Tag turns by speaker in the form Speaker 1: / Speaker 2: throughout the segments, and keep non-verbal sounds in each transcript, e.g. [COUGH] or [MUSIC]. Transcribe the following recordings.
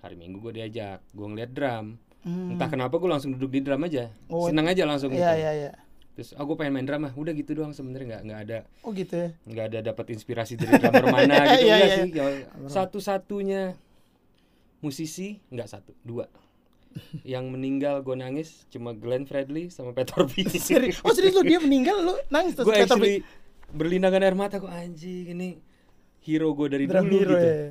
Speaker 1: hari Minggu gue diajak gue ngeliat drum
Speaker 2: Hmm.
Speaker 1: entah kenapa gue langsung duduk di drum aja
Speaker 2: Oh.
Speaker 1: seneng aja langsung
Speaker 2: Iya
Speaker 1: gitu
Speaker 2: iya iya.
Speaker 1: terus aku pengen main drum ah udah gitu doang sebenarnya nggak nggak ada
Speaker 2: Oh gitu ya.
Speaker 1: nggak ada dapat inspirasi dari drummer mana [LAUGHS] gitu
Speaker 2: Iya, iya.
Speaker 1: sih Ya, satu-satunya musisi nggak satu dua yang meninggal gue nangis cuma Glenn Fredly sama Peter B [LAUGHS]
Speaker 2: Serius. Oh serius lu dia meninggal lu nangis terus
Speaker 1: gue
Speaker 2: Peter
Speaker 1: actually berlinangan air mata gue anjing ini hero gue dari
Speaker 2: Drum
Speaker 1: dulu
Speaker 2: hero
Speaker 1: gitu
Speaker 2: ya.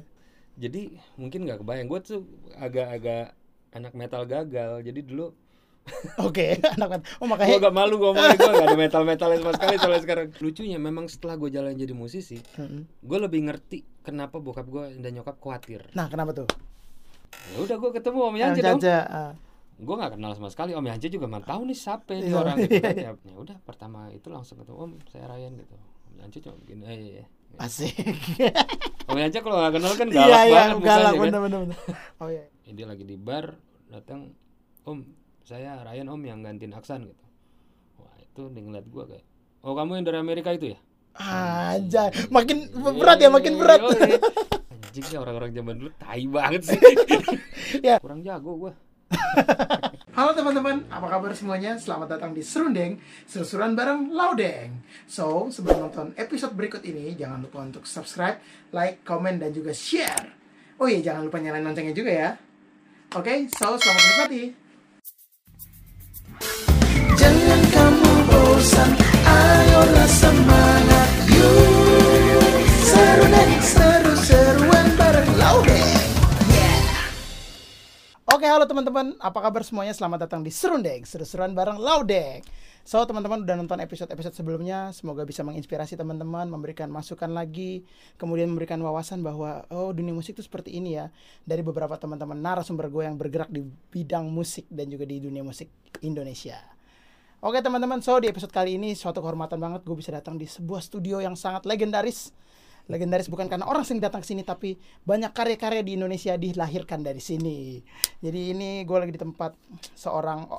Speaker 1: Jadi mungkin nggak kebayang gue tuh agak-agak anak metal gagal jadi dulu [LAUGHS]
Speaker 2: Oke, anak mat- Oh
Speaker 1: gue
Speaker 2: makanya
Speaker 1: agak malu ngomongnya gue gak ada [LAUGHS] metal metalnya sama sekali soalnya sekarang lucunya memang setelah gue jalan jadi musisi
Speaker 2: Mm-mm.
Speaker 1: gue lebih ngerti kenapa bokap gue dan nyokap khawatir
Speaker 2: Nah, kenapa tuh?
Speaker 1: ya udah gue ketemu om Yance dong
Speaker 2: Jaja, ah.
Speaker 1: gue nggak kenal sama sekali om Yance juga nggak tahu nih siapa ini
Speaker 2: Iya.
Speaker 1: orang gitu kan. [LAUGHS] ya, ya udah pertama itu langsung ketemu om saya Ryan gitu om Yance cuma begini eh, iya, iya.
Speaker 2: Asik. [LAUGHS]
Speaker 1: om Yance kalau nggak kenal kan
Speaker 2: Iya
Speaker 1: galak
Speaker 2: iya,
Speaker 1: banget
Speaker 2: galak
Speaker 1: mukanya kan.
Speaker 2: bener bener bener. [LAUGHS] Oh iya.
Speaker 1: Ya, dia lagi di bar datang om saya Ryan om yang gantiin Aksan gitu wah itu dia ngeliat gue kayak oh kamu yang dari Amerika itu ya
Speaker 2: Anjay, makin berat ya, makin berat.
Speaker 1: Iya, iya. [LAUGHS] Anjing ya orang-orang zaman dulu tai banget sih.
Speaker 2: Ya.
Speaker 1: Kurang jago gua.
Speaker 2: Halo teman-teman, apa kabar semuanya? Selamat datang di Serundeng, seru-seruan bareng Laudeng. So, sebelum nonton episode berikut ini, jangan lupa untuk subscribe, like, komen, dan juga share. Oh iya, jangan lupa nyalain loncengnya juga ya. Oke, so selamat menikmati. Jangan kamu bosan, ayolah semangat, yuk. Serundeng, seru-seruan bareng Laudeng. Oke, halo teman-teman. Apa kabar semuanya? Selamat datang di Serundeng, seru-seruan bareng Laudek. So, teman-teman udah nonton episode-episode sebelumnya, semoga bisa menginspirasi teman-teman, memberikan masukan lagi, kemudian memberikan wawasan bahwa oh dunia musik itu seperti ini ya. Dari beberapa teman-teman narasumber gue yang bergerak di bidang musik dan juga di dunia musik Indonesia. Oke teman-teman, so di episode kali ini suatu kehormatan banget gue bisa datang di sebuah studio yang sangat legendaris. Legendaris bukan karena orang sering datang ke sini, tapi banyak karya-karya di Indonesia dilahirkan dari sini. Jadi ini gue lagi di tempat seorang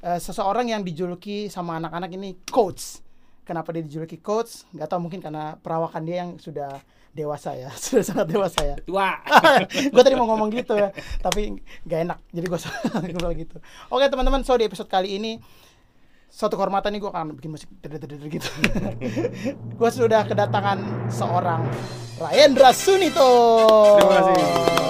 Speaker 2: eh, seseorang yang dijuluki sama anak-anak ini coach. Kenapa dia dijuluki coach? Gak tau mungkin karena perawakan dia yang sudah dewasa ya, [LAUGHS] sudah sangat dewasa ya
Speaker 1: Tua. [LAUGHS]
Speaker 2: gue tadi mau ngomong gitu ya tapi gak enak jadi gue [LAUGHS] bilang gitu oke teman-teman so di episode kali ini suatu kehormatan nih gue akan bikin musik gitu [LAUGHS] gue sudah kedatangan seorang Rayendra Sunito
Speaker 1: Terima kasih.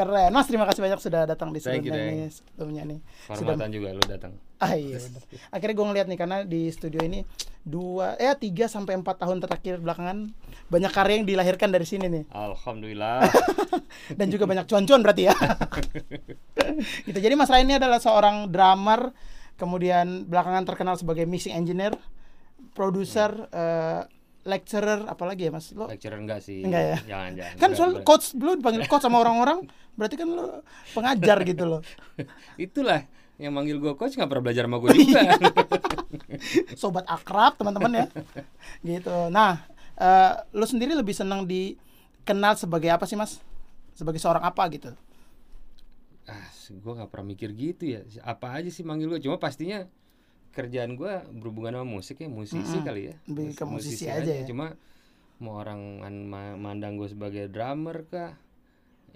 Speaker 2: Keren mas terima kasih banyak sudah datang di
Speaker 1: Thank you,
Speaker 2: sebelumnya nih sudah
Speaker 1: juga lu datang.
Speaker 2: ah iya bener. akhirnya gue ngeliat nih karena di studio ini dua eh tiga sampai empat tahun terakhir belakangan banyak karya yang dilahirkan dari sini nih
Speaker 1: Alhamdulillah. [LAUGHS]
Speaker 2: dan juga banyak cuan-cuan berarti ya. [LAUGHS] gitu. Jadi Mas Ryan ini adalah seorang drummer, kemudian belakangan terkenal sebagai mixing engineer, produser, eh, lecturer, apalagi ya Mas? Lo
Speaker 1: Lecturer enggak sih?
Speaker 2: Enggak ya?
Speaker 1: Jangan, jangan.
Speaker 2: kan soal coach dulu dipanggil coach sama orang-orang, berarti kan lo pengajar gitu loh. [LAUGHS]
Speaker 1: Itulah yang manggil gua coach nggak pernah belajar sama gua juga.
Speaker 2: Sobat akrab teman-teman ya. [LAUGHS] Gitu. Nah, eh, lo sendiri lebih senang dikenal sebagai apa sih Mas? Sebagai seorang apa gitu?
Speaker 1: ah, gua nggak pernah mikir gitu ya. Apa aja sih manggil gua? Cuma pastinya kerjaan gua berhubungan sama musik ya, musisi
Speaker 2: Mm-mm.
Speaker 1: kali ya.
Speaker 2: Lebih ke musisi aja ya.
Speaker 1: Cuma mau orang man- ma- mandang gue sebagai drummer kah,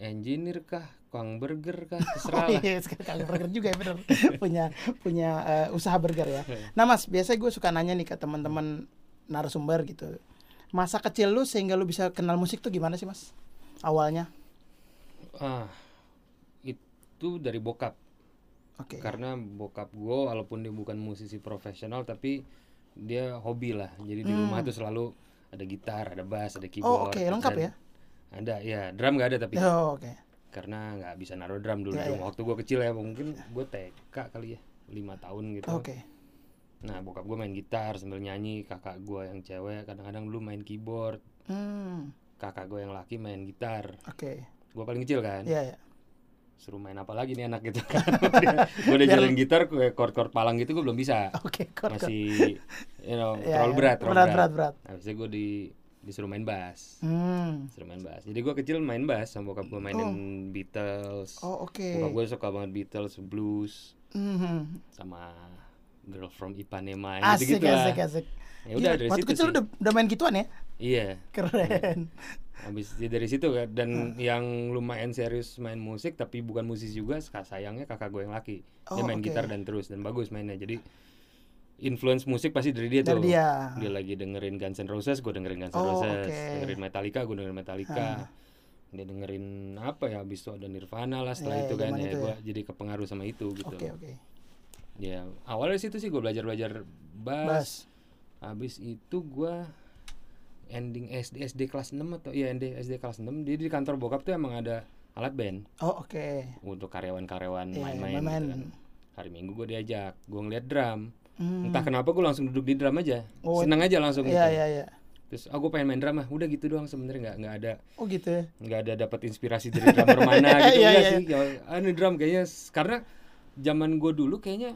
Speaker 1: engineer kah, tukang burger kah, [LAUGHS] terserah
Speaker 2: Oh iya, [LAUGHS] sekarang burger juga ya bener punya punya eh, usaha burger ya. Nah mas, biasanya gue suka nanya nih ke teman-teman narasumber gitu. Masa kecil lu sehingga lu bisa kenal musik tuh gimana sih mas? Awalnya?
Speaker 1: Ah, itu dari bokap.
Speaker 2: Oke.
Speaker 1: Karena bokap gue walaupun dia bukan musisi profesional tapi dia hobi lah. Jadi di
Speaker 2: Hmm.
Speaker 1: rumah tuh selalu ada gitar, ada bass, ada
Speaker 2: Oh
Speaker 1: keyboard.
Speaker 2: oke, lengkap
Speaker 1: dan
Speaker 2: ya?
Speaker 1: Ada, ya drum nggak ada tapi
Speaker 2: Oh, oke.
Speaker 1: karena nggak bisa naruh drum dulu.
Speaker 2: Ya,
Speaker 1: dulu.
Speaker 2: ya.
Speaker 1: Waktu gue kecil ya mungkin gue TK kali ya, lima tahun gitu.
Speaker 2: Oke.
Speaker 1: Nah bokap gue main gitar sambil nyanyi, kakak gue yang cewek kadang-kadang dulu main keyboard,
Speaker 2: Hmm,
Speaker 1: kakak gue yang laki main gitar.
Speaker 2: oke.
Speaker 1: Gue paling kecil kan.
Speaker 2: Iya ya.
Speaker 1: Suruh main apa lagi nih anak gitu kan gue [LAUGHS] udah jalan gitar kayak chord-chord palang gitu gue belum bisa
Speaker 2: kor kor.
Speaker 1: masih you know
Speaker 2: Iya, [LAUGHS]
Speaker 1: terlalu
Speaker 2: iya.
Speaker 1: berat terlalu
Speaker 2: berat berat berat.
Speaker 1: habisnya gue di disuruh main bass
Speaker 2: Hmm.
Speaker 1: disuruh main bass jadi gue kecil main bass sama bokap gue mainin Beatles
Speaker 2: Oh oke.
Speaker 1: bokap gue suka banget Beatles blues
Speaker 2: Mhm.
Speaker 1: sama Girl from Ipanema
Speaker 2: Asik,
Speaker 1: gitu gitu lah.
Speaker 2: asik, asik.
Speaker 1: Ya udah
Speaker 2: Gila,
Speaker 1: dari
Speaker 2: waktu
Speaker 1: situ
Speaker 2: kecil
Speaker 1: sih.
Speaker 2: udah, udah main gituan ya?
Speaker 1: Iya.
Speaker 2: Keren. [LAUGHS]
Speaker 1: Habis ya dari situ kan dan yang lumayan serius main musik tapi bukan musisi juga sayangnya kakak gue yang laki. Dia
Speaker 2: Oh,
Speaker 1: main
Speaker 2: oke.
Speaker 1: gitar dan terus dan bagus mainnya. Jadi influence musik pasti dari dia
Speaker 2: Dari
Speaker 1: tuh.
Speaker 2: dia.
Speaker 1: lagi dengerin Guns N' Roses, gue dengerin Guns N'
Speaker 2: Oh,
Speaker 1: Roses.
Speaker 2: oke. Ah.
Speaker 1: Dengerin Metallica, gue dengerin Metallica. Dia dengerin apa ya? Habis itu ada Nirvana lah setelah
Speaker 2: Ya,
Speaker 1: itu kan ya
Speaker 2: itu
Speaker 1: gue jadi kepengaruh sama itu gitu.
Speaker 2: Oke, oke.
Speaker 1: Ya, awalnya situ sih gue belajar-belajar bass.
Speaker 2: Bass.
Speaker 1: Habis itu gua ending SD SD kelas 6 atau iya SD SD kelas 6 dia di kantor bokap tuh emang ada alat band
Speaker 2: Oh, oke.
Speaker 1: untuk karyawan-karyawan
Speaker 2: Iya,
Speaker 1: main-main
Speaker 2: main-main.
Speaker 1: gitu kan. Hari Minggu gue diajak, gue ngeliat drum.
Speaker 2: Hmm.
Speaker 1: Entah kenapa gue langsung duduk di drum aja.
Speaker 2: Oh,
Speaker 1: Seneng aja langsung gitu.
Speaker 2: Iya, iya, iya.
Speaker 1: Terus aku pengen main drum ah. Udah gitu doang sebenarnya nggak nggak ada
Speaker 2: Oh, gitu ya.
Speaker 1: nggak ada dapat inspirasi dari drummer mana [LAUGHS] gitu
Speaker 2: Iya,
Speaker 1: enggak
Speaker 2: iya.
Speaker 1: sih. Ya, ah, ini drum kayaknya karena zaman gue dulu kayaknya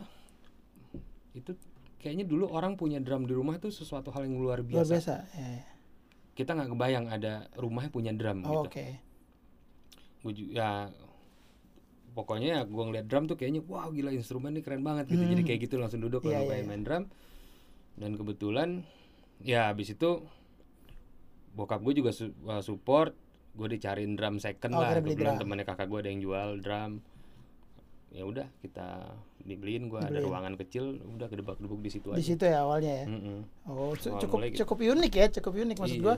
Speaker 1: itu kayaknya dulu orang punya drum di rumah tuh sesuatu hal yang luar
Speaker 2: Luar
Speaker 1: biasa.
Speaker 2: biasa. Iya, iya.
Speaker 1: Kita nggak kebayang ada rumahnya punya drum
Speaker 2: Oh,
Speaker 1: gitu.
Speaker 2: oke.
Speaker 1: Gua ju- ya pokoknya gue ngeliat drum tuh kayaknya wah gila instrumen ini keren banget gitu. Jadi kayak gitu langsung duduk
Speaker 2: Hmm. Iya,
Speaker 1: pengen
Speaker 2: iya.
Speaker 1: main drum. Dan kebetulan ya habis itu bokap gue juga su- uh, support gue dicariin drum second
Speaker 2: Oh,
Speaker 1: lah kebetulan temannya kakak gue ada yang jual drum ya udah kita dibeliin gue ada
Speaker 2: Dibeliin.
Speaker 1: ruangan kecil udah kedebak-debuk di situ
Speaker 2: Di
Speaker 1: aja
Speaker 2: situ ya awalnya ya.
Speaker 1: Mm-mm.
Speaker 2: Oh, cu-
Speaker 1: Awal
Speaker 2: cukup
Speaker 1: gitu.
Speaker 2: cukup unik ya, cukup unik maksud
Speaker 1: Iya.
Speaker 2: gua.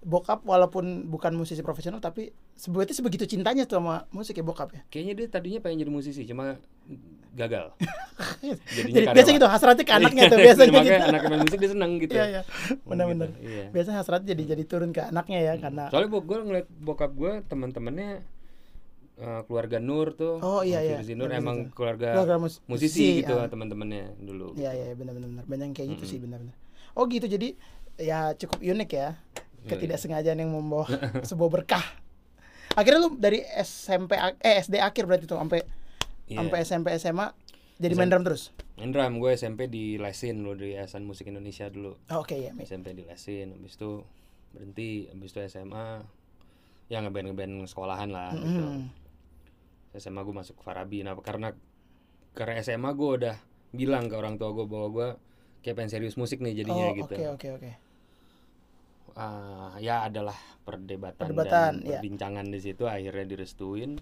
Speaker 2: Bokap walaupun bukan musisi profesional tapi berarti sebegitu cintanya tuh sama musik ya bokap ya.
Speaker 1: kayaknya dia tadinya pengen jadi musisi cuma gagal [LAUGHS]
Speaker 2: Jadi
Speaker 1: jadinya
Speaker 2: biasa gitu hasratnya ke anaknya tuh biasanya
Speaker 1: makanya
Speaker 2: gitu.
Speaker 1: anak main musik dia seneng gitu
Speaker 2: Iya, iya. Benar-benar.
Speaker 1: Gitu, iya.
Speaker 2: Biasanya hasratnya jadi jadi turun ke anaknya ya karena
Speaker 1: soalnya gue ngeliat bokap gue teman-temannya eh, keluarga Nur tuh
Speaker 2: Oh, iya, iya.
Speaker 1: Firzi Nur
Speaker 2: Keluarga
Speaker 1: emang
Speaker 2: situ.
Speaker 1: keluarga,
Speaker 2: keluarga mus-
Speaker 1: musisi gitu
Speaker 2: ah.
Speaker 1: teman-temannya dulu
Speaker 2: Iya iya benar benar benar. Banyak kayak gitu sih benar-benar. Oh gitu jadi ya cukup unik ya.
Speaker 1: Iya,
Speaker 2: Ketidaksengajaan yang membawa [LAUGHS] sebuah berkah. Akhirnya lu dari SMP eh SD akhir berarti tuh sampai
Speaker 1: Iya.
Speaker 2: sampai SMP SMA jadi main drum terus.
Speaker 1: main drum gue SMP di lesin dulu di Yayasan Musik Indonesia dulu
Speaker 2: Oh, Oke ya. Mik.
Speaker 1: SMP di lesin habis itu berhenti habis itu SMA ya ngeband ngeband sekolahan lah gitu
Speaker 2: Hmm.
Speaker 1: SMA gue masuk Farabi nah karena karena SMA gue udah bilang ke orang tua gue bahwa gue kayak pengen serius musik nih jadinya
Speaker 2: Oh
Speaker 1: gitu
Speaker 2: oke oke oke.
Speaker 1: Ah, ya adalah perdebatan,
Speaker 2: Perdebatan,
Speaker 1: dan
Speaker 2: ya.
Speaker 1: perbincangan di situ akhirnya direstuin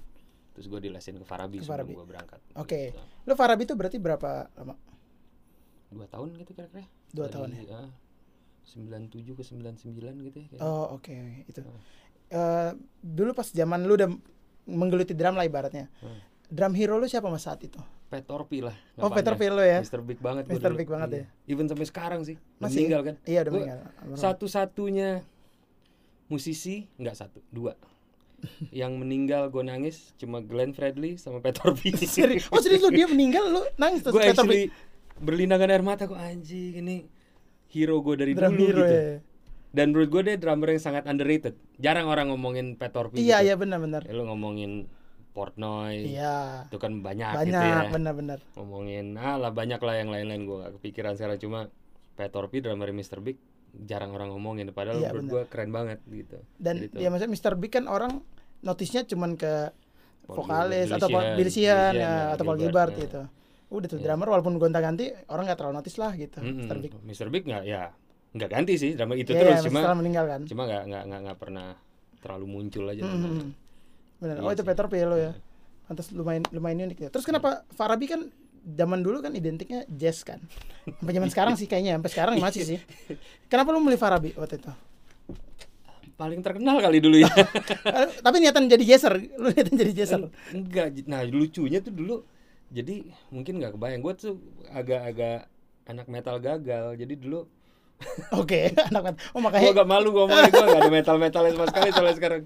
Speaker 1: terus gue dilesin ke Farabi
Speaker 2: Ke
Speaker 1: sebelum
Speaker 2: Farabi.
Speaker 1: gue berangkat
Speaker 2: Oke.
Speaker 1: Gitu.
Speaker 2: Lu Farabi itu berarti berapa lama?
Speaker 1: dua tahun gitu kira-kira
Speaker 2: Dua
Speaker 1: Dari,
Speaker 2: tahun ya?
Speaker 1: ah, 97 ke 99 gitu ya kayaknya.
Speaker 2: Oh oke oke. itu. Eh, dulu pas zaman lu udah menggeluti drum lah ibaratnya.
Speaker 1: Hmm.
Speaker 2: Drum hero lu siapa mas saat itu?
Speaker 1: Petorpi lah
Speaker 2: Oh. Petorpi lo ya?
Speaker 1: Mr. Big banget dulu.
Speaker 2: Big banget
Speaker 1: Iya.
Speaker 2: ya?
Speaker 1: Even sampai sekarang sih
Speaker 2: Masih?
Speaker 1: meninggal kan
Speaker 2: Iya udah meninggal.
Speaker 1: Satu-satunya musisi nggak satu dua [LAUGHS] yang meninggal gue nangis cuma Glenn Fredly sama Petorpi [LAUGHS]
Speaker 2: Serius? Oh serius lu dia meninggal lu nangis terus
Speaker 1: gue
Speaker 2: Peter
Speaker 1: actually berlinangan air mata gue anjing ini hero gue dari
Speaker 2: Drum
Speaker 1: dulu
Speaker 2: hero
Speaker 1: gitu
Speaker 2: ya.
Speaker 1: Dan menurut gue dia drummer yang sangat underrated jarang orang ngomongin Petorpi
Speaker 2: Iya
Speaker 1: gitu.
Speaker 2: iya benar-benar.
Speaker 1: Ya, lu ngomongin Portnoy
Speaker 2: Iya.
Speaker 1: itu kan banyak,
Speaker 2: Banyak
Speaker 1: gitu ya
Speaker 2: benar-benar.
Speaker 1: ngomongin ah lah banyak lah yang lain-lain gue gak kepikiran sekarang cuma Petorpi drummer Mr. Big jarang orang ngomongin padahal
Speaker 2: Iya,
Speaker 1: menurut gue keren banget gitu
Speaker 2: Dan
Speaker 1: tuh,
Speaker 2: ya maksudnya Mr. Big kan orang notisnya cuman ke
Speaker 1: Paul
Speaker 2: vokalis atau Paul- Billy ya, atau Paul
Speaker 1: Gilbert, ya.
Speaker 2: gitu. Udah tuh
Speaker 1: Iya.
Speaker 2: drummer walaupun gonta-ganti orang nggak terlalu notice lah gitu.
Speaker 1: Mm-mm.
Speaker 2: Mr. Big.
Speaker 1: Mr. Big nggak ya nggak ganti sih drummer itu
Speaker 2: Iya,
Speaker 1: terus
Speaker 2: iya,
Speaker 1: cuma
Speaker 2: meninggal kan.
Speaker 1: cuma nggak nggak nggak pernah terlalu muncul aja
Speaker 2: Hmm, hmm, hmm. Benar.
Speaker 1: Iya
Speaker 2: oh itu
Speaker 1: sih.
Speaker 2: Peter Pelo ya. Pantas lumayan lumayan unik ya. Terus kenapa Farabi kan zaman dulu kan identiknya jazz kan. Sampai zaman sekarang sih kayaknya, sampai sekarang masih sih. Kenapa lu milih Farabi waktu itu?
Speaker 1: paling terkenal kali dulu ya [LAUGHS]
Speaker 2: Eh, Tapi niatan jadi jazzer, lu niatan jadi jazzer.
Speaker 1: enggak nah lucunya tuh dulu jadi mungkin nggak kebayang gue tuh agak-agak anak metal gagal jadi dulu
Speaker 2: Oke, [LAUGHS] anak Oh
Speaker 1: gue
Speaker 2: makanya
Speaker 1: agak malu ngomongnya gue gak ada metal metalnya sama sekali soalnya sekarang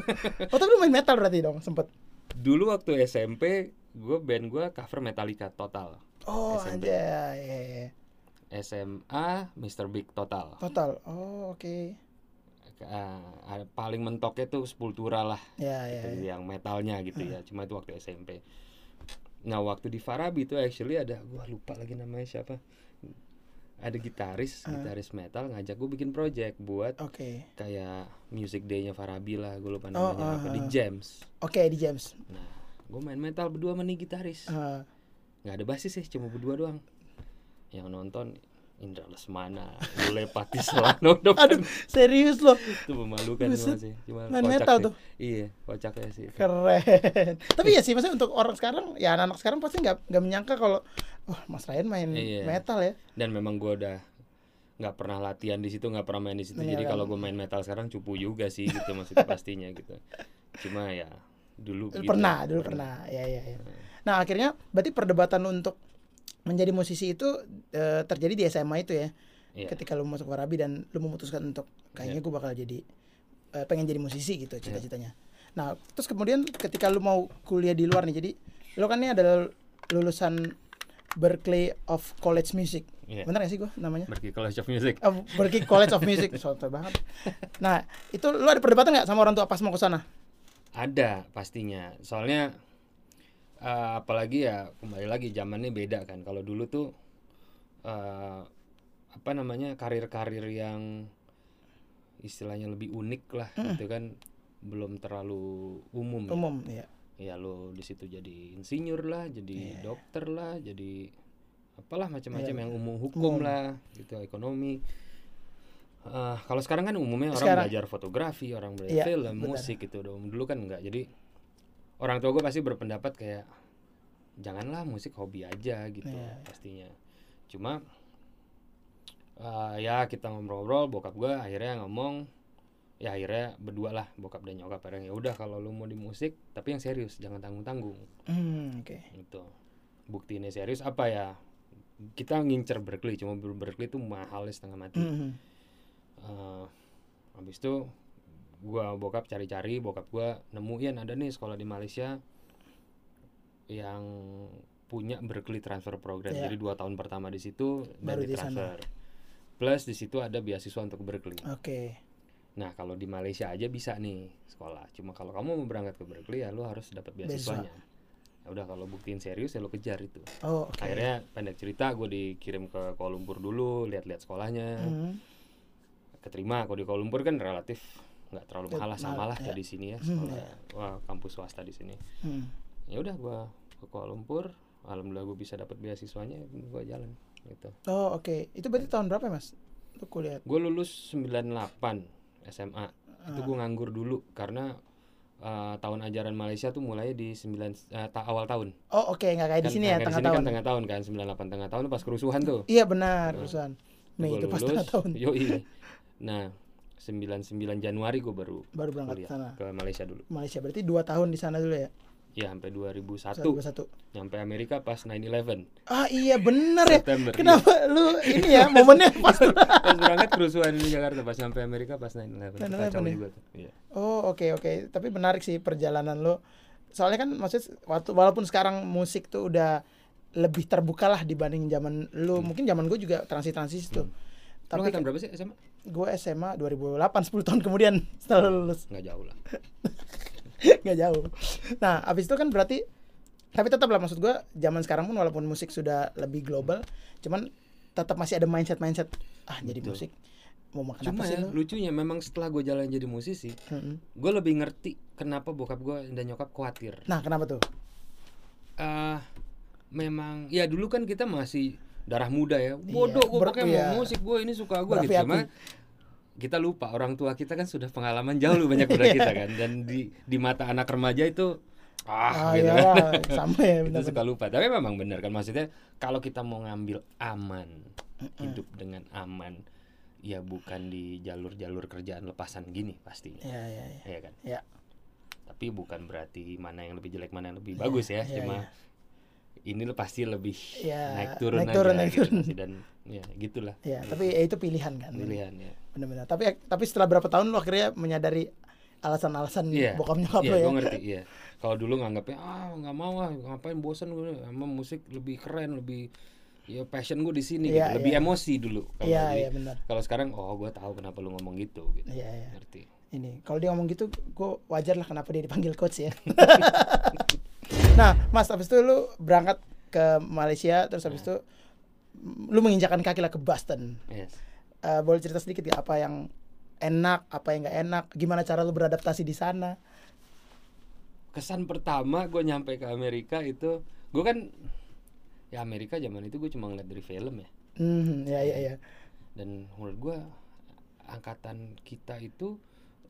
Speaker 1: [LAUGHS]
Speaker 2: Oh tapi lu main metal berarti dong, sempet.
Speaker 1: dulu waktu SMP gue band gue cover Metallica total
Speaker 2: Oh
Speaker 1: SMP.
Speaker 2: anjay. iya, iya.
Speaker 1: SMA Mr. Big total
Speaker 2: Total. Oh oke.
Speaker 1: Ah, paling mentoknya tuh Sepultura lah
Speaker 2: Ya ya.
Speaker 1: gitu,
Speaker 2: ya.
Speaker 1: yang metalnya gitu ya cuma itu waktu SMP nah waktu di Farabi itu actually ada gua lupa lagi namanya siapa ada gitaris gitaris metal ngajak gue bikin project buat
Speaker 2: Oke.
Speaker 1: kayak music day-nya Farabi lah gue lupa
Speaker 2: Oh,
Speaker 1: namanya apa
Speaker 2: ah,
Speaker 1: di
Speaker 2: ah.
Speaker 1: James
Speaker 2: Oke di James.
Speaker 1: nah gue main metal berdua sama nih gitaris
Speaker 2: Eh,
Speaker 1: nggak ada basis sih cuma berdua doang yang nonton Indra Lesmana, Lule Pati Selano [LAUGHS] depan.
Speaker 2: Aduh, serius loh.
Speaker 1: itu memalukan
Speaker 2: Buset.
Speaker 1: sih. Cuma
Speaker 2: Main metal
Speaker 1: sih.
Speaker 2: tuh.
Speaker 1: Iya, kocaknya sih.
Speaker 2: Keren. [LAUGHS] Tapi ya sih, maksudnya untuk orang sekarang, ya anak-anak sekarang pasti nggak nggak menyangka kalau, wah Mas Ryan main
Speaker 1: Iya.
Speaker 2: metal ya.
Speaker 1: Dan memang gua udah nggak pernah latihan di situ, nggak pernah main di situ. Jadi
Speaker 2: Iya,
Speaker 1: kalau gue main metal sekarang cupu juga sih gitu maksudnya pastinya gitu. Cuma ya dulu gitu.
Speaker 2: pernah, dulu pernah. Ya, ya, ya. Nah akhirnya, berarti perdebatan untuk menjadi musisi itu eh, terjadi di SMA itu ya.
Speaker 1: Iya.
Speaker 2: Ketika lu masuk Warabi dan lu memutuskan untuk kayaknya gue bakal jadi eh, pengen jadi musisi gitu
Speaker 1: Iya.
Speaker 2: cita-citanya. Nah terus kemudian ketika lu mau kuliah di luar nih, jadi lu kan ini adalah lulusan Berkeley of College Music.
Speaker 1: Iya.
Speaker 2: Bener gak sih gue namanya?
Speaker 1: Berkeley College of Music.
Speaker 2: Oh, Berkeley College of Music, soto banget. Nah, itu lu ada perdebatan nggak sama orang tua pas mau ke sana?
Speaker 1: Ada pastinya. Soalnya eh, apalagi ya kembali lagi zamannya beda kan. Kalau dulu tuh eh, apa namanya karir-karir yang istilahnya lebih unik lah gitu kan belum terlalu umum. ya.
Speaker 2: Umum, ya.
Speaker 1: Ya lo di situ jadi insinyur lah, jadi
Speaker 2: Iya.
Speaker 1: dokter lah, jadi apalah macam-macam
Speaker 2: Iya.
Speaker 1: yang umum hukum lah, gitu ekonomi. Eh, kalau sekarang kan umumnya orang
Speaker 2: Sekarang-
Speaker 1: belajar fotografi, orang belajar
Speaker 2: Iya,
Speaker 1: film, musik gitu. Dulu kan enggak. Jadi orang tua gue pasti berpendapat kayak janganlah musik hobi aja gitu
Speaker 2: Iya.
Speaker 1: pastinya. Cuma eh, ya kita ngobrol-ngobrol, bokap gue akhirnya ngomong ya akhirnya berdua lah bokap dan nyokap. Akhirnya ya udah kalau lu mau di musik tapi yang serius jangan tanggung-tanggung.
Speaker 2: Hmm, oke.
Speaker 1: itu buktinya serius apa ya? Kita ngincer Berkeley cuma Ber- Berkeley itu mahal setengah mati.
Speaker 2: Hmm,
Speaker 1: Eh, habis itu gua bokap cari-cari bokap gua nemuin ada nih sekolah di Malaysia yang punya Berkeley transfer program.
Speaker 2: Iya.
Speaker 1: jadi dua tahun pertama di situ
Speaker 2: Baru di sana.
Speaker 1: transfer plus di situ ada beasiswa untuk Berkeley.
Speaker 2: Oke.
Speaker 1: Nah kalau di Malaysia aja bisa nih sekolah. Cuma kalau kamu mau berangkat ke Berkeley ya lu harus dapat beasiswanya. Ya udah kalau buktiin serius ya lu kejar itu.
Speaker 2: Oh, oke.
Speaker 1: akhirnya pendek cerita gue dikirim ke Kuala Lumpur dulu lihat-lihat sekolahnya.
Speaker 2: Hmm,
Speaker 1: keterima. Kalau di Kuala Lumpur kan relatif nggak terlalu mahal lah sama lah
Speaker 2: ya.
Speaker 1: kayak di sini ya
Speaker 2: Hmm,
Speaker 1: sekolah. wah kampus swasta di sini.
Speaker 2: Hmm.
Speaker 1: ya udah gua ke Kuala Lumpur. Alhamdulillah gue bisa dapat beasiswanya gue jalan gitu.
Speaker 2: Oh, oke. Itu berarti tahun berapa, Mas? Lu kuliah.
Speaker 1: gue lulus 98 SMA itu
Speaker 2: Ah.
Speaker 1: gue nganggur dulu karena eh, tahun ajaran Malaysia tuh mulai di 9 eh, ta- awal tahun
Speaker 2: Oh, oke, nggak kayak di
Speaker 1: Kan-
Speaker 2: sini
Speaker 1: nah,
Speaker 2: ya,
Speaker 1: di
Speaker 2: tengah
Speaker 1: sini
Speaker 2: tahun.
Speaker 1: kan tengah tahun kan 98 tengah tahun pas kerusuhan tuh
Speaker 2: Iya benar,
Speaker 1: Nah.
Speaker 2: Mei
Speaker 1: Gua
Speaker 2: itu pas
Speaker 1: lulus,
Speaker 2: tengah tahun. [LAUGHS]
Speaker 1: yoi. nah 99 Januari gue baru
Speaker 2: Baru berangkat
Speaker 1: kuliah
Speaker 2: ke sana.
Speaker 1: ke Malaysia dulu
Speaker 2: Malaysia berarti dua tahun di sana dulu ya.
Speaker 1: Ya sampai 2001
Speaker 2: 2021.
Speaker 1: nyampe Amerika pas 9/11
Speaker 2: Ah iya bener ya.
Speaker 1: September
Speaker 2: Kenapa lu ini ya momennya [LAUGHS] pas
Speaker 1: iya. pas berangkat kerusuhan di Jakarta pas nyampe Amerika pas 9/11
Speaker 2: 9/11
Speaker 1: kacau
Speaker 2: ya?
Speaker 1: juga tuh iya
Speaker 2: Oh oke oke, tapi menarik sih perjalanan lo. Soalnya kan maksudnya waktu walaupun sekarang musik tuh udah lebih terbuka lah dibanding zaman lu. Mungkin zaman gue juga transisi-transisi tuh.
Speaker 1: Lu
Speaker 2: Tapi
Speaker 1: angkatan berapa sih SMA?
Speaker 2: gue SMA 2008 10 tahun kemudian [LAUGHS] setelah lulus
Speaker 1: Nggak jauh lah [LAUGHS]
Speaker 2: nggak jauh. Nah abis itu kan berarti tapi tetap lah maksud gue zaman sekarang pun walaupun musik sudah lebih global, cuman tetap masih ada mindset mindset ah jadi
Speaker 1: Betul.
Speaker 2: musik mau makan
Speaker 1: Cuma
Speaker 2: apa sih
Speaker 1: ya,
Speaker 2: lo?
Speaker 1: lucunya memang setelah gue jalan jadi musisi
Speaker 2: Mm-mm.
Speaker 1: gue lebih ngerti kenapa bokap gue dan nyokap khawatir
Speaker 2: Nah kenapa tuh?
Speaker 1: eh memang ya dulu kan kita masih darah muda ya
Speaker 2: Iya,
Speaker 1: bodoh gue
Speaker 2: ber-
Speaker 1: pakai
Speaker 2: iya.
Speaker 1: mau musik gue ini suka gue gitu cuma
Speaker 2: api.
Speaker 1: Kita lupa orang tua kita kan sudah pengalaman jauh lebih banyak daripada [LAUGHS] kita kan dan di di mata anak remaja itu ah,
Speaker 2: Ah,
Speaker 1: gitu
Speaker 2: iya
Speaker 1: kan. [LAUGHS]
Speaker 2: sama ya [LAUGHS] benar.
Speaker 1: suka lupa tapi memang benar kan maksudnya kalau kita mau ngambil aman hidup dengan aman ya bukan di jalur-jalur kerjaan lepasan gini pastinya
Speaker 2: Iya iya iya.
Speaker 1: ya kan
Speaker 2: Ya.
Speaker 1: tapi bukan berarti mana yang lebih jelek mana yang lebih bagus ya
Speaker 2: iya,
Speaker 1: cuma
Speaker 2: iya.
Speaker 1: ini pasti lebih
Speaker 2: Ya,
Speaker 1: naik turun
Speaker 2: naik
Speaker 1: aja
Speaker 2: turun, naik
Speaker 1: gitu
Speaker 2: turun.
Speaker 1: pasti. dan ya gitulah
Speaker 2: Ya, tapi ya itu pilihan kan.
Speaker 1: pilihan ya
Speaker 2: Benar-benar. Tapi tapi setelah berapa tahun lu akhirnya menyadari alasan-alasan
Speaker 1: Iya,
Speaker 2: bokap nyokap
Speaker 1: iya,
Speaker 2: lo ya.
Speaker 1: gue ngerti, iya. Kalau dulu nganggapnya ah nggak mau ah, ngapain bosan gue, emang musik lebih keren, lebih ya passion gue di sini,
Speaker 2: Iya,
Speaker 1: gitu. lebih
Speaker 2: iya.
Speaker 1: emosi dulu. Kalau
Speaker 2: Iya,
Speaker 1: jadi-
Speaker 2: iya benar.
Speaker 1: kalau sekarang oh gue tahu kenapa lu ngomong gitu, gitu.
Speaker 2: Iya, iya.
Speaker 1: Ngerti.
Speaker 2: Ini kalau dia ngomong gitu, gue wajar lah kenapa dia dipanggil coach ya. [LAUGHS] nah, Mas, habis itu lu berangkat ke Malaysia, terus habis itu mm, lu menginjakan kaki lah ke Boston.
Speaker 1: Yes.
Speaker 2: Eh, boleh cerita sedikit ya apa yang enak, apa yang nggak enak, gimana cara lu beradaptasi di sana?
Speaker 1: Kesan pertama gue nyampe ke Amerika itu, gue kan ya Amerika zaman itu gue cuma ngeliat dari film ya.
Speaker 2: Hmm, ya ya ya.
Speaker 1: dan menurut gua angkatan kita itu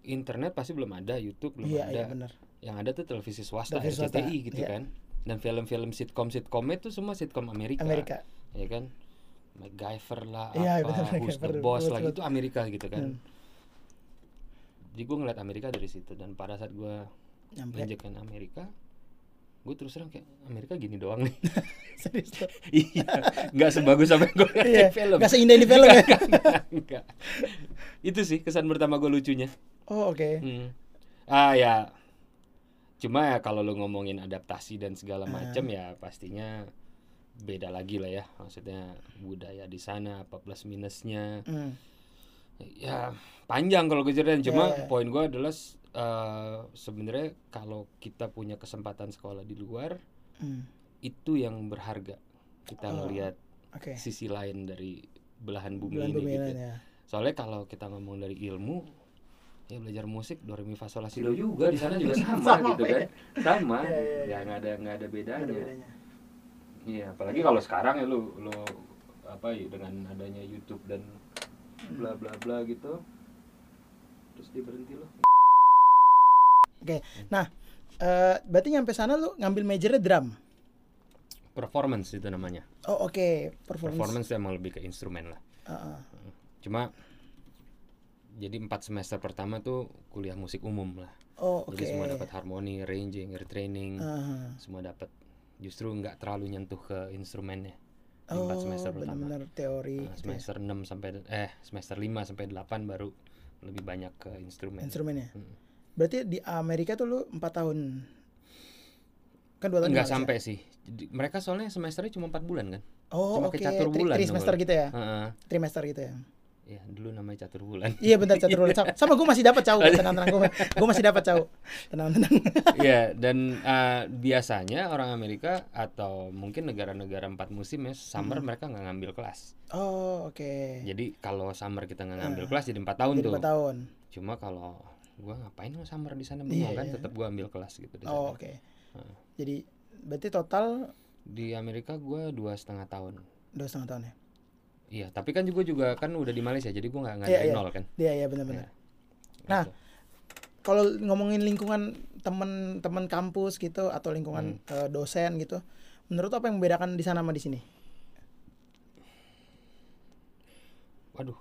Speaker 1: internet pasti belum ada YouTube belum
Speaker 2: Iya
Speaker 1: ada
Speaker 2: iya benar.
Speaker 1: yang ada tuh televisi swasta
Speaker 2: Televisi swasta,
Speaker 1: RCTI gitu
Speaker 2: iya.
Speaker 1: kan dan film-film sitcom sitcom itu semua sitcom Amerika,
Speaker 2: Amerika.
Speaker 1: ya kan MacGyver lah
Speaker 2: Iya,
Speaker 1: apa
Speaker 2: benar,
Speaker 1: Who's the Boss lah itu Amerika gitu kan
Speaker 2: Hmm.
Speaker 1: jadi gue ngeliat Amerika dari situ dan pada saat
Speaker 2: Nyampe.
Speaker 1: menjajakan Amerika gue terus terang kayak Amerika gini doang nih [LAUGHS]
Speaker 2: Serius tuh. [LAUGHS]
Speaker 1: iya nggak sebagus apa yang gue lihat
Speaker 2: Iya,
Speaker 1: di film
Speaker 2: nggak seindah di film ya.
Speaker 1: Nggak, itu sih kesan pertama gue lucunya
Speaker 2: Oh, oke.
Speaker 1: Hmm. Ah ya, cuma ya kalau lu ngomongin adaptasi dan segala macam ya pastinya beda lagi lah ya. Maksudnya budaya di sana apa plus minusnya.
Speaker 2: Hmm.
Speaker 1: Ya panjang kalau gue ceritain. Cuma
Speaker 2: Ya, ya.
Speaker 1: poin gue adalah eh, sebenarnya kalau kita punya kesempatan sekolah di luar
Speaker 2: Hmm.
Speaker 1: itu yang berharga. Kita
Speaker 2: Oh,
Speaker 1: ngelihat
Speaker 2: Oke.
Speaker 1: sisi lain dari belahan bumi
Speaker 2: Bulan
Speaker 1: ini
Speaker 2: bumi
Speaker 1: gitu.
Speaker 2: lain ya.
Speaker 1: Soalnya kalau kita ngomong dari ilmu, ya belajar musik do re mi fa sol la si do juga di sana juga [LAUGHS] sama,
Speaker 2: Sama,
Speaker 1: gitu kan. Sama.
Speaker 2: Iya, iya,
Speaker 1: Ya nggak ada nggak ada bedanya.
Speaker 2: Ada bedanya.
Speaker 1: Iya, apalagi kalau sekarang ya lu lu apa ya dengan adanya YouTube dan bla bla bla gitu. Terus dia berhenti loh.
Speaker 2: Oke. Nah, eh berarti nyampe sana lu ngambil majornya drum.
Speaker 1: Performance itu namanya.
Speaker 2: Oh, oke. Performance.
Speaker 1: Performance emang lebih ke instrumen lah.
Speaker 2: Heeh.
Speaker 1: Cuma jadi empat semester pertama tuh kuliah musik umum lah.
Speaker 2: Oh, oke.
Speaker 1: Jadi semua dapat harmoni, arranging, ear training.
Speaker 2: Heeh.
Speaker 1: semua dapat justru nggak terlalu nyentuh ke instrumennya di
Speaker 2: Oh,
Speaker 1: empat semester pertama
Speaker 2: benar-benar teori
Speaker 1: Nah,
Speaker 2: gitu ya.
Speaker 1: semester 6 sampai eh semester 5 sampai 8 baru lebih banyak ke instrumen
Speaker 2: instrumennya.
Speaker 1: Hmm.
Speaker 2: Berarti di Amerika tuh lu 4 tahun. Kan 2 tahun
Speaker 1: nggak sampai sih Jadi, mereka soalnya semesternya cuma empat bulan kan
Speaker 2: Oh,
Speaker 1: cuma
Speaker 2: oke.
Speaker 1: kayak catur
Speaker 2: Tri-
Speaker 1: bulan
Speaker 2: Trimester
Speaker 1: dulu.
Speaker 2: gitu ya.
Speaker 1: Heeh.
Speaker 2: Trimester gitu ya.
Speaker 1: Ya dulu namanya catur bulan
Speaker 2: Iya benar catur bulan. [LAUGHS] Sama, sama gue masih dapat cau. Tenang tenang gue. Gue masih dapat cau. Tenang tenang.
Speaker 1: Iya dan uh, biasanya orang Amerika atau mungkin negara-negara empat musim ya summer
Speaker 2: Hmm.
Speaker 1: mereka nggak ngambil kelas
Speaker 2: Oh, oke.
Speaker 1: jadi kalau summer kita nggak ngambil
Speaker 2: Ah.
Speaker 1: kelas jadi empat tahun
Speaker 2: Jadi
Speaker 1: tuh
Speaker 2: 4 tahun.
Speaker 1: cuma kalau gua ngapain lo summer di sana
Speaker 2: Iya,
Speaker 1: bengong kan
Speaker 2: iya.
Speaker 1: tetap gua ambil kelas gitu di.
Speaker 2: Oh, oke.
Speaker 1: Heeh.
Speaker 2: Jadi berarti total
Speaker 1: di Amerika gua dua setengah tahun
Speaker 2: dua setengah tahun ya.
Speaker 1: Iya tapi kan juga juga kan udah di Malaysia jadi gua nggak nggak dari
Speaker 2: iya.
Speaker 1: nol kan
Speaker 2: Iya iya benar-benar.
Speaker 1: Iya.
Speaker 2: Nah,
Speaker 1: Gitu.
Speaker 2: Kalau ngomongin lingkungan teman-teman kampus gitu atau lingkungan
Speaker 1: Hmm.
Speaker 2: eh, dosen gitu, menurut apa yang membedakan di sana sama di sini?
Speaker 1: waduh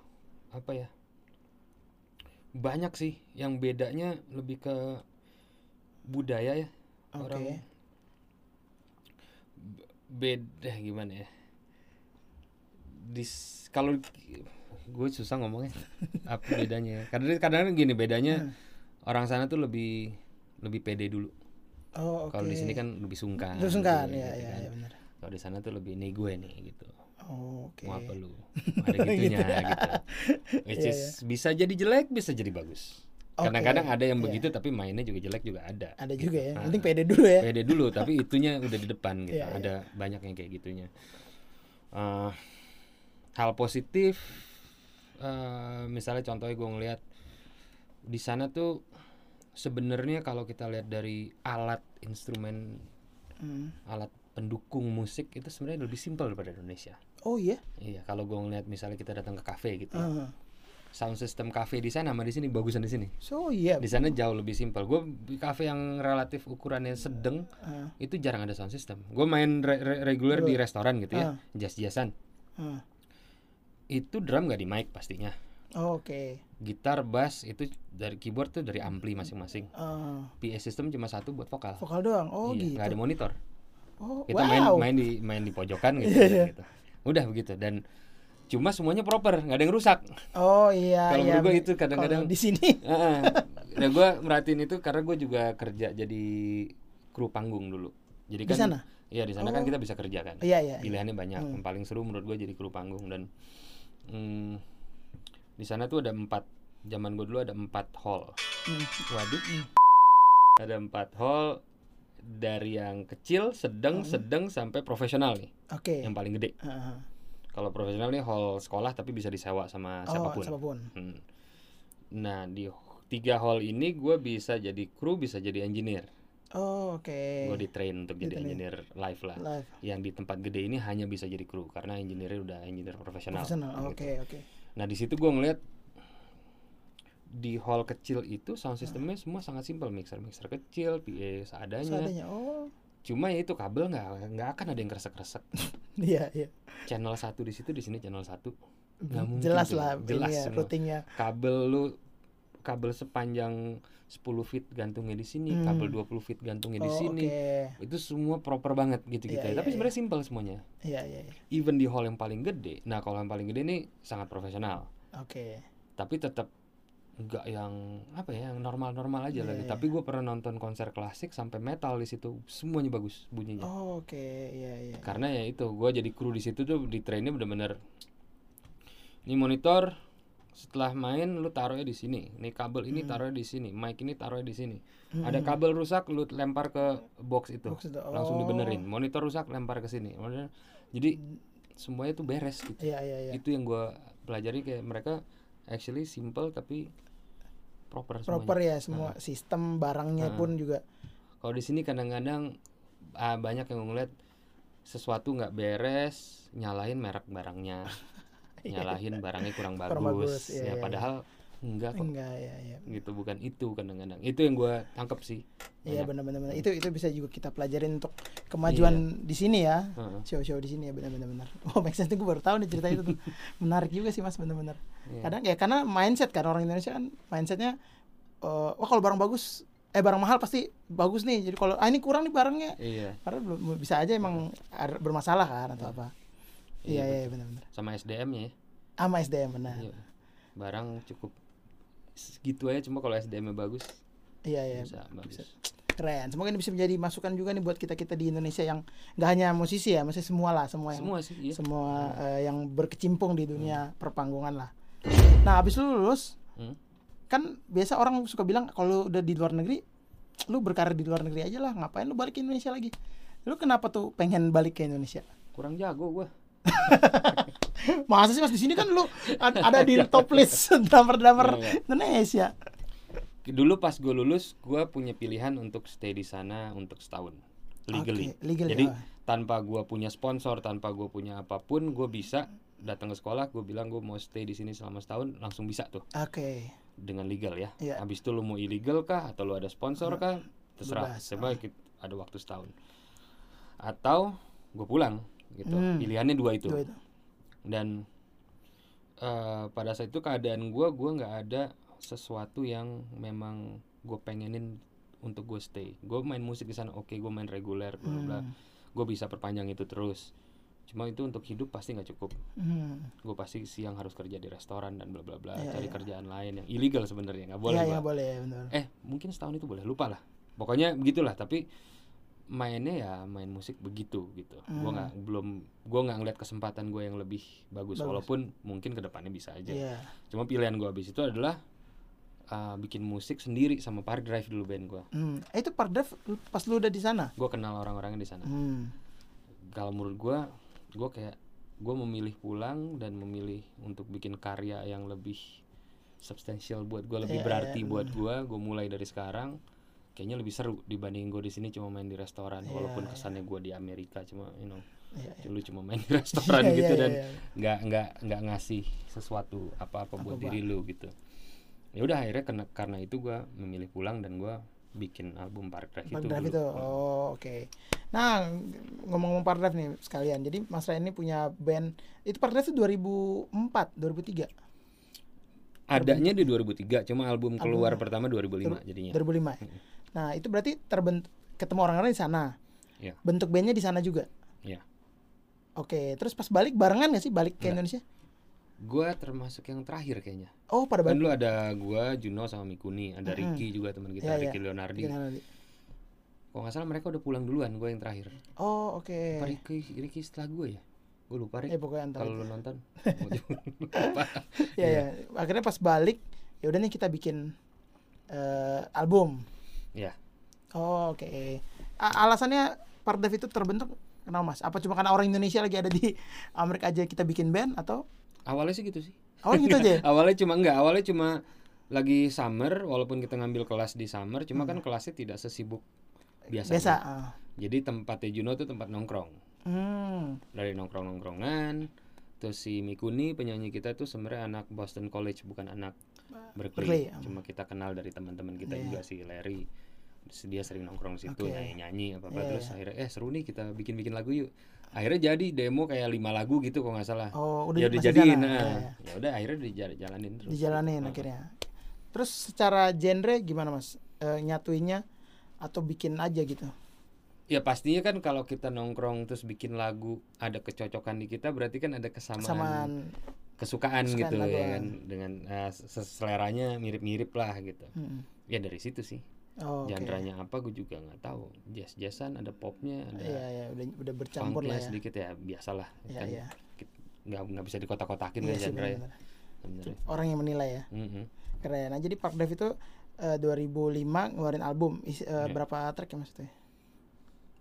Speaker 1: apa ya banyak sih yang bedanya lebih ke budaya ya
Speaker 2: Oke.
Speaker 1: orang beda gimana ya dis kalau gue susah ngomongnya apa bedanya karena kadang gini bedanya
Speaker 2: Hmm.
Speaker 1: orang sana tuh lebih lebih pede dulu
Speaker 2: Oh, oke.
Speaker 1: kalau di sini kan lebih sungkan
Speaker 2: Terus sungkan,
Speaker 1: gitu,
Speaker 2: ya,
Speaker 1: gitu
Speaker 2: ya,
Speaker 1: kan.
Speaker 2: ya benar.
Speaker 1: kalau di sana tuh lebih nih gue nih gitu
Speaker 2: Oh, Oke.
Speaker 1: mau apa lu [LAUGHS] ada gitunya
Speaker 2: Gitu ya.
Speaker 1: gitu [LAUGHS] which
Speaker 2: Iya,
Speaker 1: is bisa jadi jelek bisa jadi bagus kadang-kadang ada yang
Speaker 2: iya.
Speaker 1: begitu tapi mainnya juga jelek juga ada
Speaker 2: Ada juga ya.
Speaker 1: Ah.
Speaker 2: Penting pede dulu ya.
Speaker 1: pede dulu tapi itunya udah di depan gitu [LAUGHS]
Speaker 2: Iya, iya.
Speaker 1: ada banyak yang kayak gitunya Eh, hal positif eh, misalnya contohnya gue ngeliat di sana tuh sebenarnya kalau kita lihat dari alat instrumen
Speaker 2: Hmm.
Speaker 1: alat pendukung musik itu sebenarnya lebih simpel daripada Indonesia
Speaker 2: Oh iya.
Speaker 1: iya kalau gue ngeliat misalnya kita datang ke kafe gitu
Speaker 2: Ah.
Speaker 1: sound system kafe di sana sama di sini bagusan di sini
Speaker 2: So iya.
Speaker 1: di sana jauh lebih simpel gue di kafe yang relatif ukurannya sedang
Speaker 2: Ah.
Speaker 1: itu jarang ada sound system. Gue main re- re- reguler di restoran gitu ya,
Speaker 2: Ah.
Speaker 1: jazz-jazzan.
Speaker 2: Ah.
Speaker 1: Itu drum gak di mic pastinya.
Speaker 2: Oh, Oke.
Speaker 1: Gitar, bass itu dari keyboard tuh dari ampli masing-masing.
Speaker 2: Ah.
Speaker 1: PA system cuma satu buat vokal.
Speaker 2: Vokal doang. Oh
Speaker 1: iya,
Speaker 2: gitu.
Speaker 1: nggak ada monitor.
Speaker 2: Oh
Speaker 1: Kita main
Speaker 2: wow.
Speaker 1: main di main di pojokan gitu, [LAUGHS]
Speaker 2: Iya, iya.
Speaker 1: gitu. Udah begitu dan cuma semuanya proper, nggak ada yang rusak.
Speaker 2: Oh iya.
Speaker 1: Kalau
Speaker 2: iya.
Speaker 1: menurut gua itu kadang-kadang-
Speaker 2: di sini. [LAUGHS]
Speaker 1: Heeh. nah, gue merhatiin itu karena gue juga kerja jadi kru panggung dulu. Jadi
Speaker 2: Di
Speaker 1: kan
Speaker 2: sana?
Speaker 1: Iya di sana kan
Speaker 2: Oh.
Speaker 1: kita bisa kerja kan.
Speaker 2: Iya iya. iya.
Speaker 1: pilihannya banyak
Speaker 2: Hmm.
Speaker 1: yang paling seru menurut gue jadi kru panggung dan hmm, di sana tuh ada empat zaman gue dulu ada empat hall
Speaker 2: Hmm.
Speaker 1: waduh ada empat hall dari yang kecil sedang
Speaker 2: Hmm.
Speaker 1: sedang sampai profesional nih
Speaker 2: Oke.
Speaker 1: yang paling gede
Speaker 2: Ah.
Speaker 1: kalau profesional nih hall sekolah tapi bisa disewa sama
Speaker 2: Oh,
Speaker 1: siapa
Speaker 2: pun siapa pun.
Speaker 1: Hmm. nah di tiga hall ini gue bisa jadi kru bisa jadi engineer
Speaker 2: Oh, oke.
Speaker 1: Gue di train untuk jadi
Speaker 2: Di-train.
Speaker 1: engineer live lah.
Speaker 2: Live.
Speaker 1: Yang di tempat gede ini hanya bisa jadi kru karena engineer udah engineer profesional.
Speaker 2: Profesional.
Speaker 1: gitu.
Speaker 2: Oke, oke.
Speaker 1: Nah di situ gue ngeliat di hall kecil itu sound systemnya semua sangat simpel mixer mixer kecil PA seadanya.
Speaker 2: Seadanya. Oh.
Speaker 1: Cuma ya itu kabel nggak nggak akan ada yang kresek kresek. [LAUGHS]
Speaker 2: Iya, iya.
Speaker 1: channel satu di situ di sini channel satu Nggak mungkin
Speaker 2: Jelas lah
Speaker 1: Jelas
Speaker 2: ya, routingnya.
Speaker 1: kabel lu kabel sepanjang 10 feet gantungnya di sini,
Speaker 2: Hmm.
Speaker 1: kabel 20 feet gantungnya di
Speaker 2: Oh,
Speaker 1: sini.
Speaker 2: Oke.
Speaker 1: Itu semua proper banget gitu-gitu
Speaker 2: Iya,
Speaker 1: ya.
Speaker 2: iya,
Speaker 1: Tapi
Speaker 2: iya.
Speaker 1: sebenarnya simpel semuanya.
Speaker 2: Iya, iya, iya.
Speaker 1: Even di hall yang paling gede. Nah, kalau yang paling gede ini sangat profesional.
Speaker 2: Oke.
Speaker 1: Tapi tetap nggak yang apa ya, yang normal-normal aja
Speaker 2: Iya,
Speaker 1: lagi.
Speaker 2: iya.
Speaker 1: Tapi gue pernah nonton konser klasik sampai metal di situ, semuanya bagus bunyinya.
Speaker 2: Oh, oke. Iya, iya.
Speaker 1: Karena ya itu, gue jadi kru di situ tuh di trainnya bener-bener ini monitor setelah main lu taruhnya di sini. Nih kabel ini taruhnya di sini, mic ini taruhnya di sini. Ada kabel rusak lu lempar ke box itu.
Speaker 2: Box itu.
Speaker 1: Langsung
Speaker 2: Oh.
Speaker 1: dibenerin. Monitor rusak lempar ke sini. Jadi semuanya tuh beres gitu.
Speaker 2: Iya, iya, iya.
Speaker 1: Itu yang gua pelajari kayak mereka actually simple tapi proper semuanya.
Speaker 2: Proper ya semua sistem barangnya pun juga.
Speaker 1: Kalau di sini kadang-kadang ah, banyak yang ngeliat sesuatu nggak beres, nyalahin merek barangnya, nyalahin barangnya kurang bagus.
Speaker 2: Kurang bagus, iya,
Speaker 1: ya
Speaker 2: iya,
Speaker 1: padahal enggak kok.
Speaker 2: Enggak ya, ya.
Speaker 1: Gitu bukan itu kadang-kadang. Itu yang gua tangkep sih.
Speaker 2: Iya benar-benar benar. itu itu bisa juga kita pelajarin untuk kemajuan di sini ya
Speaker 1: Heeh.
Speaker 2: show-show di sini ya benar-benar benar. Oh make sense gue baru tahu nih cerita itu tuh [LAUGHS] menarik juga sih mas benar-benar.
Speaker 1: Iya.
Speaker 2: Kadang ya karena mindset kan orang Indonesia kan mindsetnya eh, wah kalau barang bagus eh barang mahal pasti bagus nih jadi kalau ah ini kurang nih barangnya
Speaker 1: Iya.
Speaker 2: karena belum bisa aja emang bermasalah kan atau apa. Iya
Speaker 1: Iya,
Speaker 2: iya benar-benar.
Speaker 1: Sama SDM-nya ya.
Speaker 2: Sama SDM benar.
Speaker 1: Iya. Barang cukup segitu aja cuma kalau SDM-nya bagus
Speaker 2: Iya iya.
Speaker 1: bisa bagus.
Speaker 2: Keren. Semoga ini bisa menjadi masukan juga nih buat kita kita di Indonesia yang nggak hanya musisi ya, maksudnya semua lah, semua yang
Speaker 1: Semua sih, iya.
Speaker 2: semua eh, yang berkecimpung di dunia perpanggungan lah. Nah, habis lu lulus,
Speaker 1: Hmm.
Speaker 2: kan biasa orang suka bilang kalau udah di luar negeri, lu berkarir di luar negeri aja lah, ngapain lu balik ke Indonesia lagi? Lu kenapa tuh pengen balik ke Indonesia?
Speaker 1: Kurang jago gua. [LAUGHS]
Speaker 2: Masa sih mas di sini kan lu ad- ada di [LAUGHS] top list drummer-drummer
Speaker 1: Iya, iya.
Speaker 2: Indonesia.
Speaker 1: Dulu pas gue lulus, gue punya pilihan untuk stay di sana untuk setahun legally.
Speaker 2: Oke, legal ya.
Speaker 1: Jadi tanpa gue punya sponsor, tanpa gue punya apa pun, gue bisa datang ke sekolah, gue bilang gue mau stay di sini selama setahun, langsung bisa tuh
Speaker 2: Oke.
Speaker 1: dengan legal ya.
Speaker 2: Iya.
Speaker 1: Habis itu lu mau illegal kah atau lu ada sponsor kah, terserah.
Speaker 2: Bebas.
Speaker 1: Coba kita- ada waktu setahun. Atau gue pulang gitu.
Speaker 2: Hmm.
Speaker 1: Pilihannya dua itu.
Speaker 2: Dua itu.
Speaker 1: Dan eh, pada saat itu keadaan gue, gue nggak ada sesuatu yang memang gue pengenin untuk gue stay. Gue main musik di sana, oke, gue main reguler, bla bla.
Speaker 2: Hmm.
Speaker 1: Gue bisa perpanjang itu terus. Cuma itu untuk hidup pasti nggak cukup.
Speaker 2: Hmm.
Speaker 1: Gue pasti siang harus kerja di restoran dan bla bla bla,
Speaker 2: Iya,
Speaker 1: cari
Speaker 2: iya.
Speaker 1: kerjaan lain yang ilegal sebenarnya nggak boleh.
Speaker 2: Boleh ya, benar.
Speaker 1: Eh mungkin setahun itu boleh, lupa lah. Pokoknya begitulah. Tapi mainnya ya main musik begitu gitu. Gua
Speaker 2: Hmm.
Speaker 1: nggak belum, gue nggak ngeliat kesempatan gue yang lebih bagus,
Speaker 2: Bagus.
Speaker 1: walaupun mungkin ke depannya bisa aja.
Speaker 2: Iya.
Speaker 1: Cuma pilihan gue habis itu adalah uh, bikin musik sendiri sama Park Drive dulu band gue.
Speaker 2: Hmm. Eh, itu part dev pas lu udah di sana.
Speaker 1: Gue kenal orang-orangnya di sana.
Speaker 2: Hmm.
Speaker 1: Kalau menurut gue, gue kayak gue memilih pulang dan memilih untuk bikin karya yang lebih substansial buat gue, lebih
Speaker 2: Iya,
Speaker 1: berarti
Speaker 2: iya,
Speaker 1: buat gue. Gue mulai dari sekarang. Kayaknya lebih seru dibanding gue di sini cuma main di restoran.
Speaker 2: Iya,
Speaker 1: walaupun
Speaker 2: iya.
Speaker 1: kesannya gue di Amerika cuma, you know,
Speaker 2: Iya, iya.
Speaker 1: lu cuma main di restoran [LAUGHS]
Speaker 2: Iya,
Speaker 1: gitu
Speaker 2: iya,
Speaker 1: dan
Speaker 2: iya.
Speaker 1: nggak nggak nggak ngasih sesuatu apa-apa buat diri lu gitu ya udah akhirnya karena karena itu gua memilih pulang dan gua bikin album Park Drive itu
Speaker 2: drive
Speaker 1: dulu.
Speaker 2: itu. Oh, oke. Nah, ngomong-ngomong drive nih sekalian. Jadi Mas Ray ini punya band itu part drive itu 2004, 2003,
Speaker 1: adanya di 2003 cuma album keluar
Speaker 2: Album-
Speaker 1: pertama 2005 jadinya
Speaker 2: 2005. ya? Nah, itu berarti terbentuk ketemu orang-orang di sana.
Speaker 1: Iya.
Speaker 2: Bentuk bandnya di sana juga.
Speaker 1: Iya.
Speaker 2: Oke, terus pas balik barengan gak sih balik ke
Speaker 1: Enggak.
Speaker 2: Indonesia?
Speaker 1: gua termasuk yang terakhir kayaknya
Speaker 2: Oh, pada
Speaker 1: kan
Speaker 2: balik.
Speaker 1: dulu ada gua Juno sama Mikuni ada
Speaker 2: Mm-mm.
Speaker 1: Ricky juga teman kita
Speaker 2: iya.
Speaker 1: Ricky Leonardi
Speaker 2: Gimana nanti?
Speaker 1: kalau nggak salah mereka udah pulang duluan gua yang terakhir
Speaker 2: Oh, oke.
Speaker 1: apa Ricky Ricky setelah gua ya gua lupa Rick
Speaker 2: pokoknya antara
Speaker 1: kalau lu nonton [LAUGHS] lupa
Speaker 2: ya, ya. Akhirnya pas balik, ya udah nih kita bikin eh, album.
Speaker 1: Ya
Speaker 2: Oh, oke. A- alasannya part dev itu terbentuk kenapa Mas? Apa cuma karena orang Indonesia lagi ada di [LAUGHS] Amerika aja kita bikin band atau
Speaker 1: awalnya sih gitu sih
Speaker 2: Oh, gitu aja. [LAUGHS]
Speaker 1: awalnya cuma enggak awalnya cuma lagi summer walaupun kita ngambil kelas di summer cuma
Speaker 2: Hmm.
Speaker 1: kan kelasnya tidak sesibuk biasa.
Speaker 2: biasa ah.
Speaker 1: Jadi tempatnya Juno tuh tempat nongkrong.
Speaker 2: Hmm.
Speaker 1: Dari nongkrong-nongkrongan. Terus si Mikuni penyanyi kita tuh sebenarnya anak Boston College bukan anak
Speaker 2: Berkeley,
Speaker 1: Berkeley.
Speaker 2: ah.
Speaker 1: Cuma kita kenal dari teman-teman kita
Speaker 2: Iya.
Speaker 1: juga si Larry. Dia sering nongkrong di situ
Speaker 2: Oke.
Speaker 1: nyanyi-nyanyi apa apa
Speaker 2: Iya,
Speaker 1: terus
Speaker 2: iya.
Speaker 1: akhirnya eh seru nih kita bikin-bikin lagu yuk. Akhirnya jadi demo kayak lima lagu gitu kalau nggak salah.
Speaker 2: Oh, udah
Speaker 1: ya udah
Speaker 2: masih
Speaker 1: jadiin
Speaker 2: sana,
Speaker 1: nah.
Speaker 2: ya, ya.
Speaker 1: Ya udah akhirnya dijalanin terus.
Speaker 2: dijalanin
Speaker 1: Ah.
Speaker 2: akhirnya. Terus secara genre gimana mas? Eh, nyatuinnya atau bikin aja gitu?
Speaker 1: Ya pastinya kan kalau kita nongkrong terus bikin lagu ada kecocokan di kita berarti kan ada kesamaan,
Speaker 2: Kesamaan.
Speaker 1: Kesukaan,
Speaker 2: kesukaan
Speaker 1: gitu
Speaker 2: lagu,
Speaker 1: ya kan dengan eh, ses- seleranya mirip-mirip lah gitu.
Speaker 2: Hmm.
Speaker 1: Ya dari situ sih.
Speaker 2: Oh.
Speaker 1: Genre-nya apa gue juga nggak tahu. Jazz-jazzan ada popnya, ada
Speaker 2: Iya ya udah udah bercampur lah ya.
Speaker 1: sedikit ya biasalah.
Speaker 2: Iya
Speaker 1: kan
Speaker 2: iya.
Speaker 1: nggak nggak bisa dikotak-kotakin
Speaker 2: Iya
Speaker 1: kan
Speaker 2: sih
Speaker 1: genre ya.
Speaker 2: Orang yang menilai ya.
Speaker 1: Mm-mm.
Speaker 2: Keren. Nah jadi Park Dev itu eh, 2005 ngeluarin album. Is- eh,
Speaker 1: Iya.
Speaker 2: Berapa track ya maksudnya?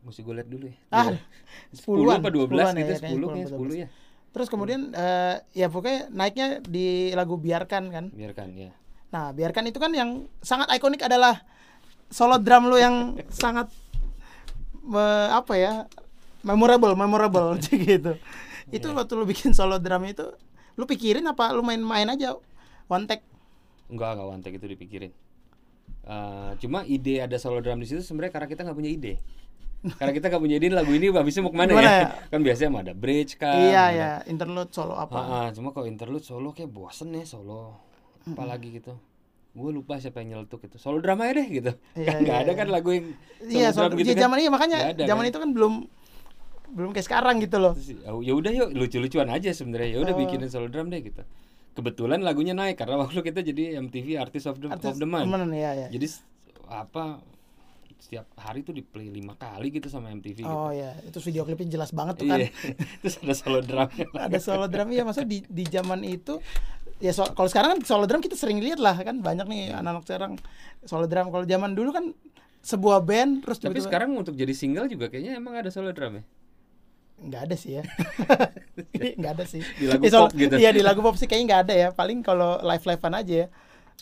Speaker 1: Mesti gue lihat dulu ya.
Speaker 2: Ah,
Speaker 1: Dua-
Speaker 2: sepuluhan,
Speaker 1: 10 apa 12
Speaker 2: sepuluhan ya,
Speaker 1: gitu,
Speaker 2: kayaknya
Speaker 1: 10
Speaker 2: sepuluh
Speaker 1: kayaknya
Speaker 2: atau
Speaker 1: 10 ya.
Speaker 2: Terus kemudian eh, ya pokoknya naiknya di lagu Biarkan kan.
Speaker 1: Biarkan ya.
Speaker 2: Nah, Biarkan itu kan yang sangat ikonik adalah solo drum lu yang [LAUGHS] sangat me- apa ya? memorable, memorable [LAUGHS] [LAUGHS] gitu. Itu
Speaker 1: Iya.
Speaker 2: waktu lu bikin solo drum itu lu pikirin apa lu main-main aja one take?
Speaker 1: Enggak, enggak one take itu dipikirin. Eh, cuma ide ada solo drum di situ sebenarnya karena kita nggak punya ide. Karena kita nggak punya ide lagu ini habisnya mau ke mana
Speaker 2: Gimana
Speaker 1: ya?
Speaker 2: ya? [LAUGHS]
Speaker 1: kan biasanya mau ada bridge kan.
Speaker 2: iya
Speaker 1: ada-
Speaker 2: ya, interlude solo apa?
Speaker 1: Ah, ah, cuma kalau interlude solo kayak bosen ya solo. Apalagi gitu. Gue lupa siapa yang nyeletuk gitu. Solo drama aja deh gitu.
Speaker 2: Iya, [LAUGHS]
Speaker 1: kan nggak
Speaker 2: iya,
Speaker 1: ada
Speaker 2: iya.
Speaker 1: kan lagu yang
Speaker 2: Iya,
Speaker 1: solo
Speaker 2: solo,
Speaker 1: drum gitu
Speaker 2: iya,
Speaker 1: kan.
Speaker 2: zaman iya makanya
Speaker 1: ada,
Speaker 2: zaman
Speaker 1: kan?
Speaker 2: itu kan belum belum kayak sekarang gitu loh.
Speaker 1: Terus, ya udah yuk lucu-lucuan aja sebenarnya. Ya udah
Speaker 2: Oh.
Speaker 1: bikinin solo drum deh gitu. Kebetulan lagunya naik karena [LAUGHS] waktu kita jadi MTV Artist of the,
Speaker 2: Artis
Speaker 1: of the Month.
Speaker 2: temen, ya, ya.
Speaker 1: Jadi apa setiap hari tuh di play lima kali gitu sama MTV gitu.
Speaker 2: Oh ya, itu video klipnya jelas banget tuh kan.
Speaker 1: Iya. [LAUGHS] Terus ada solo drum.
Speaker 2: ada solo drum ya masa di di zaman itu ya so, kalau sekarang kan solo drum kita sering lihat lah kan banyak nih
Speaker 1: Hmm.
Speaker 2: anak-anak sekarang solo drum kalau zaman dulu kan sebuah band terus
Speaker 1: Tapi
Speaker 2: tiba-tiba-
Speaker 1: sekarang untuk jadi single juga kayaknya emang ada solo drum ya.
Speaker 2: nggak ada sih ya [LAUGHS] nggak ada sih
Speaker 1: Di lagu
Speaker 2: Ya,
Speaker 1: pop gitu.
Speaker 2: iya di lagu pop sih kayaknya nggak ada ya paling kalau live livean aja ya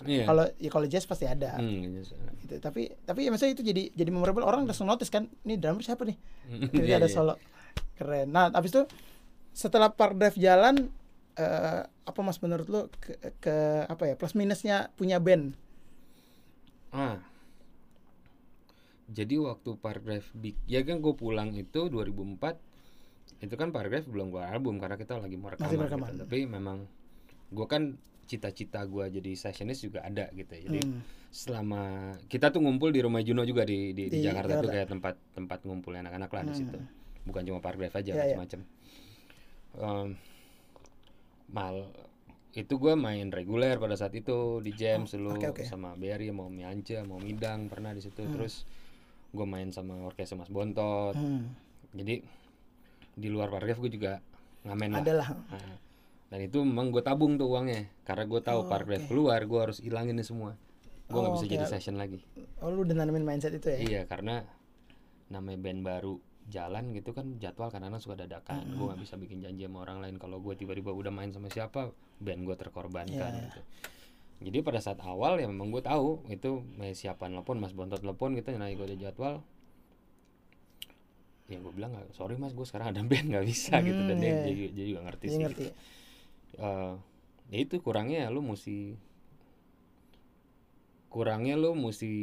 Speaker 1: Iya.
Speaker 2: kalau ya kalau jazz pasti ada
Speaker 1: Hmm, gitu.
Speaker 2: gitu. tapi tapi ya maksudnya itu jadi jadi memorable orang langsung notice kan ini drummer siapa nih
Speaker 1: Hmm,
Speaker 2: jadi
Speaker 1: iya,
Speaker 2: ada
Speaker 1: iya.
Speaker 2: solo keren nah habis itu setelah Park Drive jalan eh, apa mas menurut lo ke, ke apa ya plus minusnya punya band
Speaker 1: Ah. Jadi waktu Pargrave big ya kan gue pulang itu 2004 itu kan Pargrave belum gua album karena kita lagi mau rekaman,
Speaker 2: Masih
Speaker 1: gitu.
Speaker 2: rekaman.
Speaker 1: Tapi memang gua kan cita-cita gua jadi sessionist juga ada gitu ya. Jadi
Speaker 2: Hmm.
Speaker 1: selama kita tuh ngumpul di rumah Juno juga di di, di
Speaker 2: Di
Speaker 1: Jakarta tuh kayak tempat tempat ngumpul anak-anak lah di situ. Bukan cuma Pargrave aja
Speaker 2: Iya, iya.
Speaker 1: macam-macam. Em, mal itu gua main reguler pada saat itu di jam dulu
Speaker 2: Oh, oke, oke.
Speaker 1: sama Berry mau Miance mau Midang pernah di situ
Speaker 2: Hmm.
Speaker 1: terus gue main sama orkestra Mas Bontot
Speaker 2: Hmm.
Speaker 1: jadi di luar Pargrave gue juga ngamen lah
Speaker 2: ada lah
Speaker 1: Nah, dan itu memang gue tabung tuh uangnya. Karena gue tahu
Speaker 2: Oh,
Speaker 1: Pargrave
Speaker 2: oke.
Speaker 1: keluar gue harus ilangin ini semua. Gue nggak
Speaker 2: Oh,
Speaker 1: bisa
Speaker 2: oke.
Speaker 1: jadi session lagi.
Speaker 2: Oh lu udah nanamin mindset itu ya?
Speaker 1: Iya karena namanya band baru jalan gitu kan jadwal kadang-kadang suka dadakan. Gue nggak bisa bikin janji sama orang lain kalau gue tiba-tiba udah main sama siapa band gue terkorbankan
Speaker 2: Iya.
Speaker 1: gitu. Jadi pada saat awal ya memang gue tahu itu siapa nelpon mas bontot telepon gitu nah gue ada jadwal. Ya gue bilang "Nggak, sorry mas gue sekarang ada [LAUGHS] band nggak bisa gitu. Dan
Speaker 2: Hmm,
Speaker 1: dia
Speaker 2: iya.
Speaker 1: jadi, dia juga ngerti
Speaker 2: Jadi
Speaker 1: sih.
Speaker 2: ngerti
Speaker 1: Eh, ya itu kurangnya lu mesti kurangnya lu mesti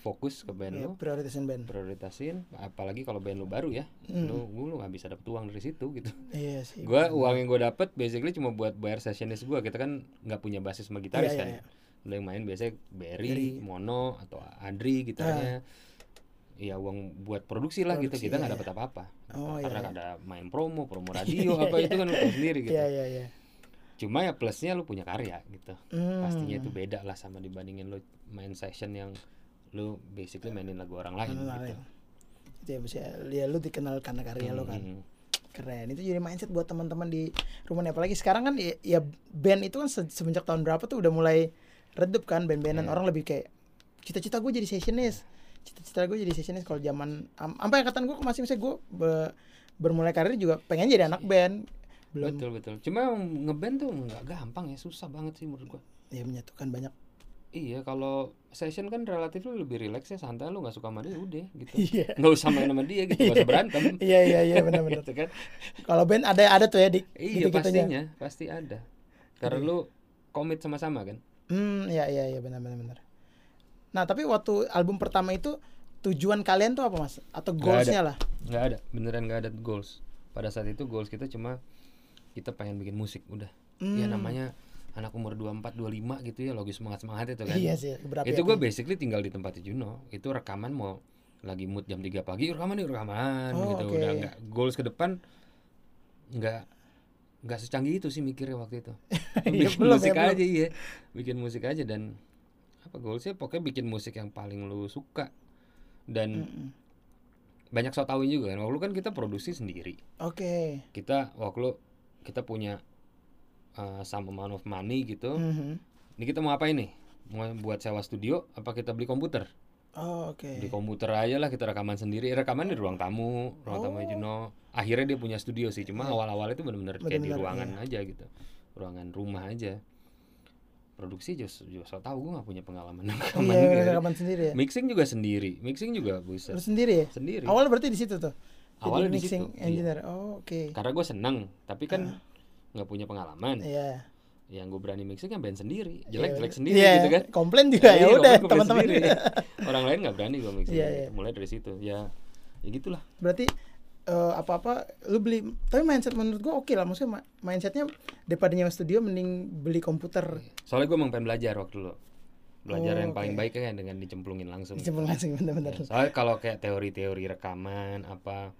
Speaker 1: fokus ke band
Speaker 2: ya,
Speaker 1: lu.
Speaker 2: prioritasin band.
Speaker 1: Prioritasin apalagi kalau band lu baru ya.
Speaker 2: Hmm.
Speaker 1: lu lu nggak bisa dapet uang dari situ gitu.
Speaker 2: Iya sih
Speaker 1: gua uang yang gue dapet basically cuma buat bayar sessionist gua. Kita kan nggak punya basis sama gitaris
Speaker 2: Iya, iya,
Speaker 1: kan
Speaker 2: iya.
Speaker 1: lu yang main biasanya Berry,
Speaker 2: Berry.
Speaker 1: Mono atau Adri gitarnya ya uang buat produksi lah gitu.
Speaker 2: Produksi,
Speaker 1: kita nggak
Speaker 2: iya,
Speaker 1: dapet apa-apa.
Speaker 2: Oh, iya,
Speaker 1: karena
Speaker 2: iya.
Speaker 1: ada main promo promo radio [LAUGHS] apa itu kan tahu sendiri gitu.
Speaker 2: Iya iya iya
Speaker 1: cuma ya plusnya lu punya karya gitu
Speaker 2: Hmm.
Speaker 1: pastinya itu beda lah sama dibandingin lu main session yang lu basically mainin lagu orang lain
Speaker 2: Orang
Speaker 1: gitu
Speaker 2: lain. itu ya bisa ya lu dikenal karena karya lu kan
Speaker 1: Hmm.
Speaker 2: keren itu jadi mindset buat teman-teman di rumah nih. apalagi sekarang kan ya, ya band itu kan se- semenjak tahun berapa tuh udah mulai redup kan band-bandan
Speaker 1: Iya.
Speaker 2: orang lebih kayak cita-cita gue jadi sessionist cita-cita gue jadi sessionist kalau zaman am- sampai angkatan gue masih misalnya gue be- bermulai karir juga pengen jadi anak band belum
Speaker 1: betul betul cuma ngeband tuh nggak gampang ya susah banget sih menurut gua
Speaker 2: ya menyatukan banyak
Speaker 1: Iya, kalau session kan relatif lu lebih rileks ya, santai lu nggak suka sama dia udah gitu.
Speaker 2: Iya.
Speaker 1: Nggak usah main sama dia gitu, nggak usah berantem.
Speaker 2: Iya iya iya benar-benar. [LAUGHS]
Speaker 1: gitu kan.
Speaker 2: Kalau band ada ada tuh ya di
Speaker 1: Iya,
Speaker 2: gitu-gitunya.
Speaker 1: pastinya, pasti ada. Karena lu komit sama-sama kan.
Speaker 2: Hmm, iya iya iya benar benar benar. Nah, tapi waktu album pertama itu tujuan kalian tuh apa, Mas? Atau goalsnya lah?
Speaker 1: Nggak ada, beneran nggak ada goals. Pada saat itu goals kita cuma kita pengen bikin musik udah. Ya
Speaker 2: Hmm.
Speaker 1: namanya anak umur 24 25 gitu ya logis semangat semangat itu kan.
Speaker 2: Iya sih,
Speaker 1: itu gue basically tinggal di tempat Juno itu rekaman mau lagi mood jam 3 pagi rekaman nih rekaman
Speaker 2: Oh,
Speaker 1: gitu
Speaker 2: oke.
Speaker 1: udah nggak goals ke depan nggak nggak secanggih itu sih mikirnya waktu itu [LAUGHS]
Speaker 2: Iya,
Speaker 1: bikin
Speaker 2: belum ya,
Speaker 1: musik
Speaker 2: belum.
Speaker 1: aja iya bikin musik aja dan apa goalsnya pokoknya bikin musik yang paling lu suka dan
Speaker 2: Mm-mm.
Speaker 1: banyak so tauin juga kan waktu lu kan kita produksi sendiri
Speaker 2: Oke.
Speaker 1: kita waktu lu kita punya uh, some amount of money gitu.
Speaker 2: Mhm.
Speaker 1: ini kita mau apa ini mau buat sewa studio apa kita beli komputer?
Speaker 2: Oh, oke.
Speaker 1: di komputer aja lah kita rekaman sendiri. Rekaman di ruang tamu ruang tamu Juno akhirnya dia punya studio sih cuma awal-awal itu benar-benar kayak di ruangan aja gitu. Ruangan rumah aja. Produksi just juga so tau gue gak punya pengalaman rekaman
Speaker 2: Iya,
Speaker 1: gitu.
Speaker 2: rekaman sendiri ya.
Speaker 1: mixing juga sendiri. Mixing juga bisa.
Speaker 2: Lu sendiri ya?
Speaker 1: sendiri.
Speaker 2: Awal berarti di situ tuh.
Speaker 1: Awalnya di situ, iya.
Speaker 2: engineer. Oh, oke.
Speaker 1: karena gue seneng tapi kan nggak punya pengalaman
Speaker 2: Iya.
Speaker 1: yang gue berani mixing yang band sendiri jelek
Speaker 2: Iya,
Speaker 1: jelek
Speaker 2: bener.
Speaker 1: sendiri
Speaker 2: Iya,
Speaker 1: gitu kan
Speaker 2: Komplain juga ya
Speaker 1: Iya,
Speaker 2: udah teman-teman. [LAUGHS]
Speaker 1: orang lain nggak berani gue mixing
Speaker 2: Iya,
Speaker 1: gitu.
Speaker 2: iya.
Speaker 1: mulai dari situ ya ya gitulah
Speaker 2: Berarti eh, apa-apa lu beli tapi mindset menurut gua oke lah maksudnya ma- mindsetnya daripada nyewa studio mending beli komputer
Speaker 1: soalnya gue emang pengen belajar waktu dulu belajar
Speaker 2: Oh,
Speaker 1: yang paling
Speaker 2: oke.
Speaker 1: baik kan dengan dicemplungin langsung
Speaker 2: dicemplung langsung bener-bener
Speaker 1: soalnya kalau kayak teori-teori rekaman apa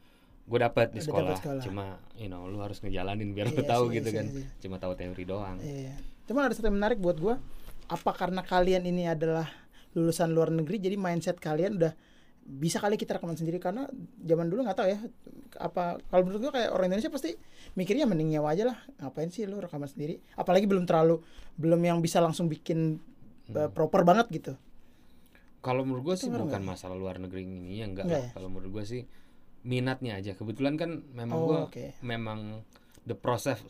Speaker 1: gue dapat di sekolah,
Speaker 2: dapat sekolah.
Speaker 1: cuma you know lu harus ngejalanin biar lu
Speaker 2: Iya
Speaker 1: tahu
Speaker 2: sih,
Speaker 1: gitu kan
Speaker 2: sih,
Speaker 1: cuma tahu teori doang
Speaker 2: Iya. Cuman ada satu yang menarik buat gua. Apa karena kalian ini adalah lulusan luar negeri jadi mindset kalian udah bisa kali kita rekaman sendiri karena zaman dulu nggak tahu ya apa kalau menurut gua kayak orang Indonesia pasti mikirnya mending nyewa aja lah ngapain sih lu rekaman sendiri apalagi belum terlalu belum yang bisa langsung bikin
Speaker 1: Hmm.
Speaker 2: proper banget gitu
Speaker 1: kalau menurut gue sih bukan masalah luar negeri ini ya enggak
Speaker 2: Enggak ya?
Speaker 1: kalau menurut gue sih minatnya aja kebetulan kan memang
Speaker 2: Oh,
Speaker 1: gue
Speaker 2: oke.
Speaker 1: memang the process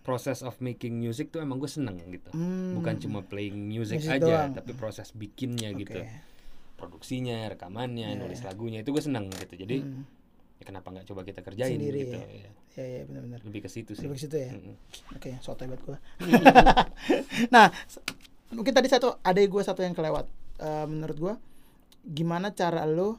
Speaker 1: process of making music tuh emang gue seneng gitu
Speaker 2: Hmm.
Speaker 1: bukan cuma playing music,
Speaker 2: Music
Speaker 1: aja
Speaker 2: doang.
Speaker 1: tapi proses bikinnya gitu
Speaker 2: Oke.
Speaker 1: produksinya rekamannya nulis lagunya itu gue seneng gitu jadi
Speaker 2: Iya. Hmm.
Speaker 1: ya kenapa nggak coba kita kerjain
Speaker 2: Sendiri,
Speaker 1: gitu
Speaker 2: ya.
Speaker 1: ya.
Speaker 2: ya ya benar-benar
Speaker 1: lebih ke situ sih
Speaker 2: Lebih ke situ ya?
Speaker 1: Mm-mm.
Speaker 2: Oke, sotoy buat gua. [LAUGHS] nah, mungkin tadi satu ada gua satu yang kelewat. Eh, menurut gua gimana cara lo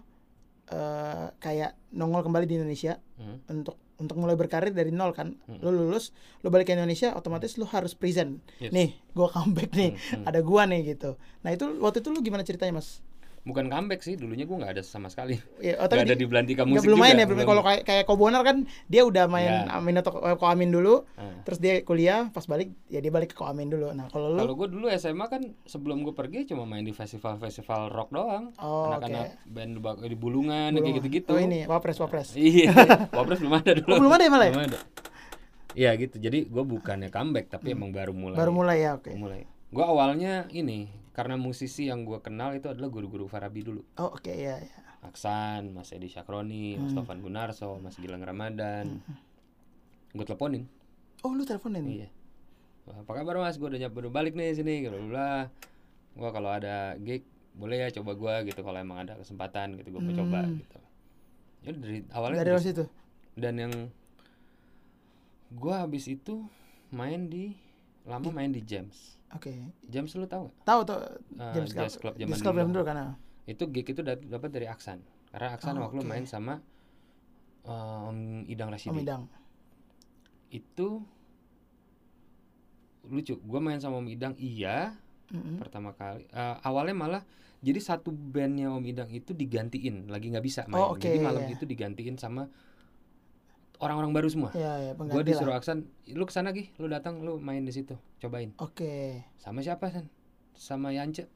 Speaker 2: eh kayak nongol kembali di Indonesia
Speaker 1: Hmm.
Speaker 2: untuk untuk mulai berkarir dari nol kan.
Speaker 1: Hmm.
Speaker 2: Lo lulus, lo balik ke Indonesia, otomatis lo harus present.
Speaker 1: Yes.
Speaker 2: Nih, gua [LAUGHS] comeback nih.
Speaker 1: Hmm, hmm.
Speaker 2: Ada gua nih gitu. Nah, itu waktu itu lo gimana ceritanya, Mas?
Speaker 1: Bukan comeback sih dulunya gue nggak ada sama sekali
Speaker 2: Ya, oh,
Speaker 1: nggak ada
Speaker 2: di-
Speaker 1: di Belantika musik
Speaker 2: belum
Speaker 1: juga
Speaker 2: main ya, belum. Kalau kayak kayak Kobonar kan dia udah main
Speaker 1: Ya.
Speaker 2: Amin atau Ko Amin dulu,
Speaker 1: Ah.
Speaker 2: terus dia kuliah, pas balik ya dia balik ke Ko Amin dulu. Nah, kalau lo
Speaker 1: Kalau gue dulu SMA kan sebelum gue pergi cuma main di festival-festival rock doang.
Speaker 2: Oh,
Speaker 1: Anak-anak band bak- di Bulungan
Speaker 2: Belum.
Speaker 1: kayak gitu-gitu.
Speaker 2: Oh ini Wapres Wapres. [LAUGHS]
Speaker 1: Iya, Wapres belum ada dulu.
Speaker 2: Oh, belum ada ya malah?
Speaker 1: Belum ada. Iya gitu. Jadi gue bukannya comeback tapi emang baru mulai.
Speaker 2: Hmm. Baru mulai ya, oke.
Speaker 1: Baru mulai. Gue awalnya ini karena musisi yang gue kenal itu adalah guru-guru Farabi dulu.
Speaker 2: Oh oke ya ya.
Speaker 1: Aksan, Mas Edi Syakroni,
Speaker 2: Hmm.
Speaker 1: Mas Tovan Gunarso, Mas Gilang Ramadan. Gue teleponin.
Speaker 2: Oh lu teleponin?
Speaker 1: Iya. Wah, Apa kabar mas? Gue udah nyampe balik nih sini. Gitu lah. Gua kalau ada gig boleh ya coba gua gitu kalau emang ada kesempatan gitu gue mau coba
Speaker 2: Hmm.
Speaker 1: gitu. Ya dari awalnya
Speaker 2: Dari situ.
Speaker 1: dan yang gua habis itu main di lama main di James.
Speaker 2: Oke.
Speaker 1: James lu tahu gak?
Speaker 2: Tahu tuh
Speaker 1: Eh,
Speaker 2: James
Speaker 1: Jazz Club zaman
Speaker 2: Club
Speaker 1: dulu.
Speaker 2: zaman dulu kan. ah.
Speaker 1: Itu gig itu dapat dari Aksan. Karena Aksan
Speaker 2: Oh,
Speaker 1: waktu
Speaker 2: oke.
Speaker 1: main sama Om Idang
Speaker 2: Om
Speaker 1: Rashidi.
Speaker 2: Idang.
Speaker 1: Itu lucu. Gua main sama Om Idang iya,
Speaker 2: Mm-mm.
Speaker 1: pertama kali Eh, awalnya malah jadi satu bandnya Om Idang itu digantiin lagi nggak bisa main
Speaker 2: Oh, oke,
Speaker 1: jadi malam
Speaker 2: iya.
Speaker 1: itu digantiin sama orang-orang baru semua
Speaker 2: Ya ya
Speaker 1: gue disuruh
Speaker 2: lah.
Speaker 1: Aksan lu ke sana gih lu datang lu main di situ cobain
Speaker 2: Oke.
Speaker 1: sama siapa San sama Yance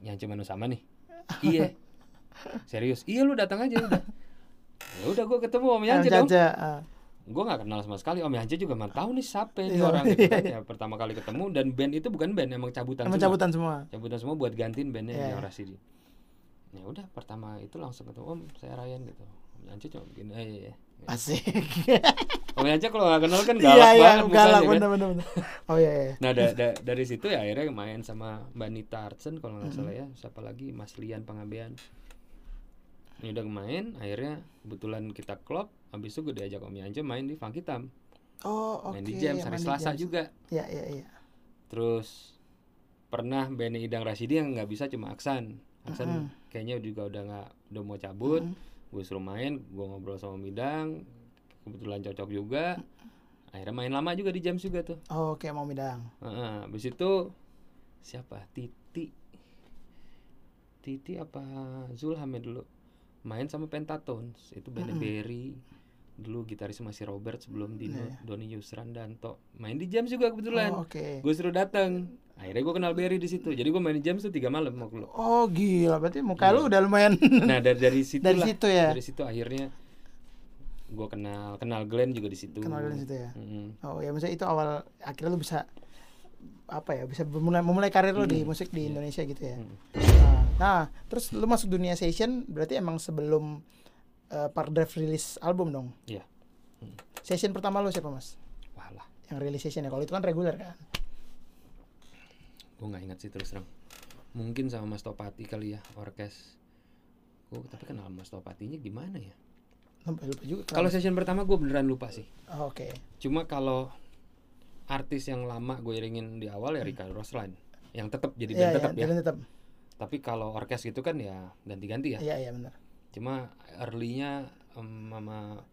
Speaker 1: Yance mana sama nih iya [LAUGHS] serius iya lu datang aja udah [LAUGHS] ya udah gue ketemu Om Yance dong
Speaker 2: Jaja. ah.
Speaker 1: gue nggak kenal sama sekali Om Yance juga nggak tahu nih siapa ini
Speaker 2: Iya,
Speaker 1: orang gitu
Speaker 2: iya,
Speaker 1: kan. Ya, [LAUGHS] pertama kali ketemu dan band itu bukan band emang cabutan
Speaker 2: Emang
Speaker 1: semua.
Speaker 2: cabutan semua.
Speaker 1: cabutan semua buat gantiin bandnya
Speaker 2: Iya,
Speaker 1: yang
Speaker 2: iya.
Speaker 1: Rasidi ya udah pertama itu langsung ketemu om saya Ryan gitu om Yance cuma begini eh, iya, iya.
Speaker 2: Asik.
Speaker 1: Om Yanca kalau nggak kenal kan
Speaker 2: Iya
Speaker 1: galak
Speaker 2: iya
Speaker 1: banget mukanya
Speaker 2: galak
Speaker 1: kan.
Speaker 2: bener bener bener. Oh iya iya.
Speaker 1: Nah da- da- dari situ ya akhirnya main sama Mbak Nita Artsen kalau nggak
Speaker 2: Mm-hmm.
Speaker 1: salah ya, siapa lagi Mas Lian Pangabean. Ini udah main, akhirnya kebetulan kita klub, habis itu gue diajak Om Yanca main di Funk Hitam,
Speaker 2: Oh oke.
Speaker 1: main di Jam hari Selasa
Speaker 2: Jams.
Speaker 1: juga.
Speaker 2: Iya iya iya.
Speaker 1: Terus pernah Benny Idang Rasidi yang nggak bisa cuma Aksan, Aksan
Speaker 2: Mm-mm.
Speaker 1: kayaknya juga udah nggak udah mau cabut,
Speaker 2: Mm-mm.
Speaker 1: Gue suruh main, gue ngobrol sama Midang, kebetulan cocok juga. Akhirnya main lama juga di Jam juga tuh.
Speaker 2: Oh, oke mau midang.
Speaker 1: Heeh, habis itu siapa? Titi. Titi apa Zulham ya dulu main sama Pentatones itu bandnya Berry dulu gitaris masih Robert sebelum Dino
Speaker 2: Iya.
Speaker 1: Doni Yusran Danto main di Jam juga kebetulan
Speaker 2: Oh, oke.
Speaker 1: gue suruh datang akhirnya gue kenal Berry di situ jadi gue main di Jam tuh tiga malam waktu lu
Speaker 2: Oh gila berarti muka lu udah lumayan [LAUGHS]
Speaker 1: nah dari dari situ
Speaker 2: Dari situ ya?
Speaker 1: dari situ akhirnya gue kenal kenal Glenn juga di situ
Speaker 2: kenal dari situ ya.
Speaker 1: Mm-mm.
Speaker 2: Oh ya maksudnya itu awal akhirnya lu bisa apa ya bisa memulai memulai karir lu di musik di Indonesia gitu ya.
Speaker 1: Hmm.
Speaker 2: Nah, nah, terus lu masuk dunia session berarti emang sebelum uh, Park Drive rilis album dong.
Speaker 1: Iya.
Speaker 2: Session pertama lu siapa mas?
Speaker 1: wah lah
Speaker 2: Yang rilis session ya kalau itu kan reguler kan.
Speaker 1: gue nggak ingat sih terus terang mungkin sama Mas Topati kali ya orkes gue tapi kenal Mas Topatinya gimana ya
Speaker 2: Lupa, lupa juga.
Speaker 1: kalau session pertama gue beneran lupa sih
Speaker 2: Oh, Oke.
Speaker 1: cuma kalau artis yang lama gue iringin di awal ya Rika Roslan yang tetap jadi band
Speaker 2: iya
Speaker 1: tetap ya
Speaker 2: tetap.
Speaker 1: tapi kalau orkes gitu kan ya ganti-ganti ya
Speaker 2: Iya iya benar.
Speaker 1: Cuma early-nya em, sama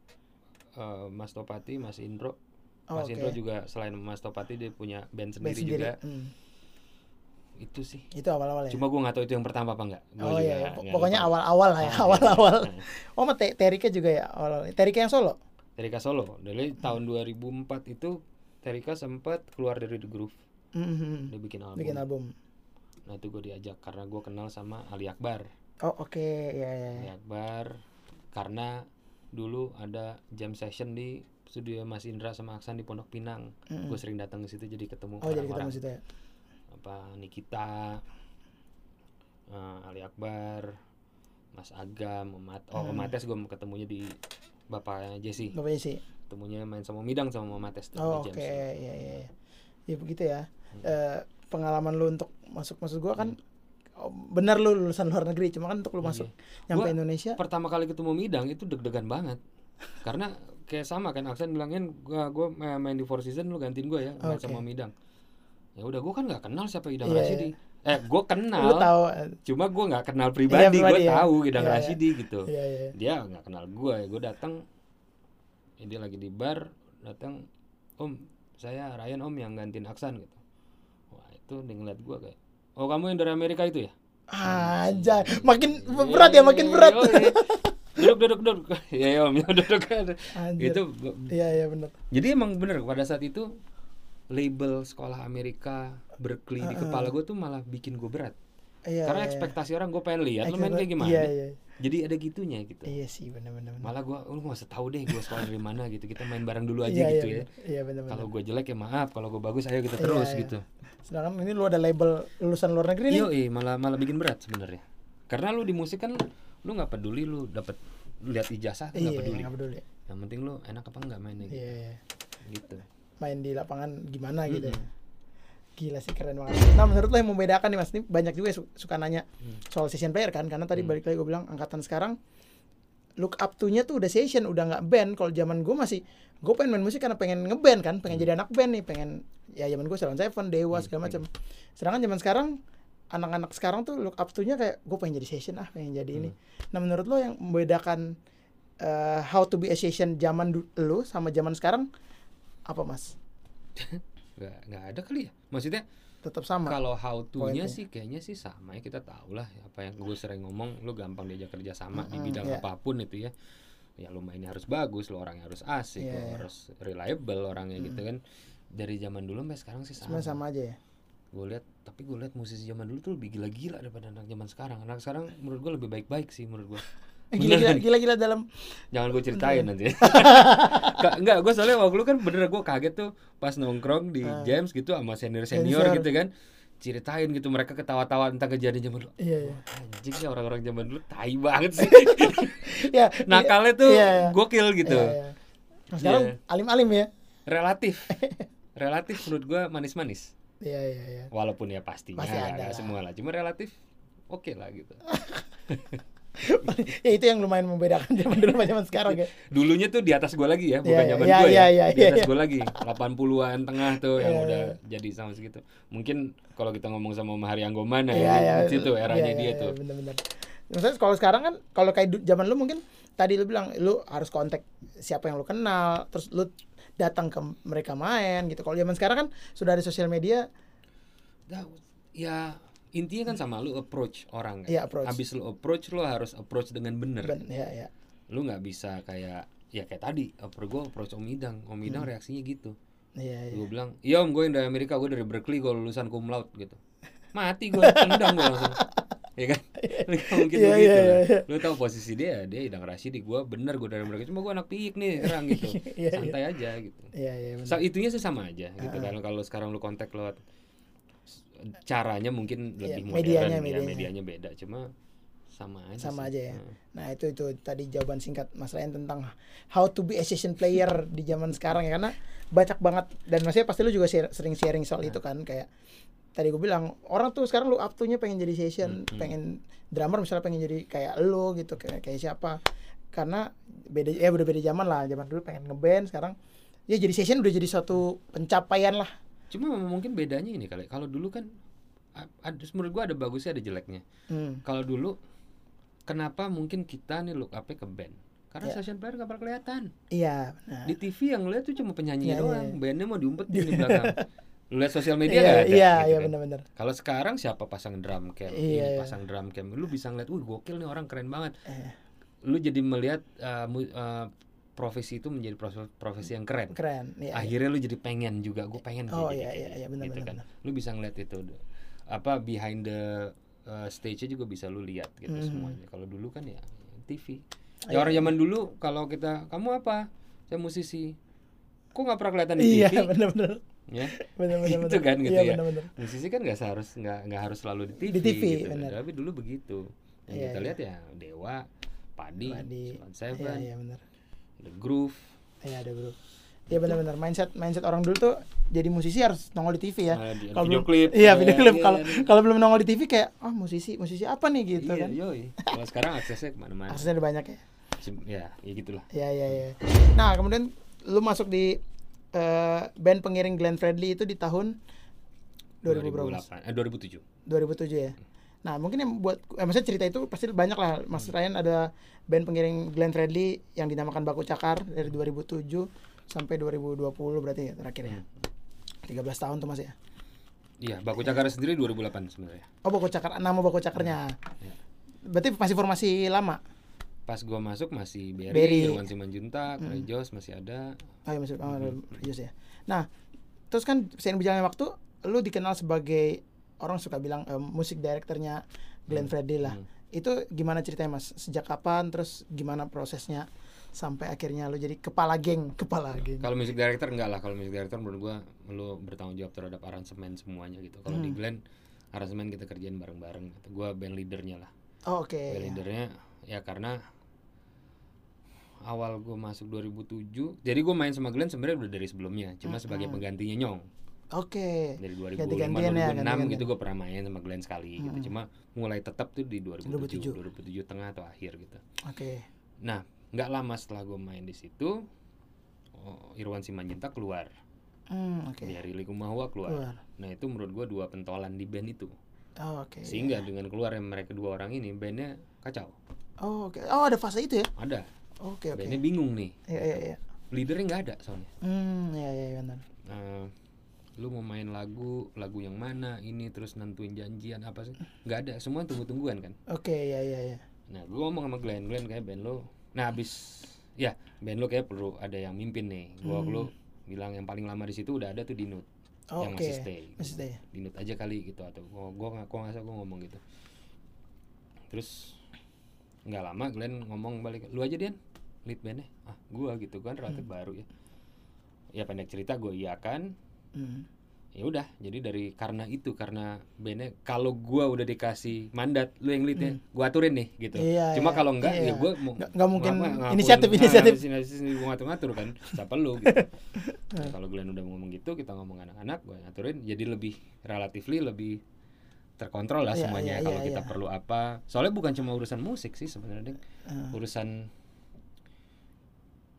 Speaker 1: eh, Mas Topati Mas Indro
Speaker 2: Oh,
Speaker 1: Mas
Speaker 2: oke.
Speaker 1: Indro juga selain Mas Topati dia punya band
Speaker 2: Band
Speaker 1: sendiri,
Speaker 2: sendiri.
Speaker 1: juga
Speaker 2: Hmm.
Speaker 1: itu sih
Speaker 2: Itu awal-awal ya.
Speaker 1: cuma gue nggak tahu itu yang pertama apa enggak Gua
Speaker 2: oh
Speaker 1: juga
Speaker 2: iya, iya. pokoknya awal-awal lah ya,
Speaker 1: Ah, iya.
Speaker 2: awal-awal.
Speaker 1: Nah. [LAUGHS]
Speaker 2: Oh, Te- Terika juga ya awal. Terika yang solo.
Speaker 1: Terika Solo dari tahun 2004 itu Terika sempat keluar dari The Groove
Speaker 2: Mhm.
Speaker 1: dia bikin album
Speaker 2: Bikin album.
Speaker 1: nah itu gue diajak karena gue kenal sama Ali Akbar
Speaker 2: Oh, oke. Ya ya.
Speaker 1: Ali
Speaker 2: ya.
Speaker 1: Akbar karena dulu ada jam session di studio Mas Indra sama Aksan di Pondok Pinang gue sering datang ke situ jadi ketemu
Speaker 2: Oh, jadi
Speaker 1: orang-orang
Speaker 2: ketemu situ ya.
Speaker 1: apa Nikita eh, Ali Akbar Mas Agam Mat oh Om Mates gue ketemunya di bapaknya Jesse
Speaker 2: Bapaknya sih.
Speaker 1: ketemunya main sama Midang sama Mates
Speaker 2: Oh, oke.
Speaker 1: Jams.
Speaker 2: Ya ya. ya. Ya begitu ya.
Speaker 1: Hmm.
Speaker 2: Eh, pengalaman lu untuk masuk maksud gua kan oh, benar lu lulusan luar negeri cuma kan untuk lu masuk nyampe
Speaker 1: Iya. Gua-
Speaker 2: Indonesia
Speaker 1: pertama kali ketemu Midang itu deg-degan banget karena kayak sama kan Aksan bilangin gua gua ma- main di Four Seasons lu gantiin gua ya main
Speaker 2: Oke.
Speaker 1: sama Midang ya udah gua kan nggak kenal siapa Idang
Speaker 2: Iya,
Speaker 1: Rasidi eh gua
Speaker 2: lu
Speaker 1: kenal
Speaker 2: tahu eh,
Speaker 1: cuma gua nggak kenal pribadi gua
Speaker 2: pribadi ya.
Speaker 1: tahu Idang
Speaker 2: Iya, iya.
Speaker 1: Rasidi gitu
Speaker 2: iya iya.
Speaker 1: dia nggak kenal gua ya gua datang ya dia lagi di bar datang Om saya Ryan Om yang gantiin Aksan gitu wah itu dia ngeliat gua kayak oh kamu yang dari Amerika itu ya
Speaker 2: Aja, makin berat ya, makin berat.
Speaker 1: Yoi. [LAUGHS] duduk duduk duduk ya ya om ya [LAUGHS] duduk
Speaker 2: Anjir.
Speaker 1: itu
Speaker 2: Iya iya benar.
Speaker 1: jadi emang bener pada saat itu label sekolah Amerika Berkeley di kepala gue tuh malah bikin gue berat
Speaker 2: Iya.
Speaker 1: karena
Speaker 2: iya.
Speaker 1: ekspektasi orang gue pengen lihat lu main kayak gimana
Speaker 2: Iya iya.
Speaker 1: jadi ada gitunya gitu
Speaker 2: Iya sih benar benar benar.
Speaker 1: malah gue lu nggak usah tahu deh gue sekolah dari mana gitu kita main bareng dulu aja
Speaker 2: Iya
Speaker 1: gitu
Speaker 2: iya.
Speaker 1: ya.
Speaker 2: Iya benar benar.
Speaker 1: kalau gue jelek ya maaf kalau gue bagus ayo kita
Speaker 2: Iya,
Speaker 1: terus
Speaker 2: iya.
Speaker 1: gitu
Speaker 2: Sedangkan ini lu ada label lulusan luar negeri nih.
Speaker 1: Iya, malah malah bikin berat sebenarnya. Karena lu di musik kan lu nggak peduli lu dapat lihat ijazah nggak
Speaker 2: Iya,
Speaker 1: peduli.
Speaker 2: nggak peduli.
Speaker 1: Yang penting lu enak apa enggak mainnya gitu.
Speaker 2: Iya, iya.
Speaker 1: gitu.
Speaker 2: Main di lapangan gimana gitu. ya. Gila sih keren banget. Nah menurut lo yang membedakan nih mas, ini banyak juga su- suka nanya
Speaker 1: Hmm.
Speaker 2: soal session player kan, karena tadi balik lagi gue bilang angkatan sekarang look up to-nya tuh udah session, udah nggak band. Kalau zaman gue masih, gue pengen main musik karena pengen ngeband kan, pengen jadi anak band nih, pengen ya zaman gue Salon Seven, Dewa segala macam. Sedangkan zaman sekarang anak-anak sekarang tuh look up to-nya kayak gue pengen jadi session ah, pengen jadi ini. Nah menurut lo yang membedakan eh, how to be a session zaman du- lu sama zaman sekarang apa mas? [LAUGHS]
Speaker 1: Nggak nggak ada kali ya. Maksudnya
Speaker 2: Tetap sama.
Speaker 1: kalau how to-nya
Speaker 2: Poinnya.
Speaker 1: sih kayaknya sih sama ya kita tahu lah apa yang gue sering ngomong lu gampang diajak kerja sama di
Speaker 2: Mm-mm,
Speaker 1: bidang
Speaker 2: iya.
Speaker 1: apa pun itu ya. Ya lu mainnya harus bagus, lu orangnya harus asik,
Speaker 2: Iya,
Speaker 1: lu
Speaker 2: iya.
Speaker 1: harus reliable orangnya gitu kan. Dari zaman dulu sampai sekarang sih sama.
Speaker 2: Sebenarnya sama aja ya.
Speaker 1: gue lihat tapi gue lihat musisi zaman dulu tuh lebih gila-gila daripada anak zaman sekarang anak sekarang menurut gue lebih baik-baik sih menurut gue
Speaker 2: Gila-gila gila-gila dalam
Speaker 1: jangan gue ceritain nanti [LAUGHS] Ka- enggak gue soalnya waktu lu kan bener gue kaget tuh pas nongkrong di James gitu sama senior senior
Speaker 2: Ah. Senior.
Speaker 1: gitu kan ceritain gitu mereka ketawa-tawa tentang kejadian zaman dulu
Speaker 2: iya iya.
Speaker 1: anjing ya orang-orang zaman dulu tai banget sih [LAUGHS]
Speaker 2: Ya, [LAUGHS]
Speaker 1: nakalnya tuh
Speaker 2: iya, iya.
Speaker 1: gokil gitu
Speaker 2: Iya, iya. Nah, sekarang
Speaker 1: Iya.
Speaker 2: alim-alim ya.
Speaker 1: relatif relatif menurut gua manis-manis
Speaker 2: Iya, iya, iya.
Speaker 1: walaupun ya pastinya
Speaker 2: Pasti ada lah.
Speaker 1: semua lah cuma relatif oke lah gitu [LAUGHS]
Speaker 2: ya itu yang lumayan membedakan zaman dulu sama zaman sekarang ya.
Speaker 1: dulunya tuh di atas gua lagi ya bukan
Speaker 2: Iya, iya,
Speaker 1: zaman
Speaker 2: iya,
Speaker 1: gua ya
Speaker 2: iya, iya,
Speaker 1: di atas
Speaker 2: iya.
Speaker 1: gua lagi 80-an tengah tuh yang
Speaker 2: Iya,
Speaker 1: udah
Speaker 2: iya.
Speaker 1: jadi sama segitu mungkin kalau kita ngomong sama Mahari Anggomana
Speaker 2: Iya, iya.
Speaker 1: ya di situ eranya
Speaker 2: Iya,
Speaker 1: dia
Speaker 2: iya,
Speaker 1: tuh
Speaker 2: iya, Bener-bener. Maksudnya kalau sekarang kan kalau kayak zaman lu mungkin tadi lu bilang lu harus kontak siapa yang lu kenal, terus lu datang ke mereka main gitu. Kalau zaman sekarang kan sudah ada sosial media,
Speaker 1: ya intinya kan sama lu approach orang kan.
Speaker 2: Iya, approach.
Speaker 1: Abis lu approach lu harus approach dengan bener.
Speaker 2: ben, ya ya.
Speaker 1: Lu nggak bisa kayak ya kayak tadi approach gue approach Om Idang. Om
Speaker 2: Hmm.
Speaker 1: Idang reaksinya gitu.
Speaker 2: Iya, iya.
Speaker 1: Gue bilang, iya om gue yang dari Amerika, gue dari Berkeley, gue lulusan cum laude gitu. Mati gue, tendang gue langsung. Ya kan? [LAUGHS] Mungkin
Speaker 2: Iya,
Speaker 1: begitu
Speaker 2: iya,
Speaker 1: lah.
Speaker 2: iya.
Speaker 1: Lu tahu posisi dia, dia Idang Rashidi, gue bener gue dari Amerika. Cuma gue anak piik nih, serang gitu. [LAUGHS]
Speaker 2: Iya, iya.
Speaker 1: Santai aja gitu.
Speaker 2: Iya, iya. bener.
Speaker 1: Sa- itunya sih sama aja gitu kan kalau sekarang lu kontak lewat caranya mungkin
Speaker 2: Iya,
Speaker 1: lebih modern
Speaker 2: medianya,
Speaker 1: ya
Speaker 2: medianya.
Speaker 1: medianya beda cuma sama aja
Speaker 2: sama
Speaker 1: sih.
Speaker 2: aja ya.
Speaker 1: Heeh.
Speaker 2: Nah itu itu tadi jawaban singkat Mas Ryan tentang how to be a session player di zaman sekarang ya karena banyak banget dan maksudnya pasti lu juga share- sering sharing soal itu kan kayak tadi gue bilang orang tuh sekarang lu up to-nya pengen jadi session, pengen drummer misalnya pengen jadi kayak lu gitu kayak kayak siapa karena beda ya udah beda zaman lah zaman dulu pengen ngeband sekarang ya jadi session udah jadi suatu pencapaian lah
Speaker 1: cuma mungkin bedanya ini kali kalau dulu kan ada menurut gua ada bagusnya ada jeleknya
Speaker 2: hmm.
Speaker 1: kalau dulu kenapa mungkin kita nih look up ke band karena
Speaker 2: Ya.
Speaker 1: session player gak bakal kelihatan
Speaker 2: iya nah
Speaker 1: di TV yang lihat tuh cuma penyanyi
Speaker 2: Iya, iya,
Speaker 1: doang
Speaker 2: iya.
Speaker 1: bandnya mau diumpetin di [LAUGHS] belakang lu lihat sosial media
Speaker 2: iya
Speaker 1: nggak ada
Speaker 2: iya
Speaker 1: gitu
Speaker 2: iya
Speaker 1: kan.
Speaker 2: benar-benar
Speaker 1: Kalau sekarang siapa pasang drum cam,
Speaker 2: Iya,
Speaker 1: ini
Speaker 2: iya.
Speaker 1: pasang drum cam, lu bisa ngeliat, wih gokil nih orang keren banget.
Speaker 2: Eh.
Speaker 1: Lu jadi melihat uh, mu- uh, profesi itu menjadi profesi, yang keren.
Speaker 2: keren iya, iya.
Speaker 1: Akhirnya lu jadi pengen juga, gue pengen
Speaker 2: Oh, iya, iya,
Speaker 1: gitu,
Speaker 2: iya, benar,
Speaker 1: gitu
Speaker 2: benar,
Speaker 1: kan. Lu bisa ngeliat itu, apa behind the uh, stage-nya juga bisa lu lihat gitu
Speaker 2: Mhm.
Speaker 1: semuanya. Kalau dulu kan ya TV.
Speaker 2: Iya,
Speaker 1: Ya orang zaman dulu kalau kita, kamu apa? Saya musisi. Kok nggak pernah kelihatan di
Speaker 2: iya
Speaker 1: TV?
Speaker 2: benar-benar
Speaker 1: Ya. [LAUGHS]
Speaker 2: benar-benar
Speaker 1: Gitu kan, gitu
Speaker 2: iya,
Speaker 1: ya.
Speaker 2: benar-benar
Speaker 1: musisi kan nggak seharus nggak nggak harus selalu di TV,
Speaker 2: Di TV,
Speaker 1: gitu. tapi dulu begitu yang
Speaker 2: Iya,
Speaker 1: kita
Speaker 2: iya.
Speaker 1: lihat ya Dewa Padi,
Speaker 2: Padi.
Speaker 1: Salon
Speaker 2: Iya
Speaker 1: Seven
Speaker 2: iya benar.
Speaker 1: The Groove
Speaker 2: Iya ada bro. Iya benar-benar mindset mindset orang dulu tuh jadi musisi harus nongol di TV ya.
Speaker 1: Nah,
Speaker 2: Kalau
Speaker 1: video
Speaker 2: belum-
Speaker 1: klip,
Speaker 2: Iya
Speaker 1: ya,
Speaker 2: video klip.
Speaker 1: iya,
Speaker 2: Kalau
Speaker 1: iya.
Speaker 2: kalau belum nongol di TV kayak ah musisi musisi apa nih gitu
Speaker 1: iya
Speaker 2: kan.
Speaker 1: yoi kalau sekarang aksesnya ke mana-mana
Speaker 2: Aksesnya ada banyak ya.
Speaker 1: Sim- ya ya gitulah
Speaker 2: Iya iya iya. Nah kemudian lu masuk di eh, band pengiring Glenn Fredly itu di tahun 2000 berapa? Mas?
Speaker 1: 2008 eh 2007
Speaker 2: 2007 ya. Nah mungkin yang buat, eh, maksudnya cerita itu pasti banyak lah. Mas
Speaker 1: Hmm.
Speaker 2: Ryan ada band pengiring Glenn Fredly yang dinamakan Baku Cakar dari 2007 sampai 2020 berarti ya terakhir ya.
Speaker 1: Hmm.
Speaker 2: 13 tahun tuh mas ya.
Speaker 1: iya Baku Cakar sendiri 2008 sebenarnya
Speaker 2: Oh Baku Cakar, nama Baku Cakarnya.
Speaker 1: Iya.
Speaker 2: Berarti masih formasi lama.
Speaker 1: pas gua masuk masih Berry,
Speaker 2: Berry. Hmm.
Speaker 1: Irwan Simanjuntak, Rejos masih ada
Speaker 2: Oh iya masih oh,
Speaker 1: Hmm.
Speaker 2: Religius ya. Nah, terus kan seiring berjalannya waktu, lu dikenal sebagai orang suka bilang eh, musik direkturnya Glenn Fredly lah.
Speaker 1: Hmm.
Speaker 2: Itu gimana ceritanya mas? Sejak kapan? Terus gimana prosesnya sampai akhirnya lu jadi kepala geng, [LAUGHS] kepala geng.
Speaker 1: Kalau music director enggak lah, kalau music director menurut gua lu bertanggung jawab terhadap aransemen semuanya gitu. Kalau di
Speaker 2: Hmm.
Speaker 1: Glenn aransemen kita kerjain bareng-bareng gitu. Gua band leadernya lah.
Speaker 2: Oh, Oke.
Speaker 1: Band leadernya ya karena awal gua masuk 2007. Jadi gua main sama Glenn sebenarnya udah dari sebelumnya, cuma sebagai penggantinya Nyong.
Speaker 2: Oke.
Speaker 1: Dari 2005
Speaker 2: Ganti-gantian ya,
Speaker 1: 2006
Speaker 2: ganti-gantian.
Speaker 1: gitu gua pernah main sama Glenn sekali gitu. Cuma mulai tetap tuh di 2007, 2007 tengah atau akhir gitu.
Speaker 2: Oke.
Speaker 1: Nah, nggak lama setelah gue main di situ, oh, Irwan Simanjuntak keluar.
Speaker 2: Hmm, oke.
Speaker 1: dari Liku Mahua keluar.
Speaker 2: Keluar.
Speaker 1: Nah itu menurut gua dua pentolan di band itu.
Speaker 2: Oh, oke.
Speaker 1: Sehingga dengan keluarnya mereka dua orang ini bandnya kacau.
Speaker 2: Oh, oke. Oh, ada fase itu ya?
Speaker 1: Ada.
Speaker 2: Oke, oke.
Speaker 1: Bandnya bingung nih.
Speaker 2: Iya, iya, iya.
Speaker 1: Leadernya nggak ada soalnya.
Speaker 2: Hmm, iya, iya, iya, benar.
Speaker 1: Nah, lu mau main lagu, lagu yang mana ini terus nentuin janjian apa sih? Nggak ada. Semua tunggu-tungguan kan.
Speaker 2: Oke, iya, iya, iya.
Speaker 1: Nah, gua ngomong sama Glenn, Glenn kayak band lu. Nah, abis ya band lu kayak perlu ada yang mimpin nih. Gua lu bilang yang paling lama di situ udah ada tuh Dinut.
Speaker 2: Oh,
Speaker 1: yang
Speaker 2: oke.
Speaker 1: masih stay.
Speaker 2: Masih stay.
Speaker 1: Dinut aja kali gitu atau gua gua nggak gua nggak gua ngomong gitu terus nggak lama Glenn ngomong balik lu aja Dian lead bandnya ah gua gitu kan relatif baru ya ya pendek cerita gue iakan
Speaker 2: Hmm.
Speaker 1: ya udah jadi dari karena itu karena bandnya kalau gua udah dikasih mandat lu yang lead ya gua aturin nih gitu
Speaker 2: Iya,
Speaker 1: cuma
Speaker 2: iya,
Speaker 1: kalau enggak
Speaker 2: iya.
Speaker 1: ya gua mau
Speaker 2: Nggak- nggak mungkin
Speaker 1: ngapa- ngakuin,
Speaker 2: inisiatif-
Speaker 1: ah,
Speaker 2: inisiatif.
Speaker 1: inisiatif gua ngatur-ngatur kan siapa lu gitu [LAUGHS] Nah, kalau Glenn udah ngomong gitu kita ngomong anak-anak gua ngaturin jadi lebih relatively lebih terkontrol lah
Speaker 2: Iya,
Speaker 1: semuanya
Speaker 2: iya,
Speaker 1: kalau
Speaker 2: iya,
Speaker 1: kita
Speaker 2: iya.
Speaker 1: perlu apa soalnya bukan cuma urusan musik sih sebenarnya.
Speaker 2: Ah.
Speaker 1: urusan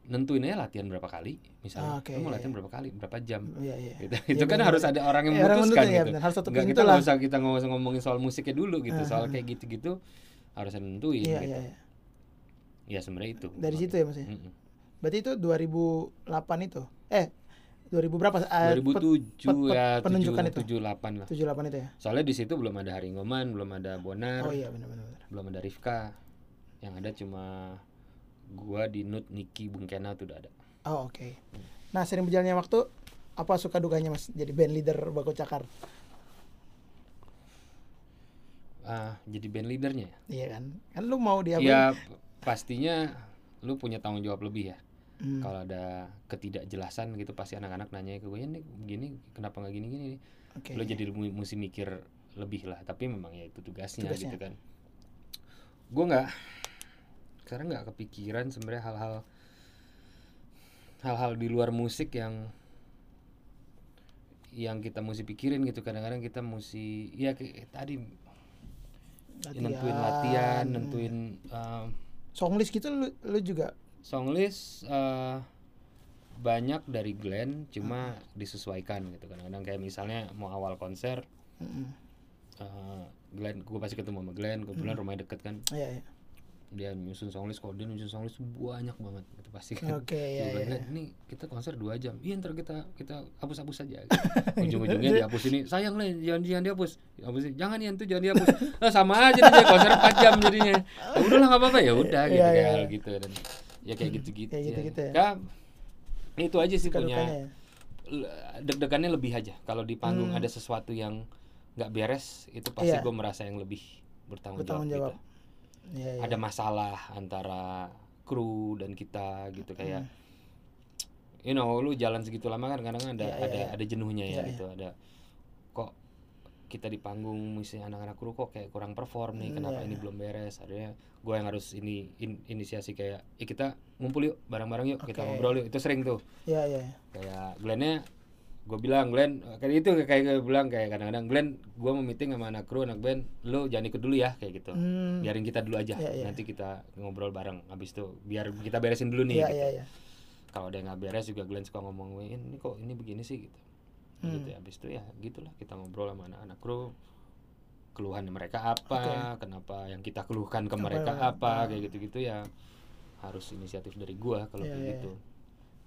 Speaker 1: nentuin aja latihan berapa kali misalnya
Speaker 2: Ah,
Speaker 1: lu mau
Speaker 2: iya,
Speaker 1: latihan berapa kali berapa jam
Speaker 2: Iya, iya.
Speaker 1: gitu.
Speaker 2: Iya,
Speaker 1: itu kan
Speaker 2: benar,
Speaker 1: harus ada orang yang
Speaker 2: Iya, orang
Speaker 1: memutuskan
Speaker 2: menuntut, ya,
Speaker 1: gitu.
Speaker 2: Harus
Speaker 1: Nggak, kita nggak usah kita ngomong ngomongin soal musiknya dulu gitu.
Speaker 2: Ah,
Speaker 1: soal
Speaker 2: ah.
Speaker 1: kayak gitu-gitu harus nentuin
Speaker 2: Iya,
Speaker 1: gitu.
Speaker 2: iya, iya.
Speaker 1: Ya sebenarnya itu.
Speaker 2: Dari situ ya Mas ya?
Speaker 1: Mm-mm.
Speaker 2: Berarti itu 2008 itu. Eh, 2000 berapa? Eh,
Speaker 1: 2007
Speaker 2: pet- pet-
Speaker 1: ya
Speaker 2: penunjukan
Speaker 1: 7, 78 lah.
Speaker 2: 78 itu ya.
Speaker 1: Soalnya di situ belum ada Haringoman, belum ada Bonar,
Speaker 2: Oh iya benar. benar.
Speaker 1: belum ada Rifka. Yang ada cuma gua Dinut, Niki, Bung Kena tuh udah ada.
Speaker 2: Oh oke. Nah sering berjalannya waktu apa suka dukanya mas jadi band leader Bako Cakar?
Speaker 1: Ah, jadi band leadernya ya?
Speaker 2: Iya kan? Kan lu mau dia
Speaker 1: Ya p- pastinya lu punya tanggung jawab lebih ya.
Speaker 2: Hmm.
Speaker 1: Kalau ada ketidakjelasan gitu pasti anak-anak nanya ke gue "Ya, nih begini kenapa nggak gini gini
Speaker 2: Oke.
Speaker 1: Lu jadi mesti mikir lebih lah. Tapi memang ya itu tugasnya,
Speaker 2: Tugasnya.
Speaker 1: gitu kan. Gue nggak sekarang nggak kepikiran sebenarnya hal-hal hal-hal di luar musik yang yang kita mesti pikirin gitu kadang-kadang kita mesti ya kayak tadi nentuin latihan nentuin uh,
Speaker 2: Songlist gitu lu, lu juga.
Speaker 1: song list uh, banyak dari Glenn cuma disesuaikan gitu kadang-kadang kayak misalnya mau awal konser
Speaker 2: Mm-mm.
Speaker 1: uh, Glenn gue pasti ketemu sama Glenn kebetulan rumahnya deket kan
Speaker 2: Iya iya.
Speaker 1: Dia nyusun songlist kalau dia nyusun songlist banyak banget gitu pasti kan
Speaker 2: Oke
Speaker 1: Dia
Speaker 2: iya iya.
Speaker 1: "Glenn, ini kita konser dua jam iya ntar kita kita hapus-hapus saja gitu. [LAUGHS] ujung-ujungnya dihapus ini sayang lah jangan jangan dihapus hapusin jangan ya tuh jangan dihapus lah sama aja dia konser 4 jam jadinya ya udahlah nggak apa-apa ya udah gitu
Speaker 2: Iya,
Speaker 1: kayak
Speaker 2: iya, iya.
Speaker 1: gitu dan ya kayak gitu-gitu
Speaker 2: Kayak gitu-gitu ya.
Speaker 1: Ya, itu aja sih
Speaker 2: Suka
Speaker 1: punya
Speaker 2: ya.
Speaker 1: deg-degannya lebih aja kalau di panggung
Speaker 2: Hmm.
Speaker 1: ada sesuatu yang nggak beres itu pasti
Speaker 2: Iya.
Speaker 1: gue merasa yang lebih bertanggung,
Speaker 2: Bertanggung
Speaker 1: jawab,
Speaker 2: jawab.
Speaker 1: gitu.
Speaker 2: Iya iya.
Speaker 1: ada masalah antara kru dan kita gitu kayak you know lu jalan segitu lama kan kadang ada.
Speaker 2: Iya, iya,
Speaker 1: ada
Speaker 2: iya.
Speaker 1: ada jenuhnya ya
Speaker 2: Iya,
Speaker 1: gitu ada kok kita di panggung misalnya anak-anak kru kok kayak kurang perform nih
Speaker 2: Hmm,
Speaker 1: kenapa
Speaker 2: iya,
Speaker 1: ini
Speaker 2: iya.
Speaker 1: belum beres adanya gue yang harus ini in- inisiasi kayak eh kita ngumpul yuk bareng-bareng yuk kita
Speaker 2: Oke.
Speaker 1: ngobrol yuk itu sering tuh
Speaker 2: Iya iya.
Speaker 1: kayak Glennnya gue bilang Glenn kayak itu kayak gue bilang kayak kadang-kadang Glenn gue mau meeting sama anak kru anak band lo jangan ikut dulu ya kayak gitu
Speaker 2: Hmm.
Speaker 1: biarin kita dulu aja
Speaker 2: Iya, iya.
Speaker 1: nanti kita ngobrol bareng habis itu biar kita beresin dulu nih
Speaker 2: Iya
Speaker 1: gitu.
Speaker 2: iya iya.
Speaker 1: kalau ada yang nggak beres juga Glenn suka ngomong "Weh, ini kok ini begini sih gitu
Speaker 2: Hmm.
Speaker 1: gitu ya habis itu ya gitulah kita ngobrol sama anak-anak kru keluhan mereka apa kenapa yang kita keluhkan ke
Speaker 2: Apa,
Speaker 1: mereka
Speaker 2: ah.
Speaker 1: apa kayak gitu-gitu ya harus inisiatif dari gua kalau
Speaker 2: Iya,
Speaker 1: kayak
Speaker 2: iya.
Speaker 1: gitu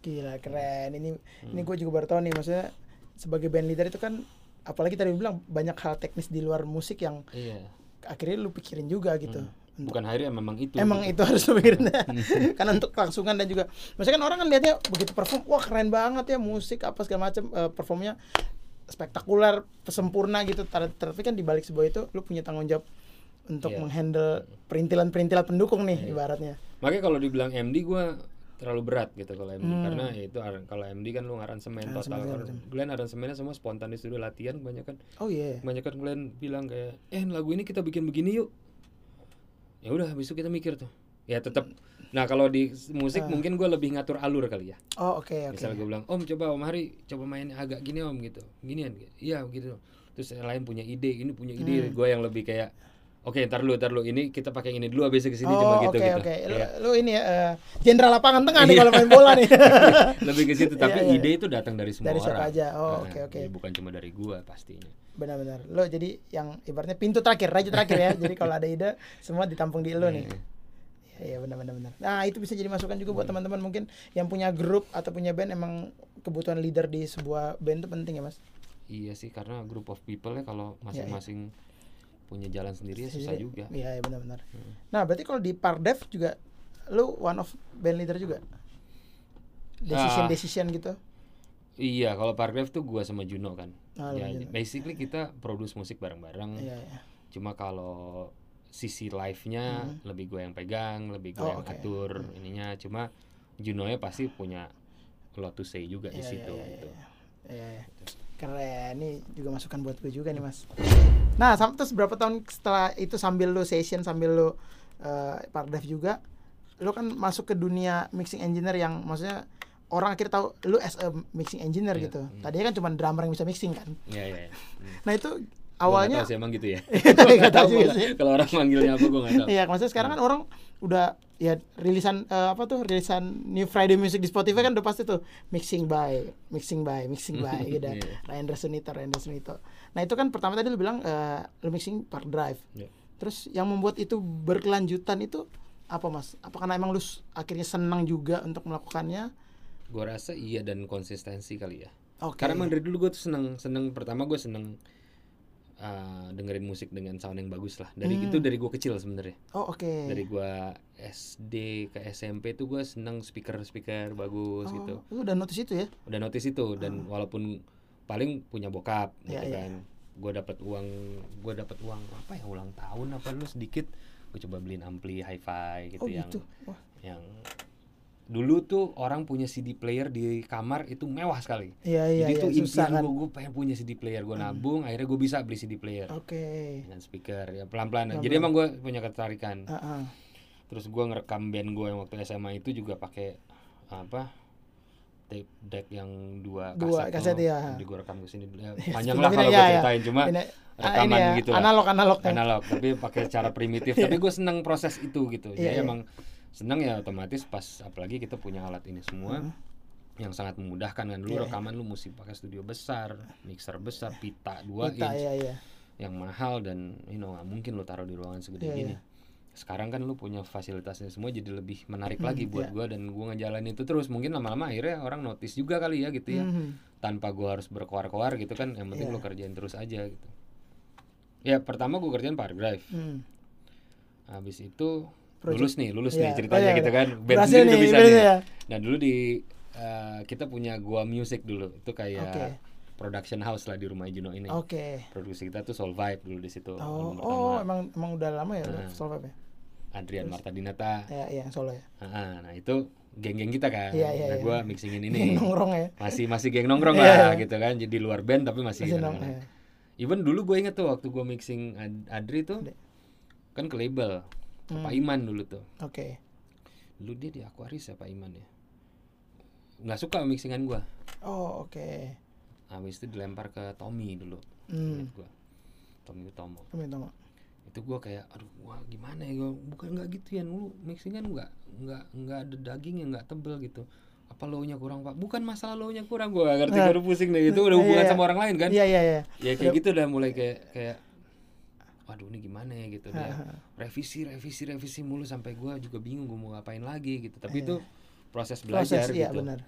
Speaker 2: Gila keren. Ini
Speaker 1: Hmm.
Speaker 2: ini gue juga baru tahu nih maksudnya sebagai band leader itu kan apalagi tadi bilang banyak hal teknis di luar musik yang
Speaker 1: iya
Speaker 2: akhirnya lu pikirin juga gitu.
Speaker 1: Hmm. bukan akhirnya memang itu
Speaker 2: Emang
Speaker 1: gitu.
Speaker 2: itu harus lu pikirin [LAUGHS] karena untuk kelangsungan dan juga maksudnya kan orang kan lihatnya begitu perform wah keren banget ya musik apa segala macam eh, performnya spektakuler sempurna gitu tapi kan di balik sebuah itu lu punya tanggung jawab untuk
Speaker 1: Iya.
Speaker 2: menghandle perintilan-perintilan pendukung nih ibaratnya
Speaker 1: makanya kalau dibilang MD gua terlalu berat gitu kalau MD
Speaker 2: Hmm.
Speaker 1: karena ya itu kalau MD kan lu
Speaker 2: Aransemen
Speaker 1: total. Kalau. Glenn aransemennya semua spontan di studio latihan kebanyakan.
Speaker 2: Oh iya.
Speaker 1: Kebanyakan Glenn bilang kayak eh lagu ini kita bikin begini yuk. Ya udah habis itu kita mikir tuh. Ya tetap nah kalau di musik
Speaker 2: Ah.
Speaker 1: mungkin gua lebih ngatur alur kali ya.
Speaker 2: Oh oke oke.
Speaker 1: Misalnya gue bilang om coba om hari coba main agak gini om gitu. Ginian iya gitu. Terus yang lain punya ide ini punya
Speaker 2: Hmm.
Speaker 1: ide gua yang lebih kayak oke ntar lu ntar lu. Ini kita pakai ini dulu habis itu ke sini
Speaker 2: oh
Speaker 1: cuma
Speaker 2: oke
Speaker 1: gitu gitu
Speaker 2: oke. Lu,
Speaker 1: Kayak
Speaker 2: lu ini ya eh, jenderal lapangan tengah nih kalau main bola nih. [LAUGHS]
Speaker 1: Lebih ke situ tapi
Speaker 2: Iya, iya.
Speaker 1: ide itu datang dari semua
Speaker 2: Dari siapa
Speaker 1: orang.
Speaker 2: aja. Oh,
Speaker 1: Nah,
Speaker 2: oke, oke.
Speaker 1: jadi bukan cuma dari gua pastinya.
Speaker 2: Benar-benar. Lo jadi yang ibaratnya pintu terakhir raja terakhir ya. [LAUGHS] Jadi kalau ada ide semua ditampung di lo nih.
Speaker 1: Iya.
Speaker 2: Iya. Iya benar-benar benar. Nah itu bisa jadi masukan juga buat teman-teman mungkin yang punya grup atau punya band emang kebutuhan leader di sebuah band itu penting ya mas.
Speaker 1: iya sih karena group of people ya kalau masing-masing punya jalan sendiri ya susah
Speaker 2: Jadi-
Speaker 1: juga
Speaker 2: Iya iya benar-benar.
Speaker 1: Hmm.
Speaker 2: Nah berarti kalau di Pardev juga lu one of band leader juga. Decision
Speaker 1: Ah.
Speaker 2: decision gitu.
Speaker 1: iya kalau Parklife tuh gua sama Juno kan
Speaker 2: Ah,
Speaker 1: ya,
Speaker 2: Juno.
Speaker 1: basically kita produce musik bareng-bareng
Speaker 2: Iya iya.
Speaker 1: cuma kalau sisi live-nya lebih gue yang pegang lebih gue
Speaker 2: Hmm. Oh,
Speaker 1: yang
Speaker 2: oke.
Speaker 1: atur ininya cuma Juno nya pasti punya lot to say juga di
Speaker 2: Iya,
Speaker 1: situ
Speaker 2: iya, iya,
Speaker 1: gitu
Speaker 2: iya. Iya, iya. Keren. Ini juga masukan buat gue juga nih, Mas. Nah, sam- terus berapa tahun setelah itu sambil lu session, sambil lu uh, Pardev juga, lu kan masuk ke dunia mixing engineer yang maksudnya orang akhirnya tahu lu as a mixing engineer
Speaker 1: Iya,
Speaker 2: gitu.
Speaker 1: hmm.
Speaker 2: Tadinya kan cuma drummer yang bisa mixing kan.
Speaker 1: Iya, iya. iya. Hmm.
Speaker 2: Nah, itu awalnya
Speaker 1: tahu sih emang gitu ya. [LAUGHS]
Speaker 2: Nggak tahu juga sih.
Speaker 1: Kalau orang manggilnya apa gue nggak tahu.
Speaker 2: Iya, maksudnya sekarang kan orang udah ya rilisan eh, apa tuh rilisan New Friday Music di Spotify kan udah pasti tuh mixing by, mixing by, mixing by [LAUGHS] gitu.
Speaker 1: Iya.
Speaker 2: Ryan Sunito, Ryan Sunito. Nah itu kan pertama tadi lu bilang eh, lu mixing Park Drive.
Speaker 1: Iya.
Speaker 2: Terus yang membuat itu berkelanjutan itu apa mas? Apa karena emang lu akhirnya senang juga untuk melakukannya?
Speaker 1: Gue rasa iya dan konsistensi kali ya.
Speaker 2: Oke.
Speaker 1: Karena emang dari dulu gue tuh seneng seneng pertama gue seneng uh, dengerin musik dengan sound yang bagus lah. Dari
Speaker 2: Hmm.
Speaker 1: itu dari gue kecil sebenarnya.
Speaker 2: Oh oke.
Speaker 1: Dari gue SD ke SMP tuh gue seneng speaker speaker bagus
Speaker 2: Oh,
Speaker 1: gitu.
Speaker 2: Lu udah notice itu ya?
Speaker 1: Udah notice itu dan walaupun paling punya bokap gitu
Speaker 2: Iya, iya.
Speaker 1: kan. Gue dapat uang gue dapat uang apa ya ulang tahun apa lu sedikit gue coba beliin ampli hi-fi gitu
Speaker 2: Oh
Speaker 1: yang
Speaker 2: gitu. Wah.
Speaker 1: yang dulu tuh orang punya CD player di kamar itu mewah sekali.
Speaker 2: Iya iya
Speaker 1: Jadi
Speaker 2: iya
Speaker 1: itu
Speaker 2: susah
Speaker 1: impian
Speaker 2: kan.
Speaker 1: gue, gue pengen punya CD player, gue nabung, akhirnya gue bisa beli CD player
Speaker 2: Oke.
Speaker 1: dengan speaker ya pelan-pelan. Jadi emang gue punya ketertarikan.
Speaker 2: Ah, ah.
Speaker 1: Terus gue ngerekam band gue yang waktu SMA itu juga pakai apa tape deck yang dua
Speaker 2: Dua
Speaker 1: kaset,
Speaker 2: kaset,
Speaker 1: tuh.
Speaker 2: iya.
Speaker 1: Jadi gue rekam ke sini. [LAUGHS] Ya, panjang lah kalau
Speaker 2: iya,
Speaker 1: gue
Speaker 2: iya.
Speaker 1: ceritain cuma
Speaker 2: Ini, ah,
Speaker 1: rekaman
Speaker 2: ini ya,
Speaker 1: gitu
Speaker 2: analog analog ya.
Speaker 1: analog tapi pakai cara primitif. Tapi gue seneng proses itu gitu.
Speaker 2: Iya,
Speaker 1: Jadi
Speaker 2: iya.
Speaker 1: emang seneng ya otomatis pas apalagi kita punya alat ini semua
Speaker 2: Hmm.
Speaker 1: yang sangat memudahkan kan dulu
Speaker 2: Iya, iya.
Speaker 1: rekaman lu mesti pakai studio besar mixer besar pita 2
Speaker 2: Kita
Speaker 1: inch
Speaker 2: ya ya.
Speaker 1: yang mahal dan you know nggak mungkin lu taruh di ruangan segede
Speaker 2: Iya,
Speaker 1: gini
Speaker 2: iya.
Speaker 1: sekarang kan lu punya fasilitasnya semua jadi lebih menarik
Speaker 2: Hmm,
Speaker 1: lagi
Speaker 2: iya.
Speaker 1: buat gua dan gua ngejalanin itu terus mungkin lama-lama akhirnya orang notice juga kali ya gitu ya
Speaker 2: Mhm.
Speaker 1: tanpa gua harus berkoar-koar gitu kan yang penting
Speaker 2: Iya.
Speaker 1: lu kerjain terus aja gitu ya pertama gua kerjain Drive
Speaker 2: Hmm.
Speaker 1: habis itu
Speaker 2: Project-
Speaker 1: lulus nih lulus
Speaker 2: Iya.
Speaker 1: nih ceritanya
Speaker 2: Oh, iya,
Speaker 1: gitu
Speaker 2: iya.
Speaker 1: kan band
Speaker 2: Berhasil
Speaker 1: sendiri
Speaker 2: nih,
Speaker 1: bisa nih
Speaker 2: ya.
Speaker 1: nah dulu di eh, kita punya gua music dulu itu kayak
Speaker 2: Oke.
Speaker 1: production house lah di rumah Juno ini
Speaker 2: Oke.
Speaker 1: produksi kita tuh Soul Vibe dulu di situ
Speaker 2: Oh, oh emang emang udah lama ya
Speaker 1: Nah.
Speaker 2: Soul Vibe ya?
Speaker 1: Adrian Marta Dinata
Speaker 2: Ya, iya, Solo ya.
Speaker 1: Ah, nah itu geng-geng kita kan
Speaker 2: Iya, iya,
Speaker 1: nah
Speaker 2: iya.
Speaker 1: gua mixingin ini
Speaker 2: Nongkrong ya.
Speaker 1: masih masih geng nongkrong
Speaker 2: Iya,
Speaker 1: lah
Speaker 2: iya.
Speaker 1: gitu kan jadi luar band tapi masih,
Speaker 2: Masih nong.
Speaker 1: kadang-kadang.
Speaker 2: ya.
Speaker 1: even dulu gue inget tuh waktu gua mixing Ad- Adri tuh kan ke label
Speaker 2: Hmm.
Speaker 1: Pak Iman dulu tuh
Speaker 2: Oke.
Speaker 1: dulu dia di Aquaris ya Pak Iman ya nggak suka mixingan gua
Speaker 2: Oh, oke.
Speaker 1: habis itu dilempar ke Tommy dulu
Speaker 2: Hmm.
Speaker 1: gua Tommy Utomo
Speaker 2: Kami tahu.
Speaker 1: itu gua kayak aduh wah gimana ya gua bukan nggak gitu ya lu mixingan nggak nggak nggak ada dagingnya nggak tebel gitu apa lo nya kurang pak bukan masalah lo nya kurang gua nggak ngerti
Speaker 2: Nah.
Speaker 1: gua udah pusing deh itu udah [LAUGHS] hubungan
Speaker 2: Iya,
Speaker 1: sama orang lain kan
Speaker 2: Iya, iya, iya.
Speaker 1: ya kayak gitu udah mulai kayak kayak waduh ini gimana ya gitu dia revisi revisi revisi mulu sampai gua juga bingung gua mau ngapain lagi gitu tapi
Speaker 2: Iya.
Speaker 1: itu proses
Speaker 2: Proses
Speaker 1: belajar
Speaker 2: iya
Speaker 1: gitu
Speaker 2: benar.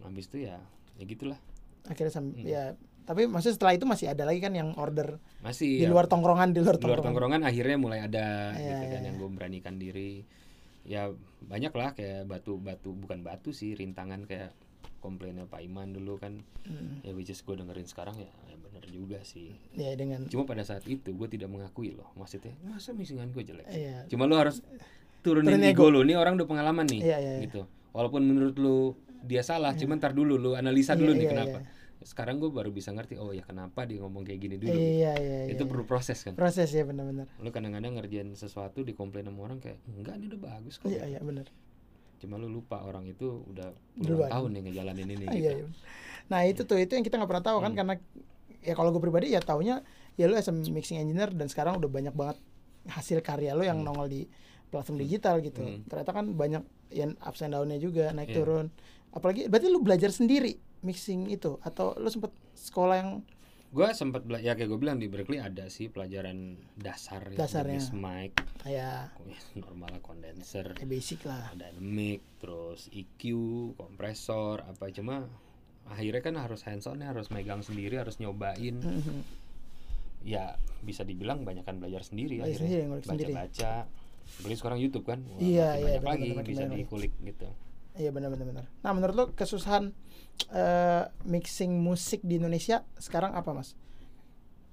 Speaker 1: habis itu ya ya gitulah
Speaker 2: Akhirnya sam
Speaker 1: Hmm.
Speaker 2: ya tapi maksudnya setelah itu masih ada lagi kan yang order
Speaker 1: masih
Speaker 2: di
Speaker 1: ya,
Speaker 2: luar tongkrongan di luar
Speaker 1: di luar
Speaker 2: tongkrongan.
Speaker 1: tongkrongan akhirnya mulai ada
Speaker 2: Iya,
Speaker 1: gitu kan
Speaker 2: iya.
Speaker 1: yang gue beranikan diri ya banyak lah kayak batu batu bukan batu sih rintangan kayak komplainnya Pak Iman dulu kan
Speaker 2: Hmm.
Speaker 1: ya which is gue dengerin sekarang ya, ya bener juga sih
Speaker 2: Ya dengan
Speaker 1: cuma pada saat itu gue tidak mengakui loh maksudnya masa mixingan gue jelek?
Speaker 2: Iya.
Speaker 1: cuma lu harus turunin
Speaker 2: Turunin
Speaker 1: ego lu nih orang udah pengalaman nih
Speaker 2: Iya, iya, iya.
Speaker 1: gitu walaupun menurut lu dia salah cuma ntar dulu lu analisa dulu
Speaker 2: Iya,
Speaker 1: nih
Speaker 2: iya,
Speaker 1: kenapa
Speaker 2: iya.
Speaker 1: sekarang gue baru bisa ngerti oh ya kenapa dia ngomong kayak gini dulu
Speaker 2: Iya, iya,
Speaker 1: itu
Speaker 2: iya.
Speaker 1: perlu proses kan
Speaker 2: proses ya benar-benar.
Speaker 1: lu kadang-kadang ngerjain sesuatu dikomplain sama orang kayak enggak ini udah bagus kok
Speaker 2: Iya, iya benar.
Speaker 1: cuma lu lupa orang itu udah puluhan tahun nih ngejalanin ini
Speaker 2: Ah,
Speaker 1: gitu.
Speaker 2: iya, iya. Nah itu tuh itu yang kita nggak pernah tahu
Speaker 1: Hmm.
Speaker 2: kan karena ya kalau gue pribadi ya taunya ya lu as a mixing engineer dan sekarang udah banyak banget hasil karya lu yang nongol di platform digital gitu.
Speaker 1: Hmm.
Speaker 2: Ternyata kan banyak yang ups and down-nya juga naik
Speaker 1: Iya.
Speaker 2: turun. Apalagi berarti lu belajar sendiri mixing itu atau lu sempet sekolah yang
Speaker 1: gue sempat bela- ya kayak gue bilang di Berkeley ada sih pelajaran dasar ya,
Speaker 2: Dasarnya.
Speaker 1: jenis mic
Speaker 2: kayak [LAUGHS]
Speaker 1: normal kondenser
Speaker 2: ya basic lah.
Speaker 1: dynamic terus EQ kompresor apa cuma akhirnya kan harus hands on ya harus megang sendiri harus nyobain
Speaker 2: Mhm.
Speaker 1: ya bisa dibilang banyakkan belajar sendiri
Speaker 2: Belajar
Speaker 1: akhirnya
Speaker 2: sendiri, ngulik sendiri.
Speaker 1: baca-baca apalagi sekarang YouTube kan Wah,
Speaker 2: Iya, iya,
Speaker 1: banyak
Speaker 2: benar,
Speaker 1: lagi
Speaker 2: makin
Speaker 1: bisa
Speaker 2: banyak lagi.
Speaker 1: dikulik gitu
Speaker 2: Iya benar benar benar. Nah menurut lo kesusahan eh, mixing musik di Indonesia sekarang apa mas?